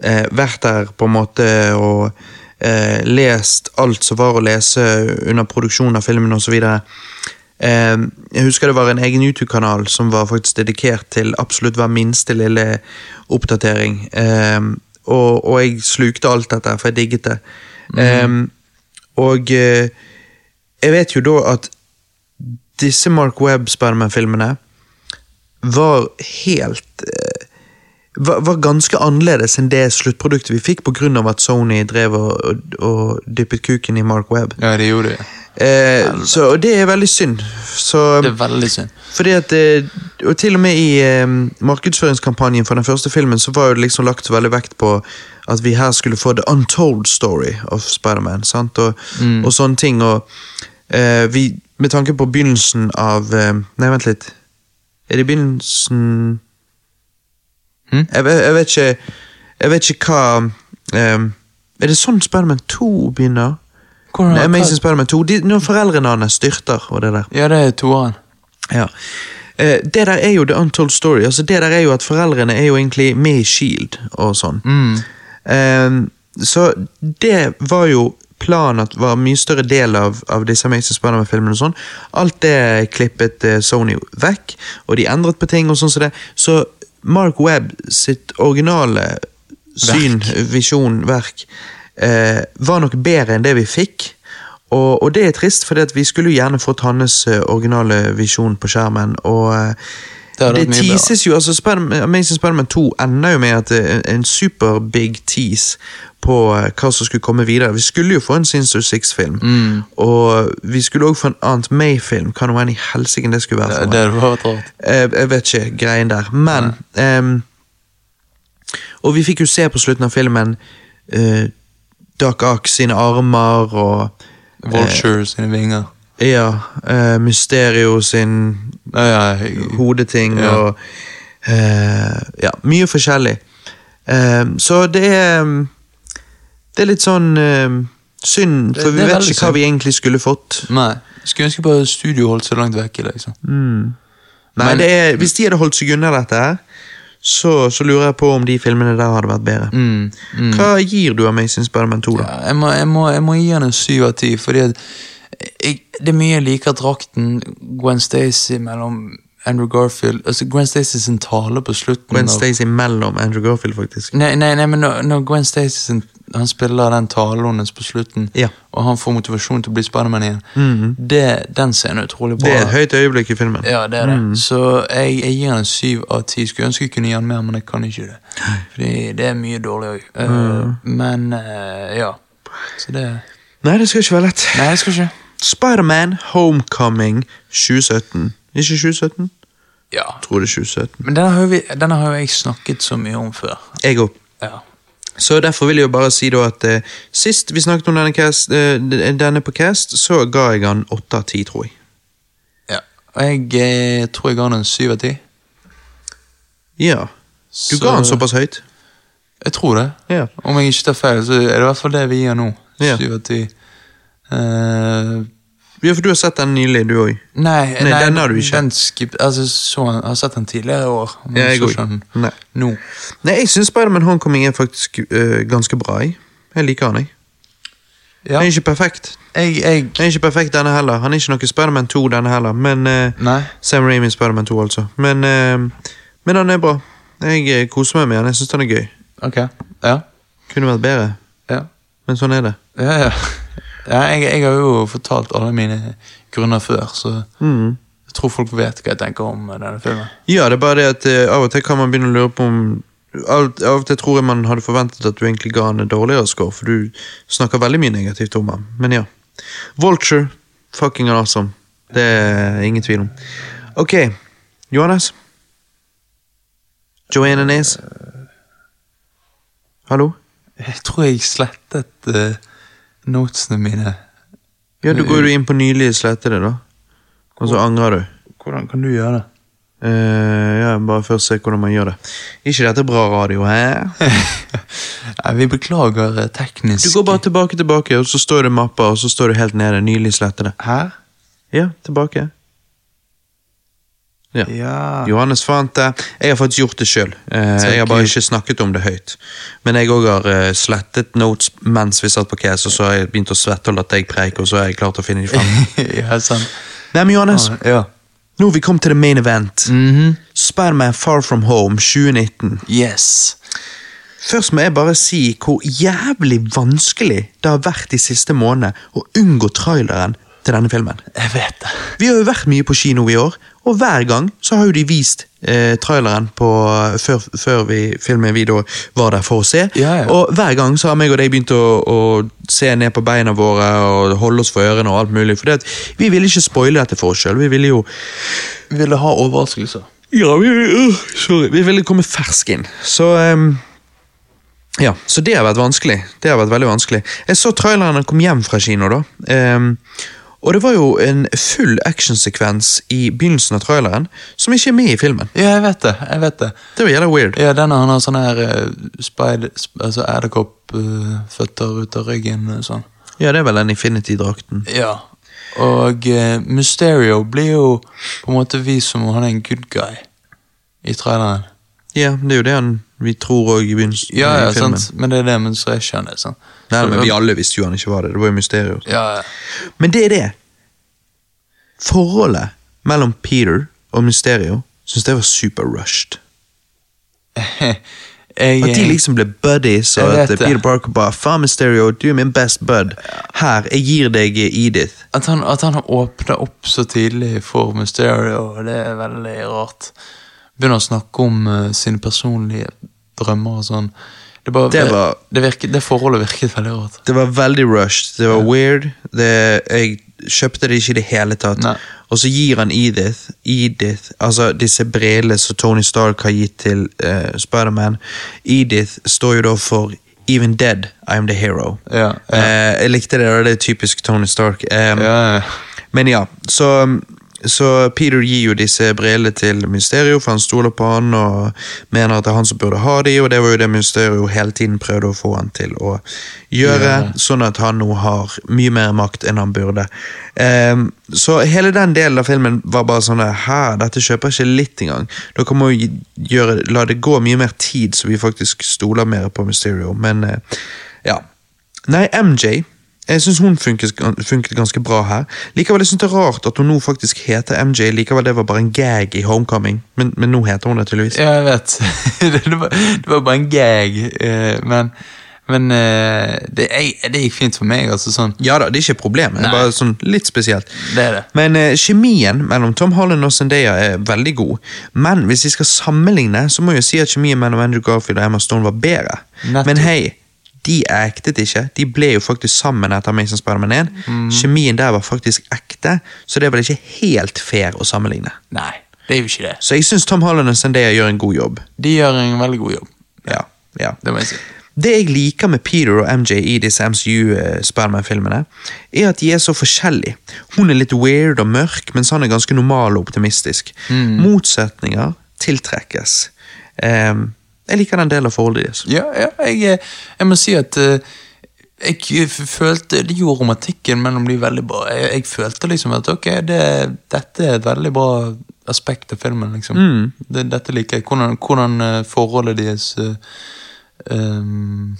eh, vært der på en måte og eh, lest alt som var å lese under produksjonen av filmen osv. Eh, jeg husker det var en egen YouTube-kanal som var faktisk dedikert til absolutt hver minste lille oppdatering. Eh, og, og jeg slukte alt dette, for jeg digget det. Eh, og eh, jeg vet jo da at disse Mark Webb Spiderman-filmene var helt eh, var, var ganske annerledes enn det sluttproduktet vi fikk, pga. at Sony drev og, og, og dyppet kuken i Mark Webb. Ja, det gjorde det. Eh, så, og det er veldig synd. Så, Det er veldig synd. fordi at eh, Og til og med i eh, markedsføringskampanjen for den første filmen så var det liksom lagt veldig vekt på at vi her skulle få the untold story of Spiderman. Og, Og, og sånne ting. Og eh, vi, med tanke på begynnelsen av eh, Nei, vent litt. Er det begynnelsen Hm? jeg, jeg vet ikke Jeg vet ikke hva eh, Er det sånn Spiderman 2 begynner? Hvordan- Nei, Amazing Spiderman 2. De, når foreldrene hans styrter og det der. Ja, det er toeren. Ja. Eh, det der er jo the untold story. Altså Det der er jo at foreldrene er jo egentlig med i Shield og sånn. Mm. Eh, så det var jo planen at var mye større del av, av disse Amazing Spiderman-filmene. og sånn. Alt det klippet eh, Sony vekk, og de endret på ting. og sånn som det. Så Mark Webb sitt originale syn, visjon, verk, var nok bedre enn det vi fikk. Og, og det er trist, for vi skulle jo gjerne fått hans eh, originale visjon på skjermen. og eh, Det det teases jo, altså Spider Amazing Spiderman 2 ender jo med at en super big tease på eh, hva som skulle komme videre. Vi skulle jo få en Sinister Six-film, Mm. og vi skulle også få en Aunt May-film. Hva nå enn i helsike det skulle være for det det jeg. Eh, jeg vet ikke greien der, men um, Og vi fikk jo se på slutten av filmen uh, Doc Ock sine armer og Vulture sine vinger. Ja, eh, Mysterio sin Ja, ja, hodeting Ja. og eh, Ja, mye forskjellig. Eh, så det er Det er litt sånn eh, synd, for vi det vi vet ikke hva vi egentlig skulle fått. Nei. Skulle ønske bare studio holdt så langt vekke, liksom. Nei, Men- det er, Hvis de hadde holdt seg unna dette, her så, så lurer jeg på om de filmene der hadde vært bedre. Mm, mm. Hva gir du Amazing Spiderman 2, da? Ja, jeg, må, jeg, må, jeg må gi han en syv av ti, fordi at jeg, det er mye jeg liker drakten Gwen Stacy mellom Andrew Garfield Altså Gwen Stacy sin tale på slutten Gwen Stacy mellom Andrew Garfield, faktisk. Nei, nei, nei men når, når Gwen Stacy sin, han spiller den talen hennes på slutten, Ja. og han får motivasjon til å bli Spiderman igjen, det, den scenen er utrolig bra. Det er et høyt øyeblikk i filmen. Ja, det er det. Så jeg, jeg gir han en syv av ti. Skulle ønske jeg kunne gi den mer, men jeg kan ikke det. Fordi det er mye dårlig òg. Men uh, ja. Så det Nei, det skal ikke være lett. Nei, det skal ikke. Spiderman Homecoming 2017. Ikke 2017? Ja. Tror det er 2017. Men denne har, vi, denne har jeg snakket så mye om før. Jeg òg. Så derfor vil jeg jo bare si da at eh, sist vi snakket om denne, cast, eh, denne på cast, så ga jeg han 8 av 10, tror jeg. ja. Og jeg eh, tror jeg ga han en syv av ti. Ja. Du ga han såpass høyt? Jeg tror det. Ja. Om jeg ikke tar feil, så er det i hvert fall det vi gir nå. Syv av ti. Ja, for du har sett den nylig, du òg. nei, Nei, den har du ikke. Den skip, altså, så, jeg har sett den tidligere i år. Men Ja, jeg så sånn, Nei. nå. Nei, jeg syns Spiderman Homecoming er faktisk uh, ganske bra. Jeg, jeg liker han, jeg. Ja. Han er ikke perfekt. Jeg, jeg Han er ikke perfekt denne heller. Han er ikke noe Spiderman 2 denne heller, men uh, Nei. Sam Raimi Spiderman 2, altså. Men, uh, men han er bra. Jeg koser meg med han. Jeg syns han er gøy. Ok. Ja. Kunne vært bedre, Ja. men sånn er det. Ja, ja. Ja jeg, jeg har jo fortalt alle mine grunner før, så Mm. jeg tror folk vet hva jeg tenker om denne filmen. Ja, det er bare det at uh, av og til kan man begynne å lure på om Av, av og til tror jeg man hadde forventet at du egentlig ga han en dårligere score, for du snakker veldig mye negativt om ham. Men ja. Vulture, fucking awesome. Det er ingen tvil om. Ok, Johannes? Joanne Nes? Hallo? Jeg tror jeg slettet eh, notesene mine. Ja, du går jo inn på nylig slettede, da. Og så angrer du. Hvordan kan du gjøre det? Uh, ja, bare først se hvordan man gjør det. ikke dette bra radio, hæ? Nei, vi beklager eh, teknisk Du går bare tilbake, tilbake, og så står det mapper, og så står det helt nede. Nylig slettede. Her? Ja, tilbake. Ja. Ja. Johannes fant det. Jeg har faktisk gjort det sjøl. jeg har bare ikke snakket om det høyt. Men jeg òg har eh, slettet notes mens vi satt på case, og så har jeg begynt å svette og latt deg preike, og så har jeg klart å finne de fram. ja, sant. Nei, men Johannes, Ja. nå har vi kommet til the main event. Mhm. Spiderman Far From Home 2019. Yes. Først må jeg bare si hvor jævlig vanskelig det har vært de siste månedene å unngå traileren til denne filmen. Jeg vet det. Vi har jo vært mye på kino i år, og hver gang så har jo de vist eh, traileren på, før, før vi filmen vi da var der for å se. Ja, ja. Og hver gang så har meg og deg begynt å, å se ned på beina våre og holde oss for ørene og alt mulig. For vi ville ikke spoile dette for oss sjøl. Vi ville jo Vi ville ha overraskelser. ja, vi, uh, sorry. Vi ville komme fersk inn. Så um, Ja, så det har vært vanskelig. Det har vært veldig vanskelig. Jeg så traileren da kom hjem fra kino, da. Ehm, og det var jo en full actionsekvens i begynnelsen av traileren som ikke er med i filmen. Ja, jeg vet det. jeg vet det. Det var jævla weird. Ja, denne han har sånne her uh, spider... Sp altså edderkoppføtter ut av ryggen. eh, sånn. Ja, det er vel den Infinity-drakten. Ja. Og uh, Mysterio blir jo på en måte vist som han er en good guy i traileren. Ja, det er jo det han vi tror òg i begynnelsen Ja, ja, i filmen. sant? men det er det, men så er ikke han det. sant? Nei, men vi alle visste jo han ikke var det. Det var jo mysterium. Ja, ja. Men det er det. Forholdet mellom Peter og Mysterio syns jeg var super rushed. jeg, At de liksom ble buddies, og at. Peter Parker bare Faen, Mysterio, du er min best bud. Her, jeg gir deg Edith. At han, at han har åpna opp så tidlig for Mysterio, det er veldig rart. Begynner å snakke om uh, sine personlige drømmer og sånn. Det, bare, Det var- det, virket, det forholdet virket veldig rart. Det var veldig rushed. Det var weird. Det, jeg kjøpte det ikke i det hele tatt. Nei. Og så gir han Edith, Edith altså disse brillene som Tony Stark har gitt til uh, Spiderman. Edith står jo da for Even dead, I'm the hero. Ja, ja. Uh, jeg likte det, det er typisk Tony Stark. Um, Ja, ja. Men ja, så, så Peter gir jo disse brillene til Mysterio, for han stoler på han og mener at det er han som burde ha de, og det var jo det Mysterio hele tiden prøvde å få han til å gjøre, Ja. sånn at han nå har mye mer makt enn han burde. Um, så hele den delen av filmen var bare sånn Hæ, dette kjøper jeg ikke litt engang. Dere må jo gjøre, la det gå mye mer tid, så vi faktisk stoler mer på Mysterio, men uh, ja. Nei, MJ jeg syns hun funket, funket ganske bra her. Likevel jeg synes det er rart at hun nå faktisk heter MJ. Likevel det var bare en gag i Homecoming, men, men nå heter hun det tydeligvis. ja, jeg vet. det, var, det var bare en gag, eh, men, men eh, det, det gikk fint for meg. altså sånn. Ja da, det er ikke problemet. Det er Nei. bare sånn litt spesielt. Det er det. Men eh, kjemien mellom Tom Holland og Zendaya er veldig god. Men hvis vi skal sammenligne, så må jeg si at kjemien mellom Andrew Garfield og Emma Stone var bedre. Nettopp. Men hei, de actet ikke. De ble jo faktisk sammen etter Amazing Spiderman 1. Mm. Kjemien der var faktisk ekte, så det er vel ikke helt fair å sammenligne. Nei, det er jo ikke det. Så jeg syns Tom Holland og Zendaya gjør en god jobb. De gjør en veldig god jobb. Ja, ja. Det må jeg si. Det jeg liker med Peter og MJ i disse MCU-Spiderman-filmene, er at de er så forskjellige. Hun er litt weird og mørk, mens han er ganske normal og optimistisk. Motsetninger tiltrekkes. Ehm, jeg liker den delen av forholdet deres. Ja, ja jeg, eh, jeg må si at eh, jeg følte Det gjorde romantikken mellom de veldig bra. Jeg, jeg følte liksom at ok, det, dette er et veldig bra aspekt av filmen. liksom. Det, dette liker jeg. Hvordan, hvordan eh, forholdet deres uh, um,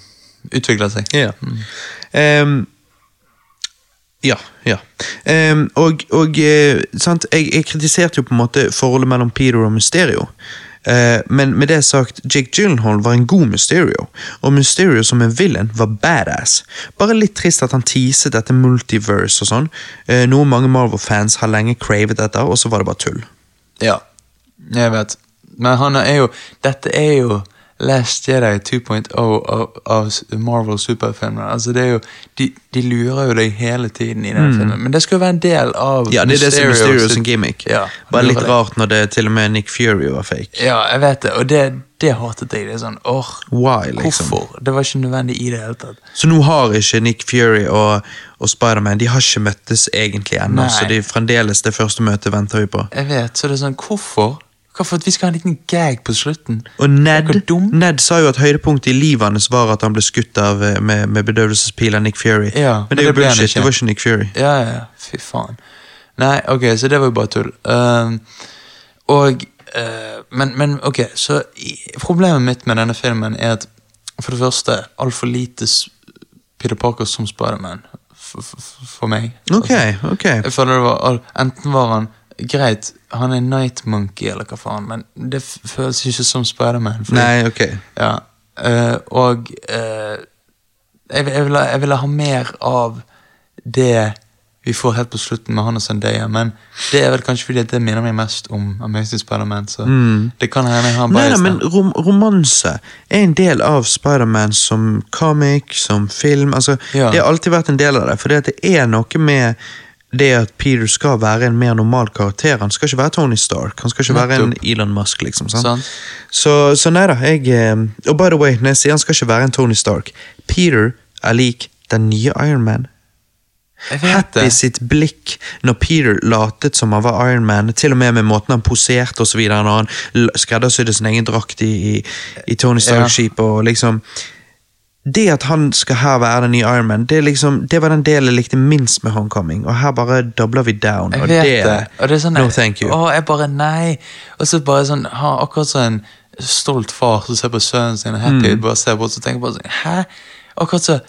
utvikler seg. Ja. Ehm, ja, ja. Um, og og sant, jeg, jeg kritiserte jo på en måte forholdet mellom Peter og Mysterio. Eh, men med det sagt, Jake Gyllenhaal var en god Mysterio, og Mysterio som en villain var badass. Bare litt trist at han teaset dette multiverse og sånn, eh, noe mange Marvel-fans har lenge cravet etter, og så var det bare tull. Ja, jeg vet. Men han er jo Dette er jo Last Jedi 2.0 av, av Marvel superfilmer. Altså det er jo, de, de lurer jo deg hele tiden i den filmen. Men det skal jo være en del av Ja, det er det som er Mysterio sin gimmick. Ja, bare litt rart når det til og med Nick Fury var fake. Ja, jeg vet det. Og det, det hatet jeg. Det er sånn, åh, Why, liksom? Hvorfor? Det var ikke nødvendig i det hele tatt. Så nå har ikke Nick Fury og, og Spiderman De har ikke møttes egentlig ennå, så de fremdeles det første møtet venter vi på. Jeg vet, så det er sånn, hvorfor? Hvorfor at vi skal ha en liten gag på slutten? Og Ned, Er? Ned sa jo at høydepunktet i livet hans var at han ble skutt av eh, med, med bedøvelsespil av Nick Fury. Ja, men det er jo men det ble han bullshit. Det var ikke Nick Fury. Ja, ja. Fy faen. Nei, ok, så det var jo bare tull. Uh, og uh, men, men ok, så i, problemet mitt med denne filmen er at for det første altfor lite Peter Parker som Spiderman. for, for, for meg. Ok, ok. Jeg føler det var Enten var han Greit, han er Night Monkey, eller hva faen, men det føles ikke som Spiderman. Nei, ok. Ja, øh, og øh, jeg, jeg, ville, jeg ville ha mer av det vi får helt på slutten med han og Zendaya, men det er vel kanskje fordi det minner meg mest om Amazing Spider-Man, så det kan hende jeg Nei, bias men rom romanse er en del av Spiderman som comic, som film. altså Ja. Det har alltid vært en del av det. For det er noe med det at Peter skal være en mer normal karakter. Han skal ikke være Tony Stark. Han skal ikke være en Elon Musk, liksom. sant? Sant. Så, så nei da, jeg eh, Og by the way, når jeg sier han skal ikke være en Tony Stark Peter er lik den nye Iron Man. Jeg vet Happy sitt blikk når Peter latet som han var Iron Man, til og med med måten han poserte og så videre, når han skreddersydde sin egen drakt i, i, i Tony Stark-skipet, og liksom Det at han skal her være den nye Iron Man, det, liksom, det var den delen jeg likte minst med Homecoming, og her bare dobler vi down. Jeg og det, det. Og det er sånn, no thank you. Å, jeg bare nei. Og så bare sånn, ha akkurat sånn en stolt far som ser på sønnen sin happy, Mm. bare ser bort og tenker bare sånn, hæ? Akkurat så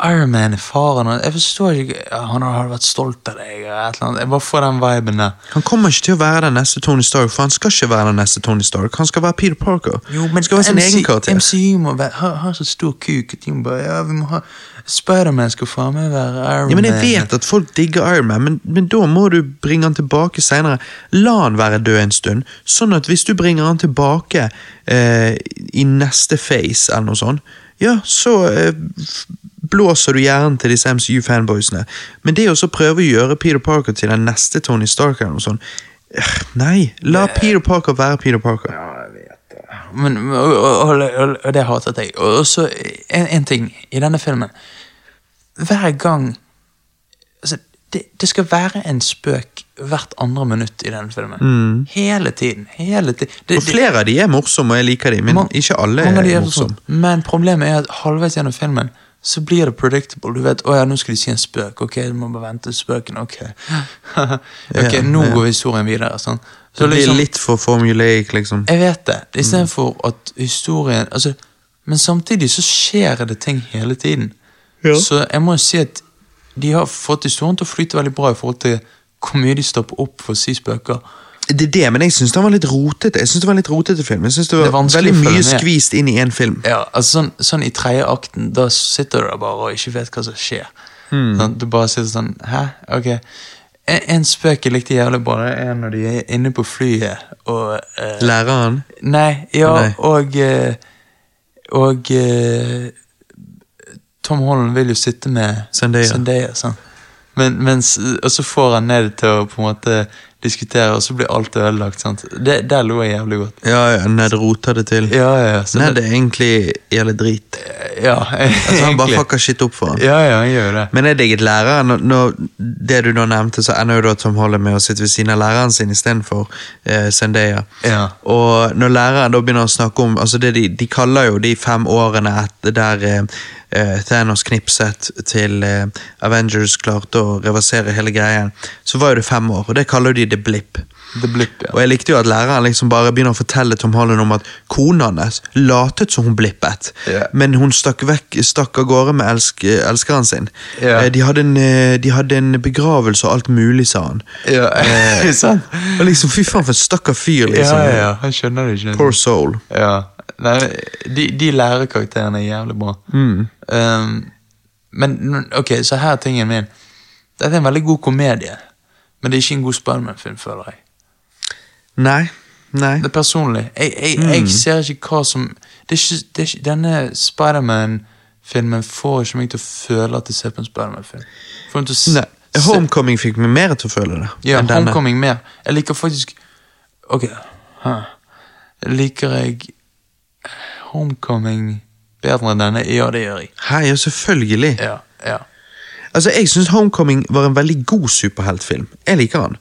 Iron Man er faren, jeg forstår ikke Han har vært stolt av deg. Jeg bare får den viben der. Han kommer ikke til å være den neste Tony Stark, for han skal ikke være den neste Tony Stark. Han skal være Peter Parker. han skal være sin egen karakter. MCU må være, ha, ha så stor kuk at de må bare Ja, vi må ha Spiderman skal faen meg være Iron Ja, men Jeg vet at folk digger Iron Man, men, men da må du bringe han tilbake senere. La han være død en stund, sånn at hvis du bringer han tilbake eh, i neste face eller noe sånt, ja, så eh, blåser du hjernen til disse MCU-fanboysene. Men det å prøve å gjøre Peter Parker til den neste Tony Stark, eller noe sånt eh, Nei, la Peter Parker være Peter Parker. Ja, Men, og, og, og, og det hatet jeg. Og så en, en ting i denne filmen. Hver gang altså, det, det skal være en spøk hvert andre minutt i denne filmen. Hele tiden. hele tiden. Det, Og flere av de er morsomme, og jeg liker de, men Man- ikke alle er er morsomme. sånn. Men problemet er at halvveis gjennom filmen så blir det predictable. Du vet, å ja, nå skal de si en spøk. Ok, du må bare vente spøken. Ok, ok, Ja, nå ja. går historien videre. Sånn. Så Det blir liksom, litt for formulaic, liksom. Jeg vet det. Istedenfor at historien altså, Men samtidig så skjer det ting hele tiden. Ja. Så jeg må jo si at de har fått historien til å flyte veldig bra i forhold til hvor mye de stopper opp for å si spøker. Det er det, men jeg syns den var litt rotete. Jeg synes det var litt rotete film. Jeg synes det var det veldig mye skvist inn i én film. Ja, altså sånn, sånn i tredje akten, da sitter du der bare og ikke vet hva som skjer. Sånn, du bare sitter sånn Hæ? Ok. En, en spøk jeg likte jævlig bra, det er når de er inne på flyet og eh, Læreren. Nei, ja, Nei. og eh, Og eh, Tom Holland vil jo sitte med Zendaya. sånn. Men, mens, og så får han ned til å på en måte diskutere, og så blir alt ødelagt. sant? Det, der lo jeg jævlig godt. Ja, ja, Ned roter det til. Ja, ja, ja. Ned det- egentlig jævlig drit. ja, Altså, han bare fucker shit opp for ham. Ja, ja, han gjør det. Men jeg digget læreren. Når, når det du nå nevnte, så ender jo da Tom Holland med å sitte ved siden av læreren sin istedenfor eh, Zendaya. Ja. Og når læreren da begynner å snakke om altså det de, de kaller jo de fem årene etter der eh, Thanos knipset til eh, Avengers klarte å reversere hele greien, så var jo det fem år, og det kaller de The Blip. The Blip, ja. Og jeg likte jo at læreren liksom bare begynner å fortelle Tom Holland om at kona hans latet som hun blippet, yeah. men hun stakk, vekk, stakk av gårde med elsk, elskeren sin. Eh, De, hadde en, eh, de hadde en begravelse og alt mulig, sa han. Ja, sant? Og liksom, Fy faen, for en stakkar fyr, liksom. ja, ja, han skjønner det ikke. Poor soul. Ja. Nei, de, de lærerkarakterene er jævlig bra. Mm. Um, men ok, så her er tingen min. Dette er en veldig god komedie, men det er ikke en god Spiderman-film, føler jeg. Nei. Nei. Det er personlig. Jeg, jeg, Mm. jeg ser ikke hva som det er ikke, det er ikke, Denne Spiderman-filmen får ikke meg til å føle at jeg ser på en Spiderman-film. Se- Homecoming fikk meg mer til å føle det. Ja, enn denne. Homecoming mer. Jeg liker faktisk Ok. Huh. Liker jeg Homecoming bedre enn denne? Ja, det gjør jeg. Hei, ja, selvfølgelig. Ja, ja. Altså, Jeg syns Homecoming var en veldig god superheltfilm. Jeg liker han.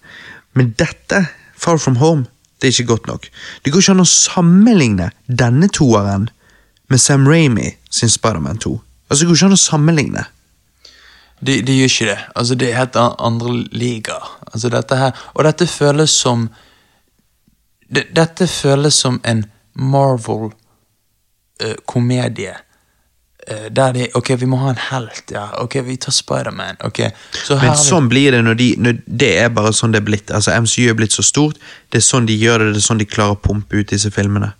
Men dette, Far From Home, det er ikke godt nok. Det går ikke an å sammenligne denne toeren med Sam Ramy sin Spiderman 2. Altså, Det går ikke an å sammenligne. De, de gjør ikke det. Altså, det er helt andre ligaer. Altså, dette her Og dette føles som det, Dette føles som en Marvel-komedie. eh, der de Ok, vi må ha en helt, ja. Ok, vi tar Spiderman. Okay. så Men sånn blir det når de når Det er bare sånn det er blitt. Altså MCU er blitt så stort. Det er sånn de gjør det, det er sånn de klarer å pumpe ut disse filmene.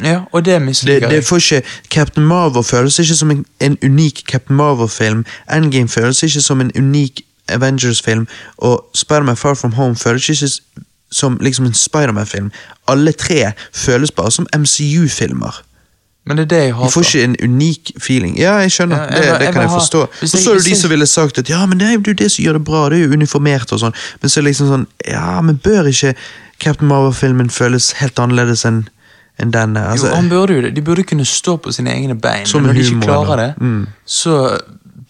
Ja, og det misliker det jeg. ikke Captain Marvel føles ikke som en, en unik Captain Marvel-film. Endgame føles ikke som en unik Avengers-film. Og Spiderman Far From Home føles ikke som liksom en Spiderman-film. Alle tre føles bare som MCU-filmer. Men det er det jeg De Du får ikke en unik feeling. Ja, jeg skjønner. Ja, jeg det, det jeg kan jeg forstå. Og så er det de som ville sagt at ja, men det er jo det som gjør det bra, det er jo uniformert og sånn. Men så er det liksom sånn, ja, men bør ikke Captain Marvel-filmen føles helt annerledes enn en denne? Altså, jo, han burde jo det. De burde kunne stå på sine egne bein. Som Men når de ikke klarer det, Mm. så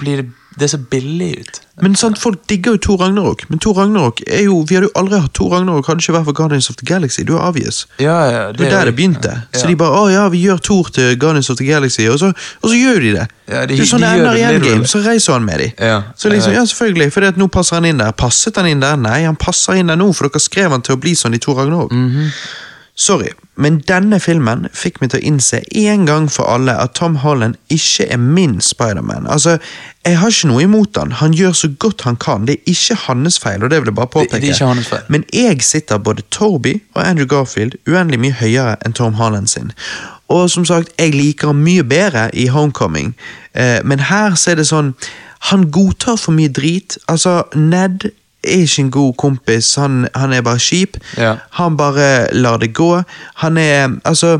blir det så billig ut. Men sant, folk digger jo Thor Ragnarok. Men Thor Ragnarok er jo Vi hadde jo aldri hatt Thor Ragnarok hadde det ikke vært for Guardians of the Galaxy. Du er obvious. Ja, ja, Det var der det begynte. Så Ja. de bare 'Å ja, vi gjør Thor til Guardians of the Galaxy', og så, og så gjør de det. Ja, de- det er sånn de det ender det i Endgame, så reiser han med dem. Ja, så liksom, ja, selvfølgelig, for nå passer han inn der. Passet han inn der? Nei, han passer inn der nå, for dere skrev han til å bli sånn i Thor Ragnarok. Mhm. Sorry, men denne filmen fikk meg til å innse en gang for alle at Tom Holland ikke er min Spiderman. Altså, jeg har ikke noe imot han. Han gjør så godt han kan. Det er ikke hans feil, og det vil jeg bare Det- påpeke. det er ikke hans feil. Men jeg sitter både Toby og Andrew Garfield uendelig mye høyere enn Tom Holland sin. Og som sagt, jeg liker han mye bedre i Homecoming, eh, men her så er det sånn Han godtar for mye drit. Altså, Ned er ikke en god kompis, han, han er bare kjip. Ja. Han bare lar det gå. Han er Altså,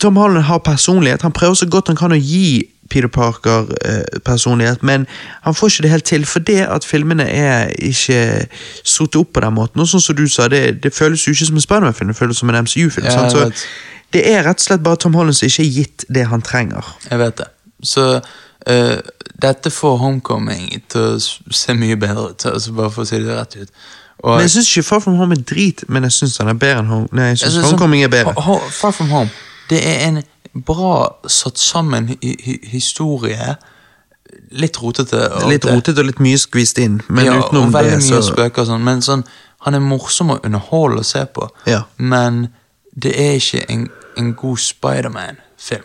Tom Holland har personlighet. Han prøver så godt han kan å gi Peter Parker eh, personlighet, men han får ikke det helt til fordi at filmene er ikke satt opp på den måten. Og sånn som du sa, det, det føles jo ikke som en Spiderman-film, det føles som en MCU-film. Ja, så det er rett og slett bare Tom Holland som ikke er gitt det han trenger. Jeg vet det. Så eh, dette får Homecoming til å se mye bedre ut, altså bare for å si det rett ut. Og, Men Jeg syns ikke Far From Home er drit, men jeg syns han er bedre enn Home. Nei, jeg synes Altså, sånn- Homecoming er bedre. Ho- Ho- Far From Home. Det er en bra satt sammen hi hi historie. Litt rotete. og Litt rotete og litt mye skvist inn, men ja, utenom og veldig det, mye så spøker og sånn, men sånn, han er morsom å underholde å se på. Ja. Men det er ikke en, en god Spiderman-film.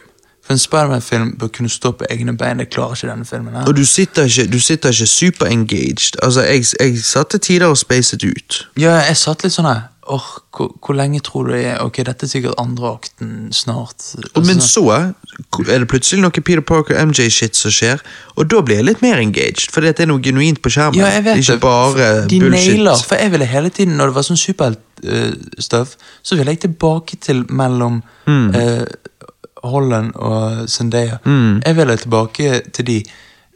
For en Spiderman-film bør kunne stå på egne bein. Det klarer ikke denne filmen. her. Og du sitter ikke, du sitter ikke super engaged. Altså, jeg, jeg satt til tider og spacet ut. Ja, jeg satt litt sånn her Åh, hvor, hvor lenge tror du det er? Ok, dette er sikkert andre akten snart. Altså. men så er det plutselig noe Peter Parker MJ-shit som skjer, og da blir jeg litt mer engaged, fordi det er noe genuint på skjermen. ja, jeg vet ikke det. bare De bullshit. nailer. For jeg ville hele tiden, når det var sånn superheltstuff, så ville jeg tilbake til mellom mm. eh, Holland og Zendaya. Mm. Jeg vil tilbake til de.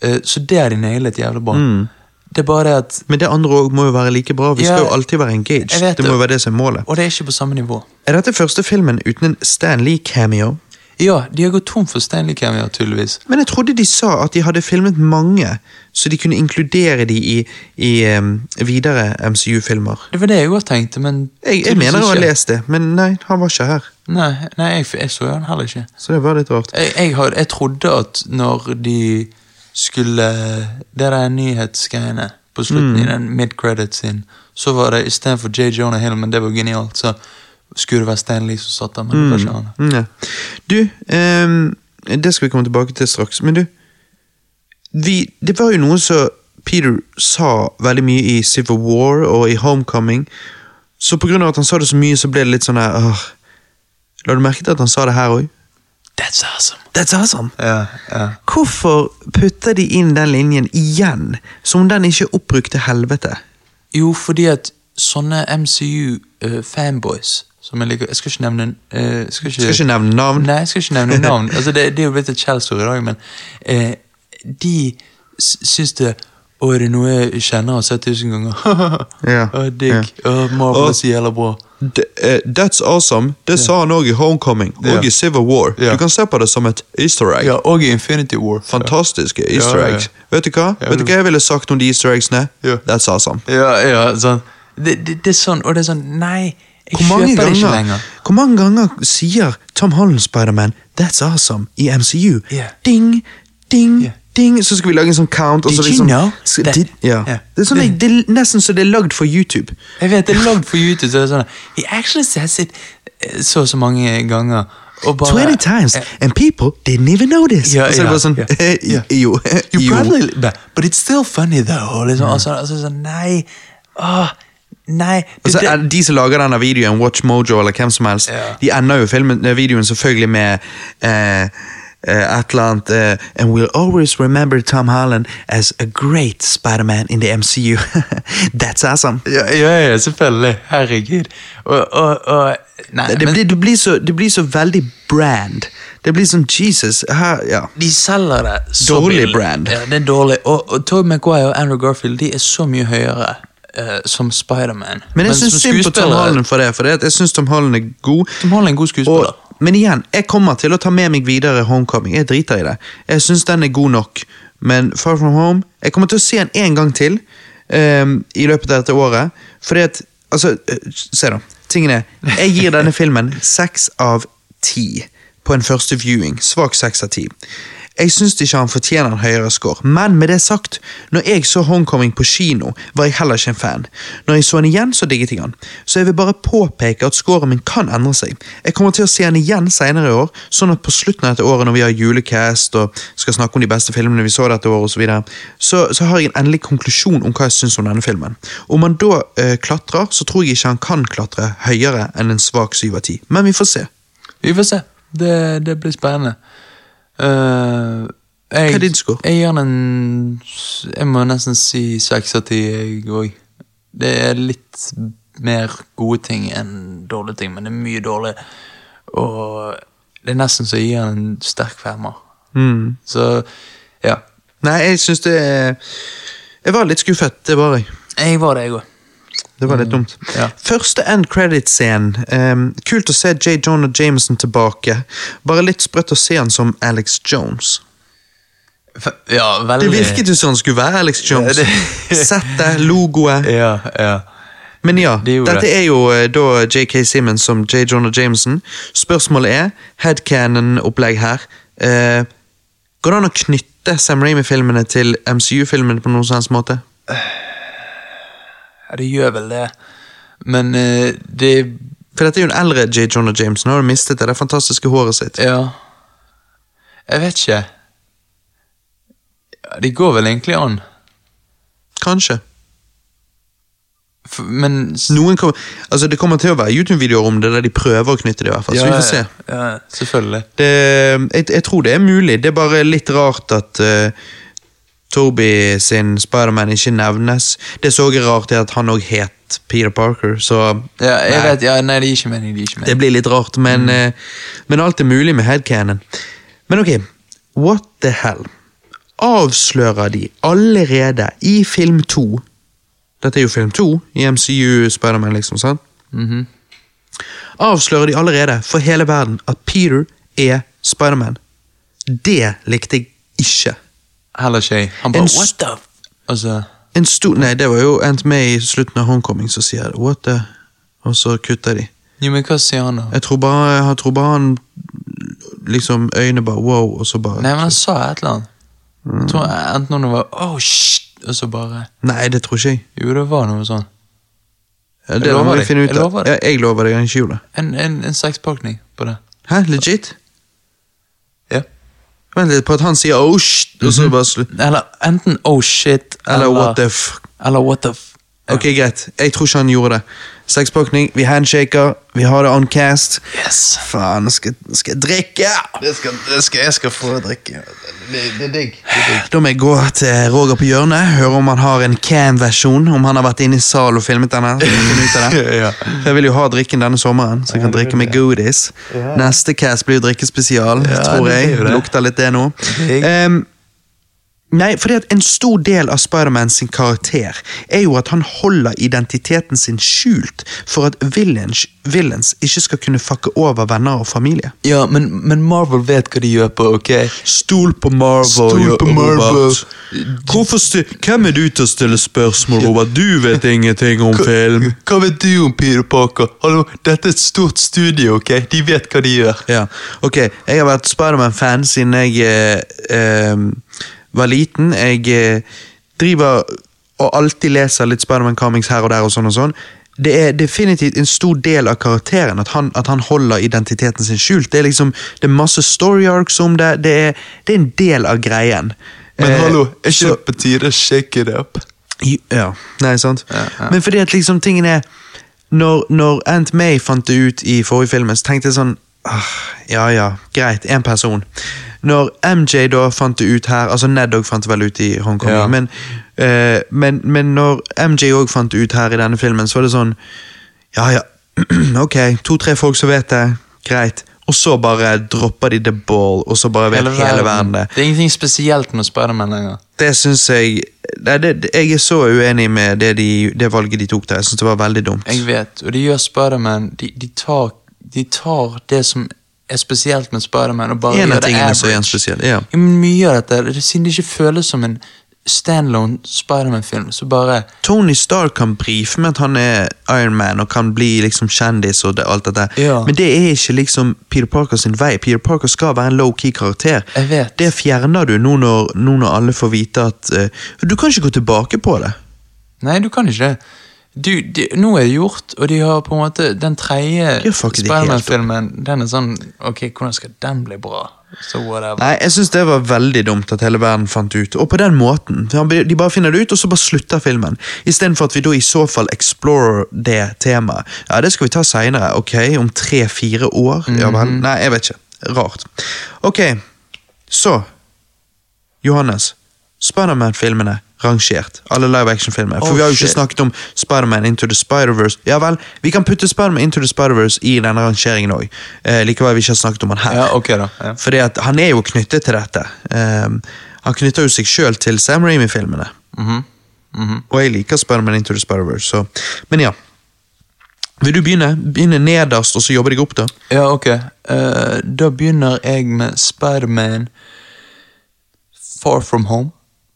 Eh, så det har de nailet jævlig bra. Mm. Det er bare det at Men det andre òg må jo være like bra. Vi Ja, skal jo alltid være engaged. vet Det må jo være det som er målet. Og det er ikke på samme nivå. Er dette første filmen uten en Stan Lee-cameo? Ja, de har gått tom for Stanley Cameo, tydeligvis. Men jeg trodde de sa at de hadde filmet mange, så de kunne inkludere de i, i um, videre MCU-filmer. Det var det jeg òg tenkte, men Jeg, jeg mener å ha ikke. lest det, men nei, han var ikke her. Nei, nei jeg, jeg så den heller ikke. Så det var litt rart. Jeg, jeg, har, jeg trodde at når de skulle Det der nyhetsgreiene på slutten i den mid-credit sin, så var det istedenfor J. Jonah Hill, men det var genialt, så skulle det være Stan Lee som satt der, men det var ikke han. Mm, ja. Du, um, det skal vi komme tilbake til straks, men du vi, Det var jo noe som Peter sa veldig mye i Civil War og i Homecoming, så på grunn av at han sa det så mye, så ble det litt sånn her. La du merke til at han sa det her òg? That's awesome. That's awesome! Yeah, yeah. Hvorfor putter de inn den linjen igjen, som om den ikke er oppbrukt til helvete? Jo, fordi at sånne MCU-fanboys som jeg liker Jeg skal ikke nevne uh, skal ikke, Skal ikke nevne navn. Nei, jeg skal ikke nevne navn. altså, det, det er jo blitt et skjellsord i dag, men uh, de syns det Å, er det noe jeg kjenner og har sett tusen ganger? Ja, Å, digg. Å, Marvel er jævla bra. Eh, that's awesome. Det sa han òg i Homecoming og i Civil War. Du kan se på det som et easter egg. Ja, og i Infinity War. Fantastiske easter eggs. Vet du hva Vet du hva jeg ville sagt om de easter eggsene? That's awesome. Ja, ja, sånn. Det, det, det er sånn, og det er sånn Nei, Hvor mange, ganger, hvor mange ganger sier Tom Holland Spiderman 'That's awesome' i MCU? Ja. Ding, ding, Ja. Ding. Så skal vi lage en sånn count. Did liksom, you know skal, did, ja. yeah. Det er sånn, det er nesten så det er lagd for YouTube. Jeg vet, det er lagd for YouTube. Så det er sånn, He actually says it eh, så og så mange ganger. bare 20 times, and people didn't even notice. Ja, og så er det bare sånn ja, ja. Jo. You probably, but, but it's still funny though. Liksom, og så, og så sånn, nei, åh, nei. Det- er de som lager denne videoen, Watch Mojo eller hvem som helst, Ja. de ender jo filmen, eh, videoen selvfølgelig med eh, et eller annet And we'll always remember Tom Holland as a great Spider-Man in the MCU. That's awesome. ja, ja, ja, selvfølgelig. Herregud. Og, og, og nei, Det, det, men blir, det, blir så, det blir så veldig brand. Det blir sånn Jesus her, ja. de selger det så Dårlig billig. brand. Ja, det er dårlig. Og, og Tove Maguire og Andrew Garfield de er så mye høyere Uh, som Spiderman. Men jeg syns synd på Tom Holland for det, for det, jeg syns Tom Holland er god. Tom Holland er en god skuespiller. Og, men igjen, jeg kommer til å ta med meg videre Homecoming. Jeg driter i det. Jeg syns den er god nok. Men Far From Home Jeg kommer til å se den en gang til um, i løpet av dette året. Fordi at Altså, eh, se da. Tingen er, jeg gir denne filmen seks av ti på en første viewing. Svak seks av ti. Jeg syns ikke han fortjener en høyere score, men med det sagt, når jeg så Homecoming på kino, var jeg heller ikke en fan. Når jeg så han igjen, så digget jeg han. Så jeg vil bare påpeke at scoren min kan endre seg. Jeg kommer til å se han igjen senere i år, sånn at på slutten av dette året, når vi har julecast og skal snakke om de beste filmene vi så dette året, og så, så, så har jeg en endelig konklusjon om hva jeg syns om denne filmen. Om han da øh, klatrer, så tror jeg ikke han kan klatre høyere enn en svak syv av ti. Men vi får se. Vi får se. Det, det blir spennende. Eh, jeg, Hva er din score? Jeg gir den en Jeg må nesten si seks av ti, jeg òg. Det er litt mer gode ting enn dårlige ting, men det er mye dårlig. Og det er nesten så jeg gir den en sterk femmer. Mm. Så ja. Nei, jeg syns det er Jeg var litt skuffet, det var jeg. Jeg var det, jeg òg. Det var litt dumt. ja. Første end credit-scenen. Um, kult å se J. Jonah Jameson tilbake. Bare litt sprøtt å se han som Alex Jones. Ja, Det virket jo som han skulle være Alex Jones. Ja, det- Settet, logoet. Ja, ja. Men ja, De dette er jo eh, da JK Simmons som J. Jonah Jameson. Spørsmålet er, headcanon-opplegg her. uh, går det an å knytte Sam Raimi-filmene til MCU-filmene på noen sånn måte? Ja, det gjør vel det. Men eh, det For dette er jo en eldre J. Jonah Jameson. Har du mistet det? Det fantastiske håret sitt. Ja. Jeg vet ikke. Ja, det går vel egentlig an. Kanskje. For, men Noen kommer, altså Det kommer til å være YouTube-videoer om det der de prøver å knytte det. i hvert fall, så vi får se. Ja, ja, selvfølgelig. Det, jeg, jeg tror det er mulig. Det er bare litt rart at uh, Toby sin Spiderman ikke nevnes. Det så jeg rart er at han òg het Peter Parker, så Ja, jeg nei, vet, ja, nei, det gir ikke mening. Det ikke det blir litt rart. Men, eh, men alt er mulig med headcanon. Men ok, what the hell? Avslører de allerede i film to Dette er jo film to i MCU Spiderman, liksom. sant? Mhm. avslører de allerede for hele verden at Peter er Spiderman. Det likte jeg ikke. Heller ikke. Han bare What the Altså En stor, Nei, det var jo endt med i slutten av Homecoming, så sier jeg what the Og så kutter de. Jo, men hva sier han da? Jeg tror bare, jeg tror bare han liksom Øynene bare wow, og så bare Nei, men han sa et eller annet. Jeg tror Enten noen var Oh, shit! Og så bare Nei, det tror ikke jeg. Jo, det var noe sånn. Ja, det må vi finne ut Jeg lover deg. Ja, jeg lover deg, ikke det. En, en, en sekspakning på det. Hæ, legit? Vent litt på at han sier oh shit, og så bare slutt. Eller enten oh shit, Eller what the f... Eller what the f Ok, greit. Jeg tror ikke han gjorde det. Sekspakning, vi handshaker, vi har det on cast. Yes. Faen, skal, skal jeg drikke! Det skal, det skal, jeg skal få drikke. Det, det er digg. Da må jeg gå til Roger på hjørnet, høre om han har en cam-versjon. Om han har vært inne i sal og filmet denne. Ja. Jeg vil jo ha drikken denne sommeren, så jeg kan drikke med goodies. Neste cast blir jo drikkespesial, Ja, tror jeg. det. Lukter litt det nå. Digg. Nei, fordi at En stor del av Spiderman sin karakter er jo at han holder identiteten sin skjult for at villains, villains ikke skal kunne fucke over venner og familie. Ja, men, men Marvel vet hva de gjør på, ok? Stol på Marvel. Stol på Marvel. Hvorfor sti Hvem er du til å stille spørsmål, Robert? Du vet ingenting om film. Hva vet du om Peter Parker? Hallo, dette er et stort studio, ok? De vet hva de gjør. Ja, ok. Jeg har vært Spiderman-fan siden jeg eh, eh, var liten. Jeg eh, driver og alltid leser litt Spiderman Comings her og der og sånn og sånn. det er definitivt en stor del av karakteren at han, at han holder identiteten sin skjult. Det er liksom, det er masse story arcs om det. Det er, det er en del av greien. Men Eh, hallo, er ikke på tide å shake it up? ja, nei, sant? Ja, ja. Men fordi at liksom tingen er Når, når Aunt May fant det ut i forrige filmen, så tenkte jeg sånn ah, Ja ja, greit, én person. Når MJ da fant det ut her Altså Ned òg fant det vel ut i Hongkong, Ja. men, uh, men, men når MJ òg fant det ut her i denne filmen, så var det sånn Ja ja, ok, to-tre folk som vet det, greit. Og så bare dropper de the ball, og så bare vet hele, verden det. Det er ingenting spesielt med Spiderman lenger. Det syns jeg det, det- Jeg er så uenig med det, de, det valget de tok der. Jeg syns det var veldig dumt. Jeg vet, og de gjør Spiderman de, de, tar, de tar det som er spesielt med Spiderman, En av tingene som er spesiell. Ja. Ja, mye av dette, siden det ikke føles som en standalone Spiderman-film, så bare Tony Stark kan brife med at han er Iron Man og kan bli liksom kjendis og det, alt dette. Ja. Men det er ikke liksom Peter Parker sin vei. Peter Parker skal være en low-key karakter. Det fjerner du nå når, nå når alle får vite at uh, Du kan ikke gå tilbake på det. Nei, du kan ikke det. Du, de, nå er det gjort, og de har på en måte Den tredje. Spiderman-filmen, den er sånn Ok, hvordan skal den bli bra? Whatever. Nei, jeg syns det var veldig dumt at hele verden fant ut. Og på den måten. De bare finner det ut, og så bare slutter filmen. Istedenfor at vi da i så fall explorer det temaet. Ja, det skal vi ta seinere. Ok, om tre-fire år? Ja vel? Nei, jeg vet ikke. Rart. Ok, så Johannes. Spiderman-filmene rangert. Alle live action-filmer. For Oh, vi har jo ikke shit. snakket om Spiderman Into the Spider-Verse. Ja vel, vi kan putte Spiderman Into the Spider-Verse i denne rangeringen òg. Eh, likevel vi ikke har snakket om han her. Ja, okay da. Ja. Fordi at han er jo knyttet til dette. Um, han knytter jo seg sjøl til Sam Raimi-filmene. Mhm. Mhm. Og jeg liker Spiderman Into the Spider-Verse, så Men ja. Vil du begynne? Begynne nederst, og så jobbe deg opp, da? Ja, ok. Uh, da begynner jeg med Spiderman Far From Home.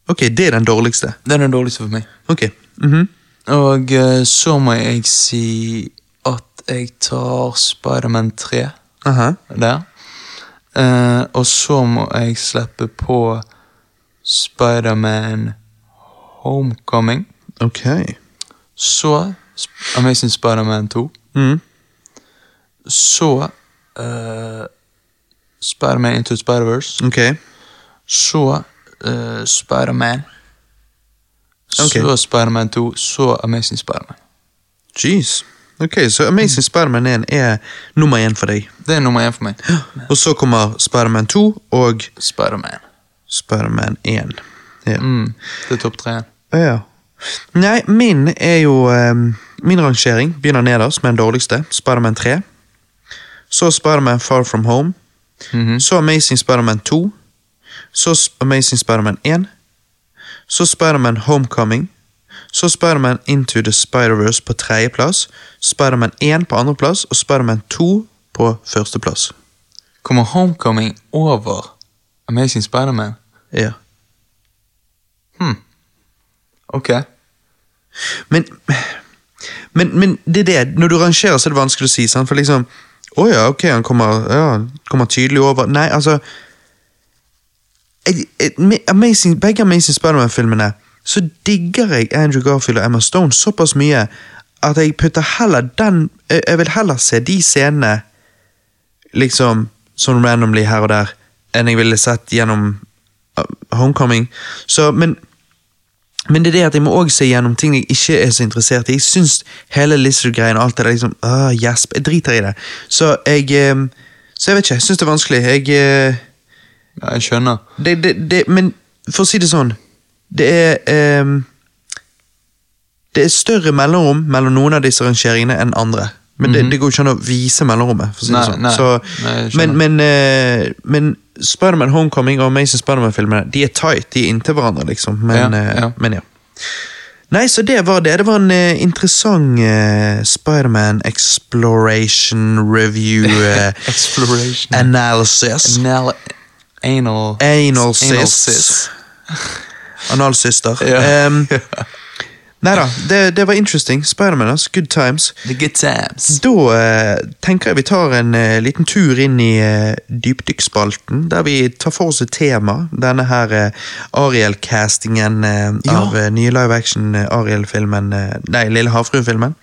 Ok, det er den dårligste. Det er den dårligste for meg. Ok. mhm. Og eh, så må jeg si at jeg tar Spiderman 3 Aha. der. Uh, og så må jeg slippe på Spiderman Homecoming. Ok. Så Amazing Spiderman 2. Mm. Så uh, Spiderman Into Spiderverse. Spider-Verse. Ok. Så uh, Spiderman. Okay. Så Spiderman 2. Så Amazing Spiderman. Jeez. Ok, Så Amazing Spiderman 1 er nummer én for deg. Det er nummer én for meg. Og så kommer Spiderman 2 og Spiderman. Spiderman 1. Ja. Mm, det er topp tre. Ja. Nei, min er jo um, Min rangering begynner nederst med den dårligste. Spiderman 3. Så Spiderman Far From Home. Mhm. Så Amazing Spiderman 2. Så Amazing Spiderman 1. Så Spiderman Homecoming. Så Spiderman Into the Spider-Verse på tredjeplass. Spiderman 1 på andreplass og Spiderman 2 på førsteplass. Kommer Homecoming over Amazing Spiderman? Ja. Hm. Ok. Men, men, men det er det, når du rangerer så er det vanskelig å si, sant? for liksom Å ja, ok, han kommer, ja, kommer tydelig over Nei, altså Amazing, Begge Amazing Spiderman-filmene så digger jeg Andrew Garfield og Emma Stone såpass mye at jeg putter heller den Jeg, vil heller se de scenene liksom sånn randomly her og der enn jeg ville sett gjennom uh, Homecoming. Så, men men det er det at jeg må også se gjennom ting jeg ikke er så interessert i. Jeg syns hele Lizard-greien og alt det der liksom, ah, gjesp, Jeg driter i det. Så jeg eh, Så jeg vet ikke, jeg syns det er vanskelig. Jeg eh, Ja, jeg skjønner. det, det, det, Men for å si det sånn Det er um, Det er større mellomrom mellom noen av disse rangeringene enn andre. Men det, det går ikke an å vise mellomrommet. for å si det Nei, sånn. nei, Så, nei, men men, uh, men Spiderman Homecoming og Amazing Spiderman-filmene De er tight, de er inntil hverandre, liksom. Men Ja, eh, ja. men ja. Nei, så det var det. Det var en uh, interessant uh, Spiderman exploration review uh, Exploration. analysis. Anal anal Anal sis. Analsyster. Ja. Um, Nei da, det, det var interesting. Spiderman, altså. Good times. The good times. Da uh, tenker jeg vi tar en uh, liten tur inn i uh, dypdykkspalten, der vi tar for oss et tema. Denne her uh, Ariel-castingen eh, Ja. av eh, nye live action eh, Ariel-filmen eh, Nei, Lille havfruen-filmen.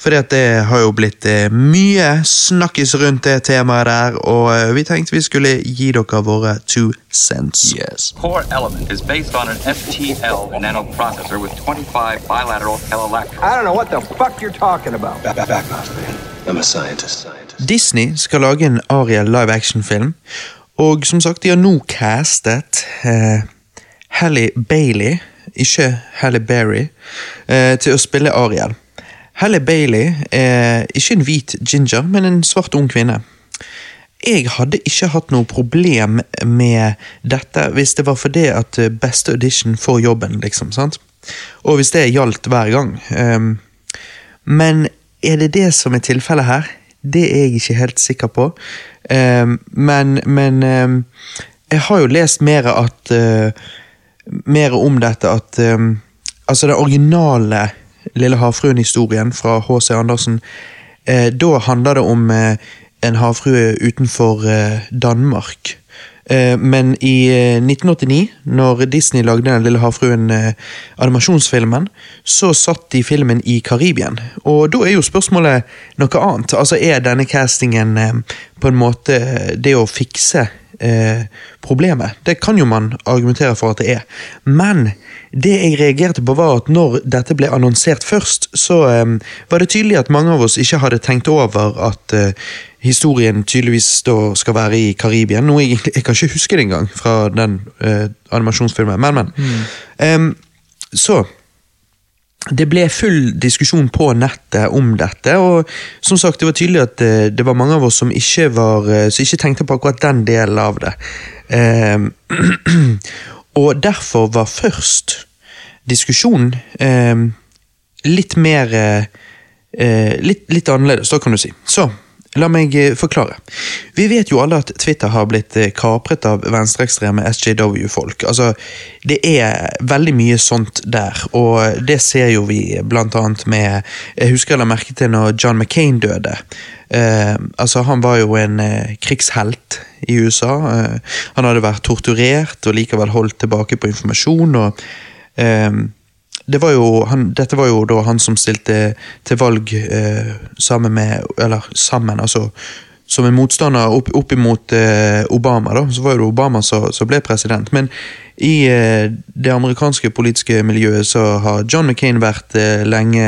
Fordi at det har jo blitt eh, mye snakkis rundt det temaet der, og eh, vi tenkte vi skulle gi dere våre two cents. Yes. core element is based on an FTL nanoprocessor with 25 bilateral electrons. I don't know what the fuck you're talking about. Back, back, back off, man. I'm a scientist. Scientist. Disney skal lage en Ariel live action-film, og som sagt, de har nå castet eh, Halle Bailey, ikke Halle Berry, eh, til å spille Ariel. Halle Bailey er ikke en hvit ginger, men en svart ung kvinne. Jeg hadde ikke hatt noe problem med dette hvis det var fordi at eh, beste audition får jobben, liksom. sant? Og hvis det gjaldt hver gang. Ehm, men er det det som er tilfellet her? Det er jeg ikke helt sikker på. Ehm, men men ehm, jeg har jo lest mer at eh, Mer om dette at Altså, den originale Lille havfruen-historien fra H.C. Andersen, eh, da handler det om eh, en havfrue utenfor eh, Danmark. Eh, Men i eh, 1989, når Disney lagde Den lille havfruen eh, så satt de filmen i Karibien. Og da er jo spørsmålet noe annet. Altså Er denne castingen eh, på en måte det å fikse eh, problemet? Det kan jo man argumentere for at det er. Men det jeg reagerte på var at når dette ble annonsert først, så eh, var det tydelig at mange av oss ikke hadde tenkt over at eh, historien tydeligvis da skal være i Karibien. Noe jeg, jeg kan ikke huske det engang fra den eh, animasjonsfilmen. Men, men. Em, så det ble full diskusjon på nettet om dette, og som sagt, det var tydelig at uh, det var mange av oss som ikke, var, uh, som ikke tenkte på akkurat den delen av det. Um, og derfor var først diskusjonen um, litt mer eh, litt, litt annerledes, da kan du si. Så, la meg eh, forklare. Vi vet jo alle at Twitter har blitt eh, kapret av venstreekstreme SJW-folk. Altså, det er veldig mye sånt der, og det ser jo vi blant annet med Jeg husker jeg la merke til når John McCain døde. Eh, altså, han var jo en eh, krigshelt i USA. Eh, han hadde vært torturert og likevel holdt tilbake på informasjon. og det var jo, han, dette var jo da han som stilte til valg eh, sammen med Eller sammen, altså som en motstander opp, opp imot eh, Obama. da, Så var det Obama som ble president. Men i eh, det amerikanske politiske miljøet så har John McCain vært eh, lenge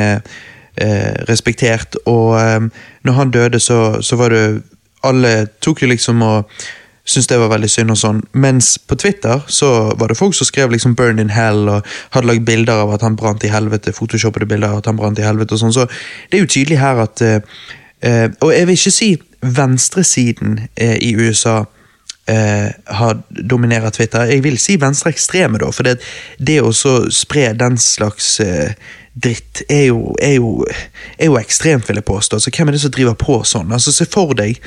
eh, respektert, og eh, når han døde, så, så var det Alle tok jo liksom og syntes det var veldig synd og sånn. Mens på Twitter så var det folk som skrev liksom 'burn in hell' og hadde lagd bilder av at han brant i helvete, photoshoppede bilder av at han brant i helvete og sånn. Så det er jo tydelig her at eh, eh, Og jeg vil ikke si venstresiden eh, i USA eh, har dominerer Twitter. Jeg vil si venstreekstreme, da, for det, det å spre den slags eh, dritt er jo, er, jo, er jo ekstremt, vil jeg påstå. Altså, hvem er det som driver på sånn? Altså, Se for deg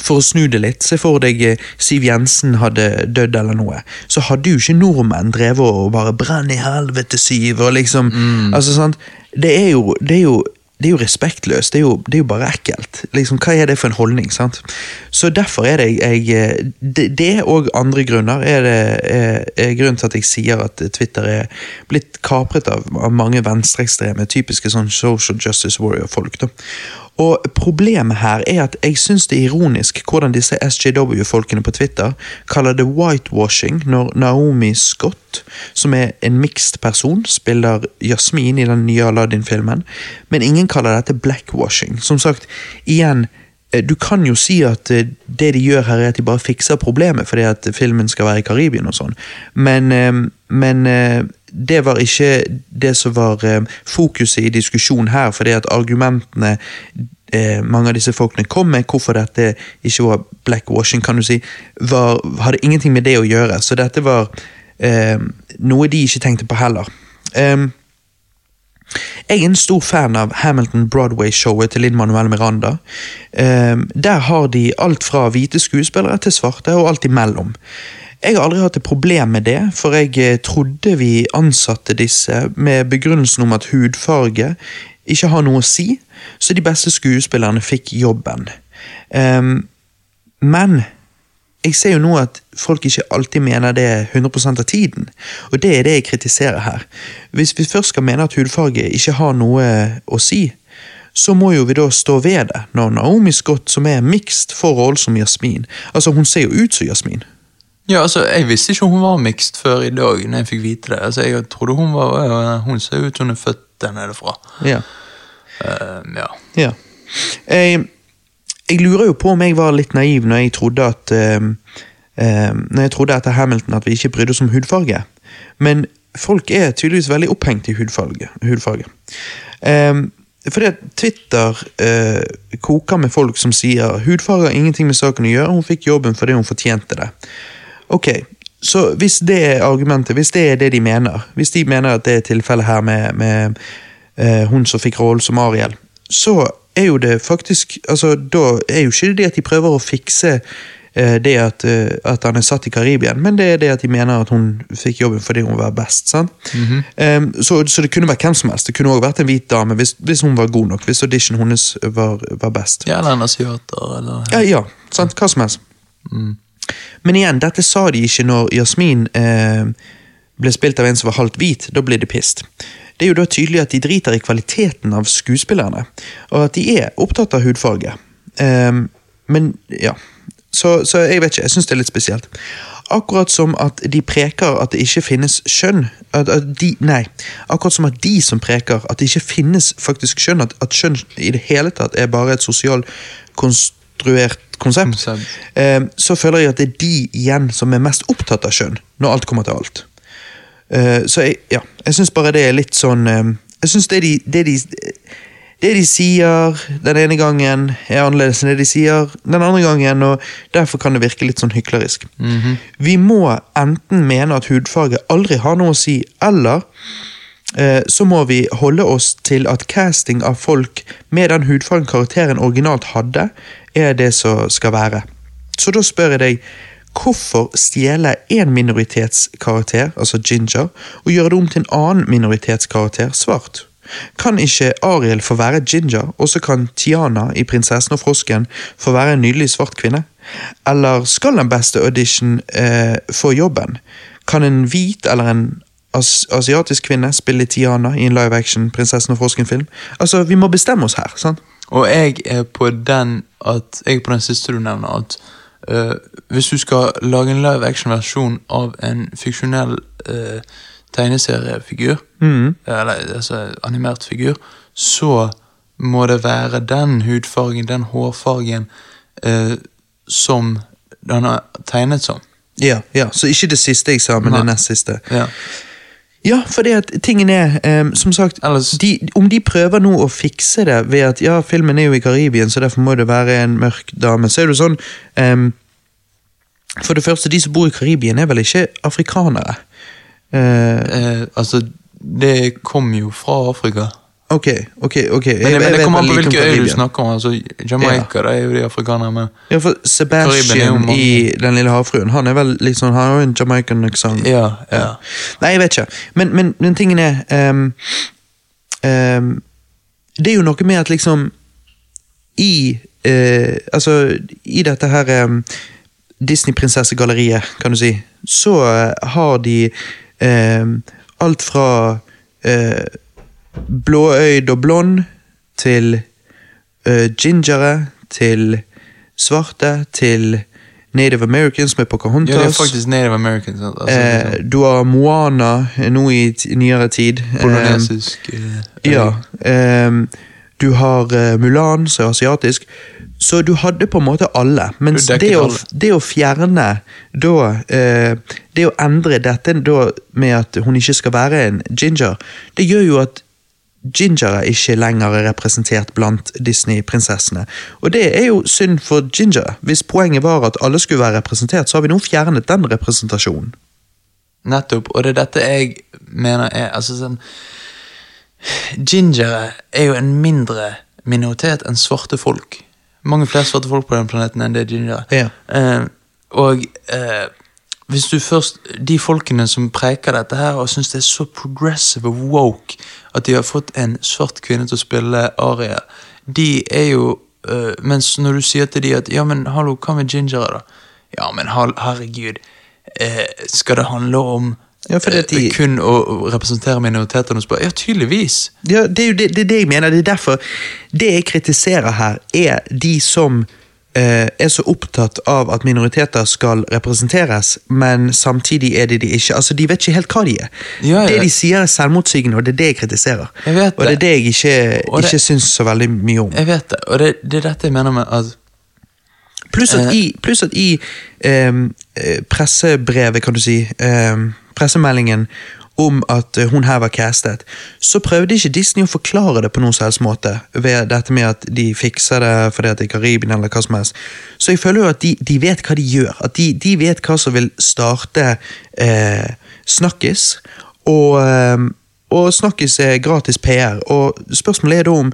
for å snu det litt, se for deg eh, Siv Jensen hadde dødd eller noe. Så hadde jo ikke nordmenn drevet og bare 'brenn i helvete, Siv', og liksom altså sant, Det er jo, det er jo det er jo respektløst, det er jo, det er jo bare ekkelt. Liksom, Hva er det for en holdning? sant? Så derfor er det jeg eh, Det, det og andre grunner er, det, er, er grunnen til at jeg sier at Twitter er blitt kapret av, av mange venstreekstreme, typiske sånn social justice warrior-folk. da. Og Problemet her er at jeg syns det er ironisk hvordan disse SJW-folkene på Twitter kaller det whitewashing når Naomi Scott, som er en mixed person, spiller Jasmin i den nye Aladdin-filmen, men ingen kaller dette blackwashing. Som sagt, igjen, eh, du kan jo si at eh, det de gjør her er at de bare fikser problemet fordi at filmen skal være i Karibien og sånn, men, eh, men det var ikke det som var eh, fokuset i diskusjonen her, fordi at argumentene eh, mange av disse folkene kom med, hvorfor dette ikke var blackwashing, kan du si, var, hadde ingenting med det å gjøre. Så dette var eh, noe de ikke tenkte på heller. Em, jeg er en stor fan av Hamilton Broadway-showet til Linn-Manuel Miranda. Em, der har de alt fra hvite skuespillere til svarte, og alt imellom. Jeg har aldri hatt et problem med det, for jeg eh, trodde vi ansatte disse med begrunnelsen om at hudfarge ikke har noe å si, så de beste skuespillerne fikk jobben. Um, men jeg ser jo nå at folk ikke alltid mener det 100% av tiden, og det er det jeg kritiserer her. Hvis vi først skal mene at hudfarge ikke har noe å si, så må jo vi da stå ved det, når Naomi Scott, som er mixed, får rollen som Jasmin. Altså, hun ser jo ut som Jasmin. Ja, altså, Jeg visste ikke hun var mixed før i dag, når jeg fikk vite det. Altså, Jeg trodde hun var Hun ser ut som hun er født der nede fra. Ja. Uh, ja. Ja. Jeg, jeg lurer jo på om jeg var litt naiv når jeg trodde at ehm, ehm, Når jeg trodde etter Hamilton at vi ikke brydde oss om hudfarge. Men folk er tydeligvis veldig opphengt i hudfarge. hudfarge. Fordi at Twitter eh, koker med folk som sier hudfarge har ingenting med saken å gjøre, hun fikk jobben fordi hun fortjente det. Ok, så hvis det er argumentet, hvis det er det de mener, hvis de mener at det er tilfellet her med, med eh, hun som fikk rollen som Ariel, så er jo det faktisk altså Da er jo ikke det at de prøver å fikse eh, det at, eh, at han er satt i Karibia, men det er det at de mener at hun fikk jobben fordi hun var best. sant? Em, så, så det kunne vært hvem som helst. Det kunne også vært en hvit dame hvis, hvis hun var god nok. Hvis auditionen hennes var, var best. ja, eller en asiater, eller Ja, ja, sant? Hva som helst. Men igjen, dette sa de ikke når Jasmin eh, ble spilt av en som var halvt hvit. Da blir det pist. Det er jo da tydelig at de driter i kvaliteten av skuespillerne, og at de er opptatt av hudfarge. Eh, men ja, så, så jeg vet ikke, jeg syns det er litt spesielt. Akkurat som at de preker at det ikke finnes skjønn. At, at de, nei, akkurat som at de som preker at det ikke finnes faktisk skjønn, at, at skjønn i det hele tatt er bare et sosialt konstruert konsept, Konsept. eh, så føler jeg at det er de igjen som er mest opptatt av skjønn, når alt kommer til alt. Eh, så jeg, ja, jeg syns bare det er litt sånn eh, Jeg syns det, de- det, de, det de sier den ene gangen, er annerledes enn det de sier den andre gangen, og derfor kan det virke litt sånn hyklerisk. Vi må enten mene at hudfarge aldri har noe å si, eller eh, så må vi holde oss til at casting av folk med den hudfargen karakteren originalt hadde, er det som skal være. Så da spør jeg deg, hvorfor stjele én minoritetskarakter, altså Ginger, og gjøre det om til en annen minoritetskarakter, svart? Kan ikke Ariel få være Ginger, og så kan Tiana i Prinsessen og frosken få være en nydelig svart kvinne? Eller skal den beste audition eh, få jobben? Kan en hvit eller en as asiatisk kvinne spiller Tiana i en live action Prinsessen og frosken-film? Altså, vi må bestemme oss her, sant? Og jeg er på den at Jeg er på den siste du nevner, at uh, hvis du skal lage en live action-versjon av en fiksjonell uh, tegneseriefigur, eller altså animert figur, så må det være den hudfargen, den hårfargen, uh, som den er tegnet som. Ja, ja, så ikke det siste jeg sa, men Nei. det nest siste. Ja. Ja, for det at tingen er, um, som sagt, de, om de prøver nå å fikse det ved at ja, filmen er jo i Karibien, så derfor må det være en mørk dame, så er det sånn um, For det første, de som bor i Karibien, er vel ikke afrikanere? Uh, uh, altså, det kom jo fra Afrika. Ok, ok, ok. Jeg, Men, men det kommer an på hvilke øyer du snakker om. altså Jamaica det er jo de afrikanere, med. Ja, for Sebastian i Den lille havfruen, han er vel sånn, han har jo en Jamaican aksent. Ja, ja. Nei, jeg vet ikke. Men, men, men tingen er um, um, Det er jo noe med at liksom I uh, Altså, i dette her um, Disney-prinsessegalleriet, kan du si, så uh, har de alt fra uh, blåøyd og blond til uh, gingere til svarte til Native Americans med Pocahontas. Ja, det er faktisk Native Americans. Altså, Eh, du har Moana eh, nå i nyere tid. Polonesisk. eh, Eh, ja. Eh, du har Mulan, som er asiatisk. Så du hadde på en måte alle. Men det å, det å fjerne da eh, Det å endre dette da med at hun ikke skal være en ginger, det gjør jo at Ginger er ikke lenger representert blant Disney-prinsessene. Og det er jo synd for Ginger. Hvis poenget var at alle skulle være representert, så har vi nå fjernet den representasjonen. Nettopp. Og det er dette jeg mener er altså sånn Ginger er jo en mindre minoritet enn svarte folk. Mange flere svarte folk på den planeten enn det er Ginger. Ja. Uh, og eh, hvis du først De folkene som preker dette her og syns det er så progressive og woke at de har fått en svart kvinne til å spille Aria, de er jo eh, Mens når du sier til de at ja, men hallo, hva med gingere, da? Ja, men herregud, eh, skal det handle om Ja, de- eh, kun å representere minoritetene og spørre? Ja, tydeligvis. Ja, det er jo det, det, det jeg mener. Det er derfor Det jeg kritiserer her, er de som er så opptatt av at minoriteter skal representeres, men samtidig er det de ikke. Altså, De vet ikke helt hva de er. Ja, ja. Det de sier er selvmotsigende, og det er det jeg kritiserer. Jeg vet og det er det. det jeg ikke, det- ikke syns så veldig mye om. Jeg vet det, og det, det er dette jeg mener med at Pluss at Eh. i, plus at i ehm, eh, pressebrevet, kan du si, eh, pressemeldingen om at eh, hun her var castet, så prøvde ikke Disney å forklare det på noen som helst måte, ved dette med at de fikser det fordi at det er Karibien eller hva som helst. Så jeg føler jo at de, de vet hva de gjør, at de, de vet hva som vil starte eh, Snakkis, og, ehm, og Snakkis er gratis PR, og spørsmålet er da om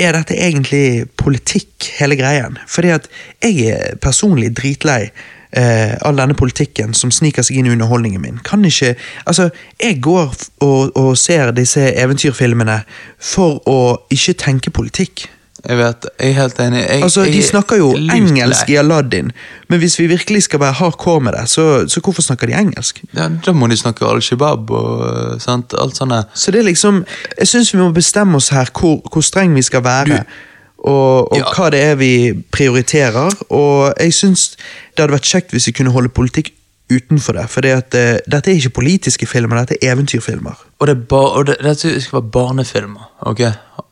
er dette egentlig politikk, hele greien? Fordi at jeg er personlig dritlei eh, all denne politikken som sniker seg inn i underholdningen min. Kan ikke Altså, jeg går og, og ser disse eventyrfilmene for å ikke tenke politikk. Jeg vet jeg er helt enig. Jeg, Altså, De er snakker jo engelsk i Aladdin, men hvis vi virkelig skal være hardcore med det, så, så hvorfor snakker de engelsk? Ja, da må de snakke Al-Shabaab og eh, sant, alt sånt. Så det er liksom Jeg syns vi må bestemme oss her hvor, hvor streng vi skal være. Du- og og Ja. hva det er vi prioriterer. Og jeg syns det hadde vært kjekt hvis vi kunne holde politikk utenfor det. For dette er ikke politiske filmer, dette er eventyrfilmer. Og det, er og det, dette skal være barnefilmer, ok?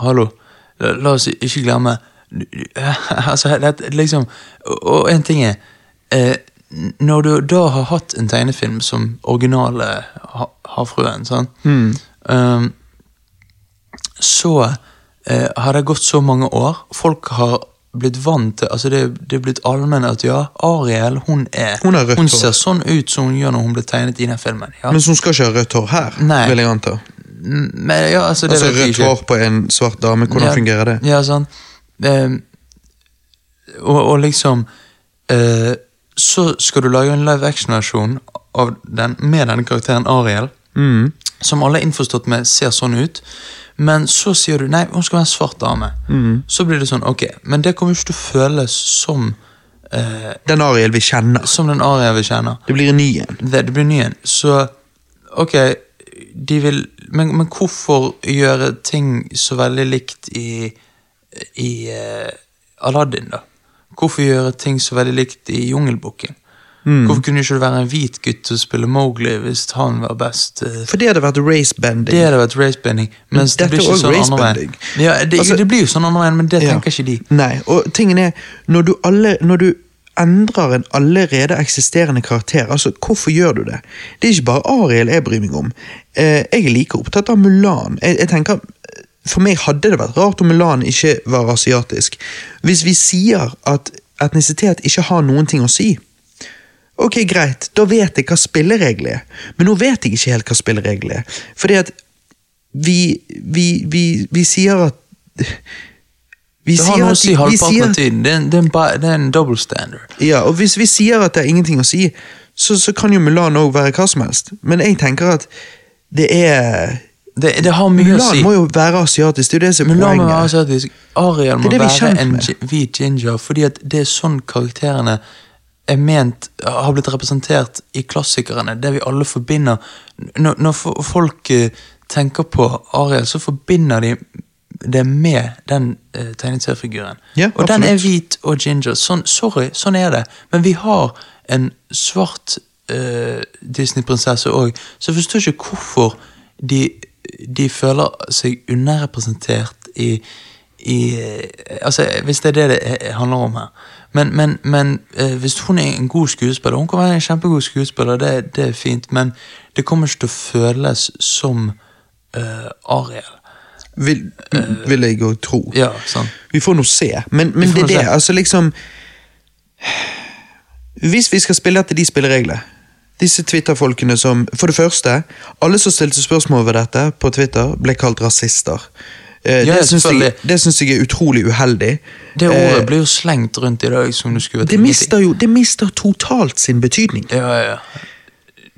Hallo? La, la oss ikke glemme Altså, det, liksom Og én en ting er eh, Når du da har hatt en tegnefilm som originale ha, Havfruen, sant? Um, så eh, har det gått så mange år. Folk har blitt vant til altså det, det er blitt allmenn at ja, Ariel hun er Hun har rødt hun hår. ser sånn ut som hun gjør når hun ble tegnet i den filmen. Ja. Men hun skal ikke ha rødt hår her, Nei. vil jeg anta. Men, ja, altså, det Altså Rødt hår på en svart dame, hvordan Ja, fungerer det? Ja, sånn. Eh, og, og liksom eh, Så skal du lage en live action-versjon av den med denne karakteren Ariel, Mm. som alle er innforstått med ser sånn ut. Men så sier du nei, hun skal være en svart dame. Mm. Så blir det sånn, ok, men det kommer jo ikke til å føles som eh, Den Ariel vi kjenner. Som den Ariel vi kjenner. Det blir en ny en. Det, det blir ny en. Så ok, de vil men, men hvorfor gjøre ting så veldig likt i, i eh, Aladdin, da? Hvorfor gjøre ting så veldig likt i Jungelboken? Hvorfor kunne ikke det være en hvit gutt til å spille Mowgli hvis han var best? eh, For det hadde vært race-bending. det hadde vært racebending. Mens det blir ikke sånn andre veien. Ja, det, Altså- det blir jo sånn andre veien, men det Ja. tenker ikke de. Nei, og tingen er, når du, alle, når du endrer en allerede eksisterende karakter, altså hvorfor gjør du det? Det er ikke bare Ariel jeg bryr meg om. Eh, jeg er like opptatt av Mulan. Jeg, jeg tenker, For meg hadde det vært rart om Mulan ikke var asiatisk. Hvis vi sier at etnisitet ikke har noen ting å si, Ok, greit, da vet jeg hva spillereglene er. Men nå vet jeg ikke helt hva spillereglene er. Fordi at vi, vi, vi, vi sier at vi Det har noe å si halvparten av tiden. Det er, en, det, er en, double standard. Ja, og hvis vi sier at det er ingenting å si, så, så kan jo Mulan òg være hva som helst. Men jeg tenker at det er Det, det har mye å Mulan må jo være asiatisk, det er jo det som er Men la Må være asiatisk. Ariel må Det det være en hvit ginger, fordi at det er sånn karakterene er ment har blitt representert i klassikerne. Det vi alle forbinder Når, når folk eh, tenker på Ariel, så forbinder de det med den uh, tegneseriefiguren. Ja, og den er hvit og ginger. Sånn, sorry, sånn er det. Men vi har en svart eh, Disney-prinsesse òg, så jeg forstår ikke hvorfor de, de føler seg underrepresentert i, i eh, Altså, hvis det er det det handler om her. Men, men, men eh, hvis hun er en god skuespiller Hun kan være en kjempegod skuespiller, det, det er fint, men det kommer ikke til å føles som uh, Ariel. Vil, vil jeg òg tro. Ja, sant. Vi får nå se. Men, men det er det, altså liksom Hvis vi skal spille etter de spillereglene disse Twitter-folkene som For det første, alle som stilte spørsmål ved dette på Twitter, ble kalt rasister. Eh, Ja, det syns jeg, det syns jeg er utrolig uheldig. Det ordet Eh, blir jo slengt rundt i dag som det skulle det mister jo det mister totalt sin betydning. Ja, ja.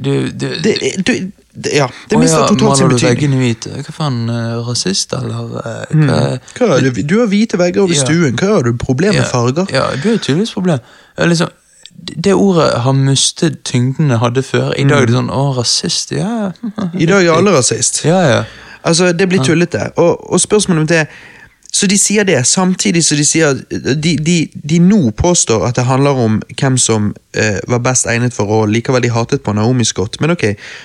Du, du, Det, du, det, ja, det mister ja, totalt sin Maler du betydning. veggene? Hva faen, eh, rasist, eller? Hva, Mm. Hva, Hva er det, du har hvite vegger over Ja. stuen, hva har du problem med ja, farger? Ja, du har tydeligvis problem. Liksom, det ordet har mistet tyngden det hadde før. I dag er det sånn 'å, rasist', ja. I dag er alle rasist. Ja, ja. Altså, det blir tullete. Og, og spørsmålet mitt er Så de sier det, samtidig som de sier de, de, de nå påstår at det handler om hvem som eh, var best egnet for rollen. Likevel de hatet på Naomi Scott. Men ok,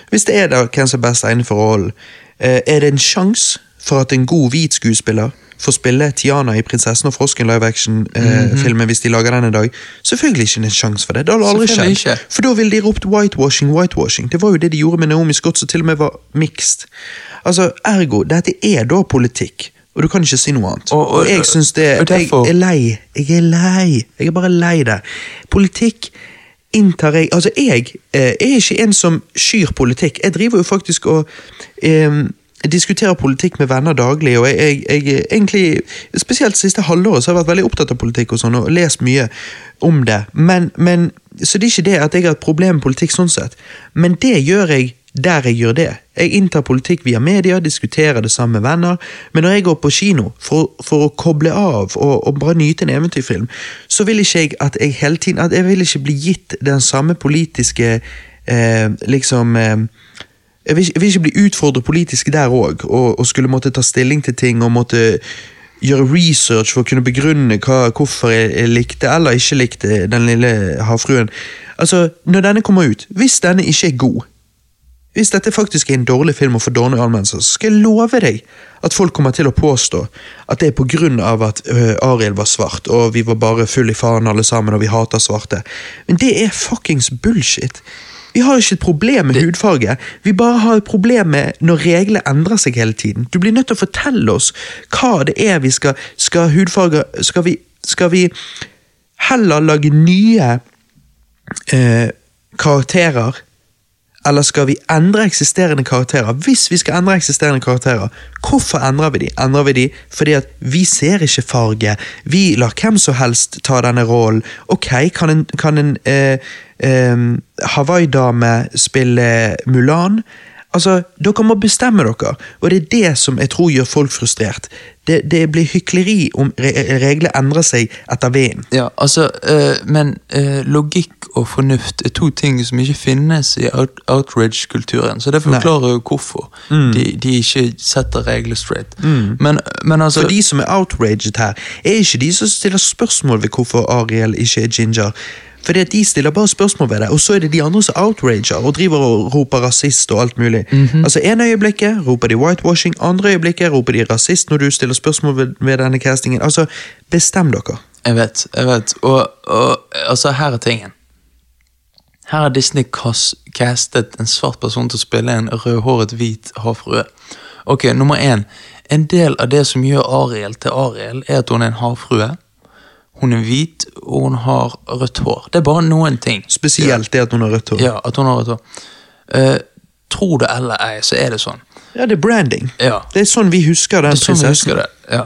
hvis det er da hvem som er best egnet for rollen, eh, er det en sjanse for at en god hvit skuespiller får spille Tiana i 'Prinsessen og frosken' live action-filmen hvis de lager den en dag? Selvfølgelig ikke en sjanse for det. Det hadde aldri skjedd. For da ville de ropt 'whitewashing', 'whitewashing'. Det var jo det de gjorde med Naomi Scott, som til og med var mixed. Altså, Ergo, dette er da politikk. Og du kan ikke si noe annet. Og- Og, og- jeg syns det derfor- Jeg er lei. Jeg er lei. Jeg er bare lei det. Politikk inntar jeg Altså, jeg eh, er ikke en som skyr politikk. Jeg driver jo faktisk og eh, diskuterer politikk med venner daglig, og jeg, jeg, jeg egentlig, spesielt siste halvåret, så har jeg vært veldig opptatt av politikk og sånn, og lest mye om det. Men, men, så det er ikke det at jeg har et problem med politikk sånn sett, men det gjør jeg der jeg gjør det. Jeg inntar politikk via media, diskuterer det sammen med venner, men når jeg går på kino for, for å koble av og, og bare nyte en eventyrfilm, så vil ikke jeg at jeg hele tiden at jeg vil ikke bli gitt den samme politiske eh, liksom eh, jeg vil, jeg vil ikke bli utfordret politisk der òg, og, og skulle måtte ta stilling til ting og måtte gjøre research for å kunne begrunne hva, hvorfor jeg, jeg likte eller ikke likte den lille havfruen. Altså, Når denne kommer ut, hvis denne ikke er god, hvis dette faktisk er en dårlig film og får dårlige anmeldelser, så skal jeg love deg at folk kommer til å påstå at det er på grunn av at øh, Ariel var svart, og vi var bare full i faen alle sammen, og vi hater svarte. Men det er fuckings bullshit. Vi har ikke et problem med hudfarge, vi bare har et problem med når reglene endrer seg hele tiden. Du blir nødt til å fortelle oss hva det er vi skal Skal hudfarge Skal vi, skal vi heller lage nye eh, karakterer eller skal vi endre eksisterende karakterer? Hvis vi skal endre eksisterende karakterer, hvorfor endrer vi de? Endrer vi de fordi at vi ser ikke farge, vi lar hvem som helst ta denne rollen. Ok, kan en, kan en eh, eh, Hawaii-dame spille Mulan? Altså, Dere må bestemme dere, og det er det som jeg tror gjør folk frustrert. Det, det blir hykleri om re reglene endrer seg etter vinden. Ja, altså, øh, men øh, logikk og fornuft er to ting som ikke finnes i out outrage-kulturen. Så det forklarer jo hvorfor de, de ikke setter regler straight. Men, men altså For de som er outraged her, er ikke de som stiller spørsmål ved hvorfor Ariel ikke er ginger. Fordi at De stiller bare spørsmål ved det, og så er det de andre som outrager og driver og roper rasist og alt mulig. Altså En øyeblikket roper de whitewashing, andre øyeblikket roper de rasist når du stiller spørsmål ved, ved denne castingen. Altså, Bestem dere. Jeg vet, jeg vet. Og, og altså, her er tingen. Her har Disney castet en svart person til å spille en rødhåret hvit havfrue. Ok, nummer én. En del av det som gjør Ariel til Ariel, er at hun er en havfrue. Hun er hvit, og hun har rødt hår. Det er bare noen ting. Spesielt det at hun har rødt hår. Ja, at hun har rødt hår. Uh, tro det eller ei, så er det sånn. Ja, det er branding. Ja. Det er sånn vi husker den Det er sånn vi husker det, ja.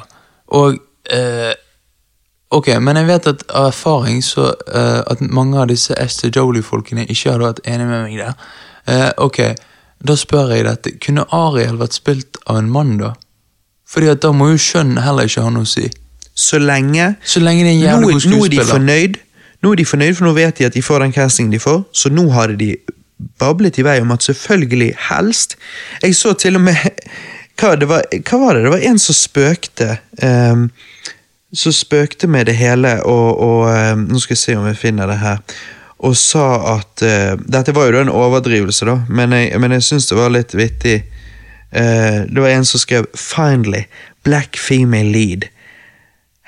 Og uh, Ok, men jeg vet at av erfaring så uh, at mange av disse Esther Jolie-folkene ikke hadde vært enig med meg der. Eh, ok, da spør jeg dette. Kunne Ariel vært spilt av en mann, da? Fordi at da må jo kjønn heller ikke ha noe å si. Så lenge Så lenge det er en jævlig god nå er de fornøyd, nå er de fornøyd, for nå vet de at de får den castingen de får, så nå har de bablet i vei om at selvfølgelig, helst Jeg så til og med Hva, det var, hva var det? Det var en som spøkte Um, Som spøkte med det hele, og, og um, Nå skal jeg se om jeg finner det her. Og sa at uh, Dette var jo da en overdrivelse, da, men jeg, men jeg syns det var litt vittig. Uh, det var en som skrev 'Finally, black female lead'.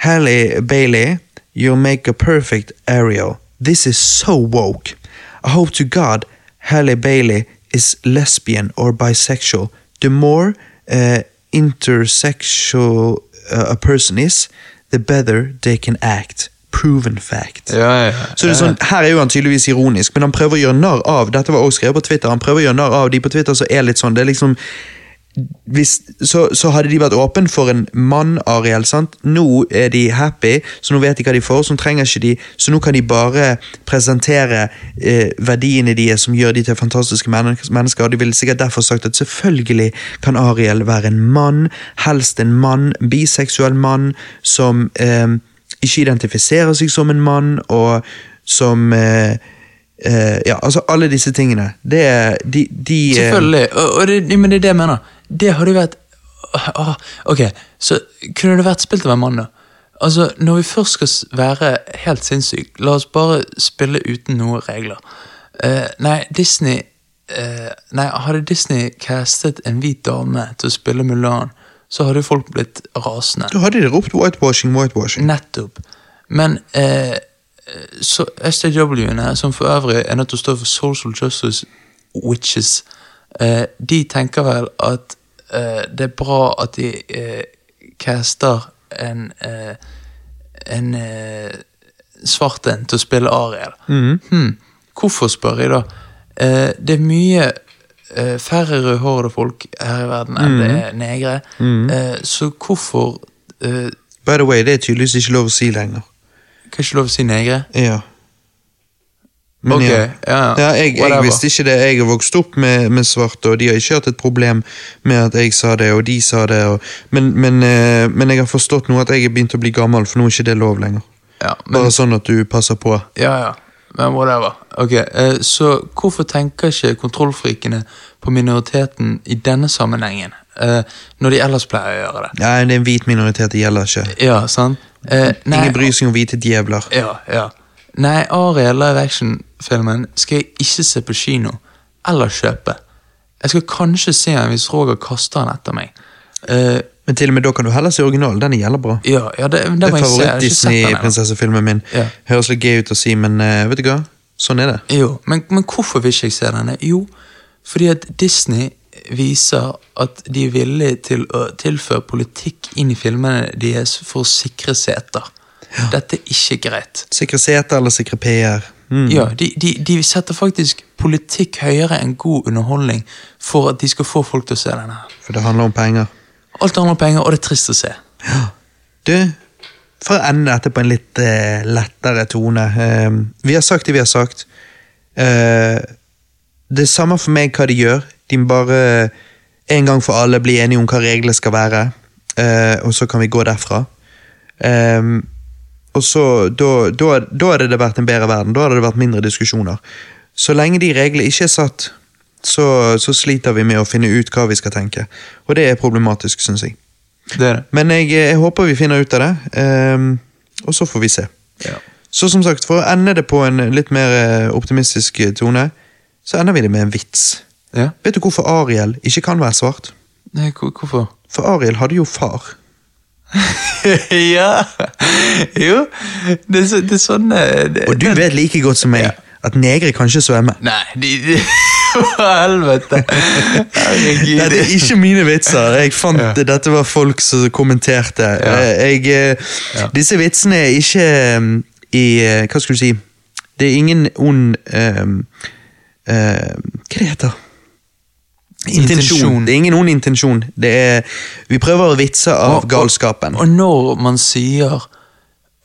Halle Bailey, you make a perfect Ariel. This is so woke. I hope to God Halle Bailey is lesbian or bisexual. The more uh, intersexual uh, a person is, the better they can act. Proven fact. Ja, ja, ja. Så det er sånn, Her er jo han tydeligvis ironisk, men han prøver å gjøre narr av Dette var også skrevet på Twitter. Han prøver å gjøre narr av de på Twitter som er litt sånn. det er liksom hvis, så, så hadde de vært åpen for en mann, Ariel. sant? Nå er de happy, så nå vet de hva de får. Så trenger ikke de, så nå kan de bare presentere eh, verdiene deres som gjør de til fantastiske mennesker. Og De ville sikkert derfor sagt at selvfølgelig kan Ariel være en mann, helst en mann, biseksuell mann, som eh, ikke identifiserer seg som en mann, og som eh, Ja, altså alle disse tingene. Det er de, de eh, Selvfølgelig. Og, og det, men det er det jeg mener. Det hadde jo vært Åh, Ok, så kunne det vært spilt av en mann, da? Altså, Når vi først skal være helt sinnssyke, la oss bare spille uten noen regler. Uh, nei, Disney uh, Nei, hadde Disney castet en hvit dame til å spille Mulan, så hadde folk blitt rasende. Da hadde de ropt whitewashing, whitewashing. Nettopp. Men eh, så SJW-ene, som for øvrig er nødt til å stå for Social Justice Witches, eh, de tenker vel at eh, det er bra at de eh, caster en eh, en eh, svart en til å spille Ariel. Hm, Hvorfor, spør jeg da? Eh, det er mye eh, færre rødhårede folk her i verden enn det er negre. Eh, så hvorfor eh, By the way, det er tydeligvis ikke lov å si lenger. Kan ikke lov å si negre? Ja. Men Ok, ja. ja, ja. Jeg, jeg visste ikke det. Jeg har vokst opp med, med svarte, og de har ikke hatt et problem med at jeg sa det, og de sa det. Og, men, men, eh, men jeg har forstått nå at jeg er begynt å bli gammel, for nå er ikke det lov lenger. Ja, men, Bare sånn at du passer på. ja, ja. Men whatever. Ok, eh, Så hvorfor tenker ikke kontrollfrikene på minoriteten i denne sammenhengen, eh, når de ellers pleier å gjøre det? Nei, det er en hvit minoritet, det gjelder ikke. Ja, sant? Eh, nei, Ingen bryr seg om hvite djevler. Ja, ja. Nei, Ariel live action-filmen skal jeg ikke se på kino, eller kjøpe. Jeg skal kanskje se den hvis Roger kaster den etter meg. Eh, Men til og med da kan du heller se originalen. Den gjelder bra. ja, ja, det, det Det er favoritt-Disney-prinsessefilmen min. Ja. Høres litt gøy ut å si, men uh, vet du hva? Sånn er det. Jo, men, men hvorfor vil ikke jeg se denne? Jo, fordi at Disney viser at de er villige til å tilføre politikk inn i filmene deres for å sikre seter. Dette er ikke greit. Sikre seter eller sikre PR. Mm. Ja, de, de, de setter faktisk politikk høyere enn god underholdning for at de skal få folk til å se denne. For det handler om penger. Alt handler om penger, og det er trist å se. Du, for å ende dette på en litt uh, lettere tone. uh, vi har sagt det vi har sagt. Eh, det er samme for meg hva de gjør. De må bare en gang for alle bli enige om hva reglene skal være, eh, og så kan vi gå derfra. Eh, og så, da, da, da hadde det vært en bedre verden. Da hadde det vært mindre diskusjoner. Så lenge de reglene ikke er satt, så, så sliter vi med å finne ut hva vi skal tenke. Og det er problematisk, syns jeg. Det er det. Men jeg, jeg håper vi finner ut av det, um, og så får vi se. Ja. Så som sagt, for å ende det på en litt mer eh, optimistisk eh, tone, så ender vi det med en vits. Ja? Vet du hvorfor Ariel ikke kan være svart? Nei, hvor- hvorfor? For Ariel hadde jo far. ja! Jo, det er, så, det er sånn eh, det, Og du det- vet like godt som meg Ja. at negre kan ikke svømme. Nei, de, de helvete! Herregud. Dette er ikke mine vitser. Jeg fant Ja. Dette var folk som kommenterte. Ja. Eh, Jeg, eh. Disse vitsene er ikke i Hva skal du si? Det er ingen ond eh, eh, Hva det heter Intensjon. Det er ingen ond intensjon. Det er, vi prøver å vitse av Og- og- galskapen. Og når man sier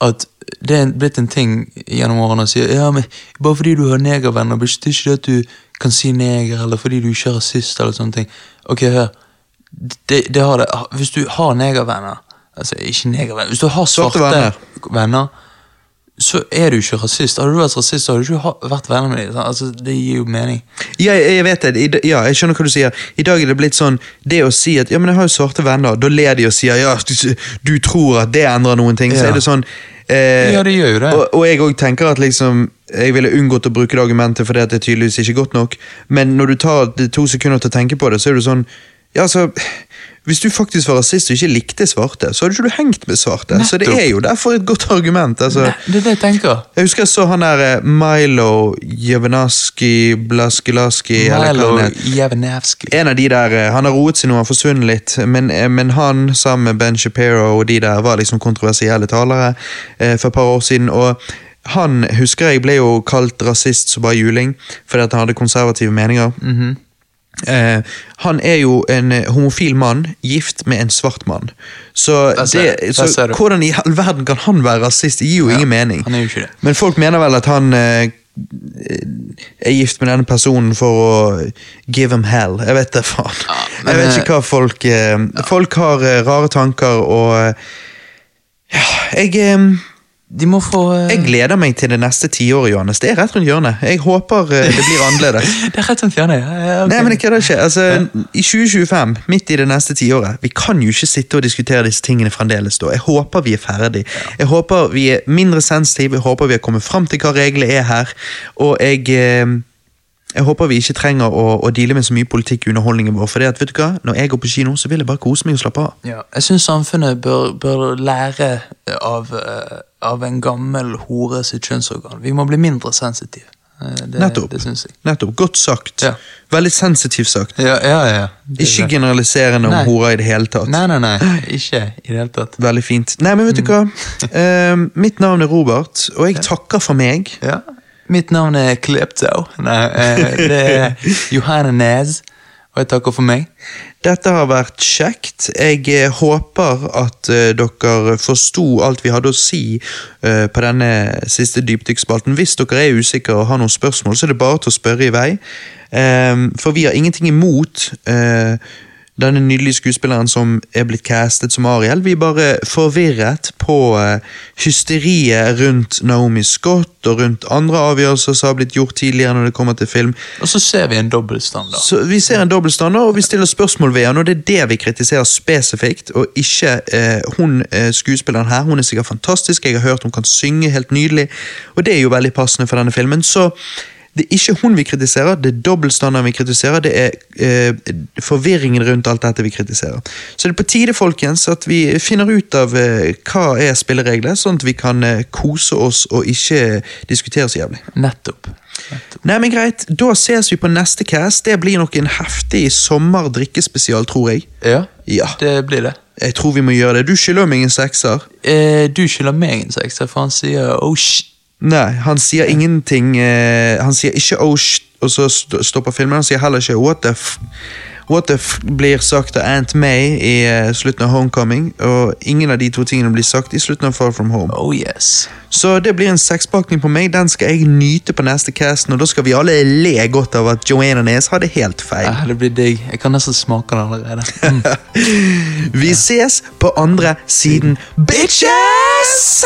at det er blitt en ting gjennom årene, og sier ja, men bare fordi du har negervenner, betyr ikke det at du kan si neger, eller fordi du ikke er rasist, eller sånne ting. Ok, hør. Det, det har det. Hvis du har negervenner, altså ikke negervenner, hvis du har Svarte svarte, venner. venner, så er du ikke rasist. Hadde du vært rasist, så hadde du ikke vært venner med dem. Altså, det gir jo mening. Ja, jeg, vet det. I, ja, jeg skjønner hva du sier. I dag er det blitt sånn Det å si at ja, men jeg har jo svarte venner, da ler de og sier ja, du, du tror at det endrer noen ting. Så er det sånn eh, Ja, det gjør jo det. Og, og jeg òg tenker at liksom jeg ville unngått å bruke det argumentet fordi det er tydeligvis ikke godt nok, men når du tar to sekunder til å tenke på det, så er det sånn Ja, altså Hvis du faktisk var rasist og ikke likte svarte, så hadde ikke du hengt med svarte. Så det er jo derfor et godt argument. altså Det er det jeg tenker. jeg husker jeg så han der eh, Milo Jevnaski Blaskilaski Milo han En av de der, eh, Han har roet seg nå, han forsvunnet litt, men, eh, men han sammen med Ben Shapiro og de der var liksom kontroversielle talere eh, for et par år siden. og han husker jeg ble jo kalt rasist som bare juling, fordi at han hadde konservative meninger. Eh, han er jo en eh, homofil mann, gift med en svart mann. Så, det, så hvordan i all verden kan han være rasist? Det gir jo Ja, ingen mening. jo. Men folk mener vel at han eh, er gift med denne personen for å give him hell. Jeg vet det, faen. men, jeg vet eh, ikke hva folk eh, Folk har rare tanker, og ja, jeg De må få uh... Jeg gleder meg til det neste tiåret, Johannes. Det er rett rundt hjørnet. Jeg håper uh, det blir annerledes. Det er rett rundt hjørnet. ja, ja, ok. Nei, men det kødder ikke. Altså, I 2025, midt i det neste tiåret, vi kan jo ikke sitte og diskutere disse tingene fremdeles da. Jeg håper vi er ferdig. Jeg håper vi er mindre sensitive, jeg håper vi har kommet fram til hva reglene er her, og jeg eh, jeg håper vi ikke trenger å, å deale med så mye politikk i underholdningen vår. For det at, vet du hva, når jeg går på kino, så vil jeg bare kose meg og slappe av. Ja, jeg syns samfunnet bør, bør lære av, eh, av en gammel hore sitt kjønnsorgan. Vi må bli mindre sensitive. Eh, Det, Nettopp. Det. Nettopp. Godt sagt. Ja. Veldig sensitivt sagt. Ja, ja, ja. Ikke generaliserende om horer i det hele tatt. Nei, nei, nei. Ikke i det hele tatt. Veldig fint. Nei, men vet du Mm. hva? uh, mitt navn er Robert, og jeg takker for meg. Mitt navn er Klepto. Nei, eh, det er Johanne Nes, og jeg takker for meg. Dette har vært kjekt. Jeg eh, håper at eh, dere forsto alt vi hadde å si på denne siste dypdykkspalten. Hvis dere er usikre og har noen spørsmål, så er det bare til å spørre i vei. Eh, for vi har ingenting imot denne nydelige skuespilleren som er blitt castet som Ariel. Vi er bare forvirret på eh, hysteriet rundt Naomi Scott og rundt andre avgjørelser som har blitt gjort tidligere når det kommer til film. Og så ser vi en dobbeltstandard. Så Vi ser en dobbeltstandard, og vi stiller spørsmål ved han, og det er det vi kritiserer spesifikt, og ikke eh, hun eh, skuespilleren her. Hun er sikkert fantastisk, jeg har hørt hun kan synge helt nydelig, og det er jo veldig passende for denne filmen. så det er ikke hun vi kritiserer, det er dobbeltstandarden vi kritiserer, det er eh, forvirringen rundt alt dette vi kritiserer. Så det er på tide folkens, at vi finner ut av eh, hva er spillereglene, sånn at vi kan eh, kose oss og ikke diskutere så jævlig. Nettopp. Nettopp. Nei, men greit, Da ses vi på neste cast. Det blir nok en heftig sommerdrikkespesial, tror jeg. Ja, Ja. det blir det. Jeg tror vi må gjøre det. Du skylder meg en sekser. Eh, du skylder meg en sekser, for han sier oh shit. Nei, han sier ingenting eh, Han sier ikke oh shit, og så st stopper filmen. Han sier heller ikke what the f... What the f blir sagt av Aunt May i eh, slutten av Homecoming, og ingen av de to tingene blir sagt i slutten av Far From Home. Oh yes. Så det blir en sekspakning på meg. Den skal jeg nyte på neste cast, og da skal vi alle le godt av at Joanna Nes hadde helt feil. Ja, det blir digg. Jeg kan nesten smake den allerede. Mm. Vi ses på andre siden, bitches!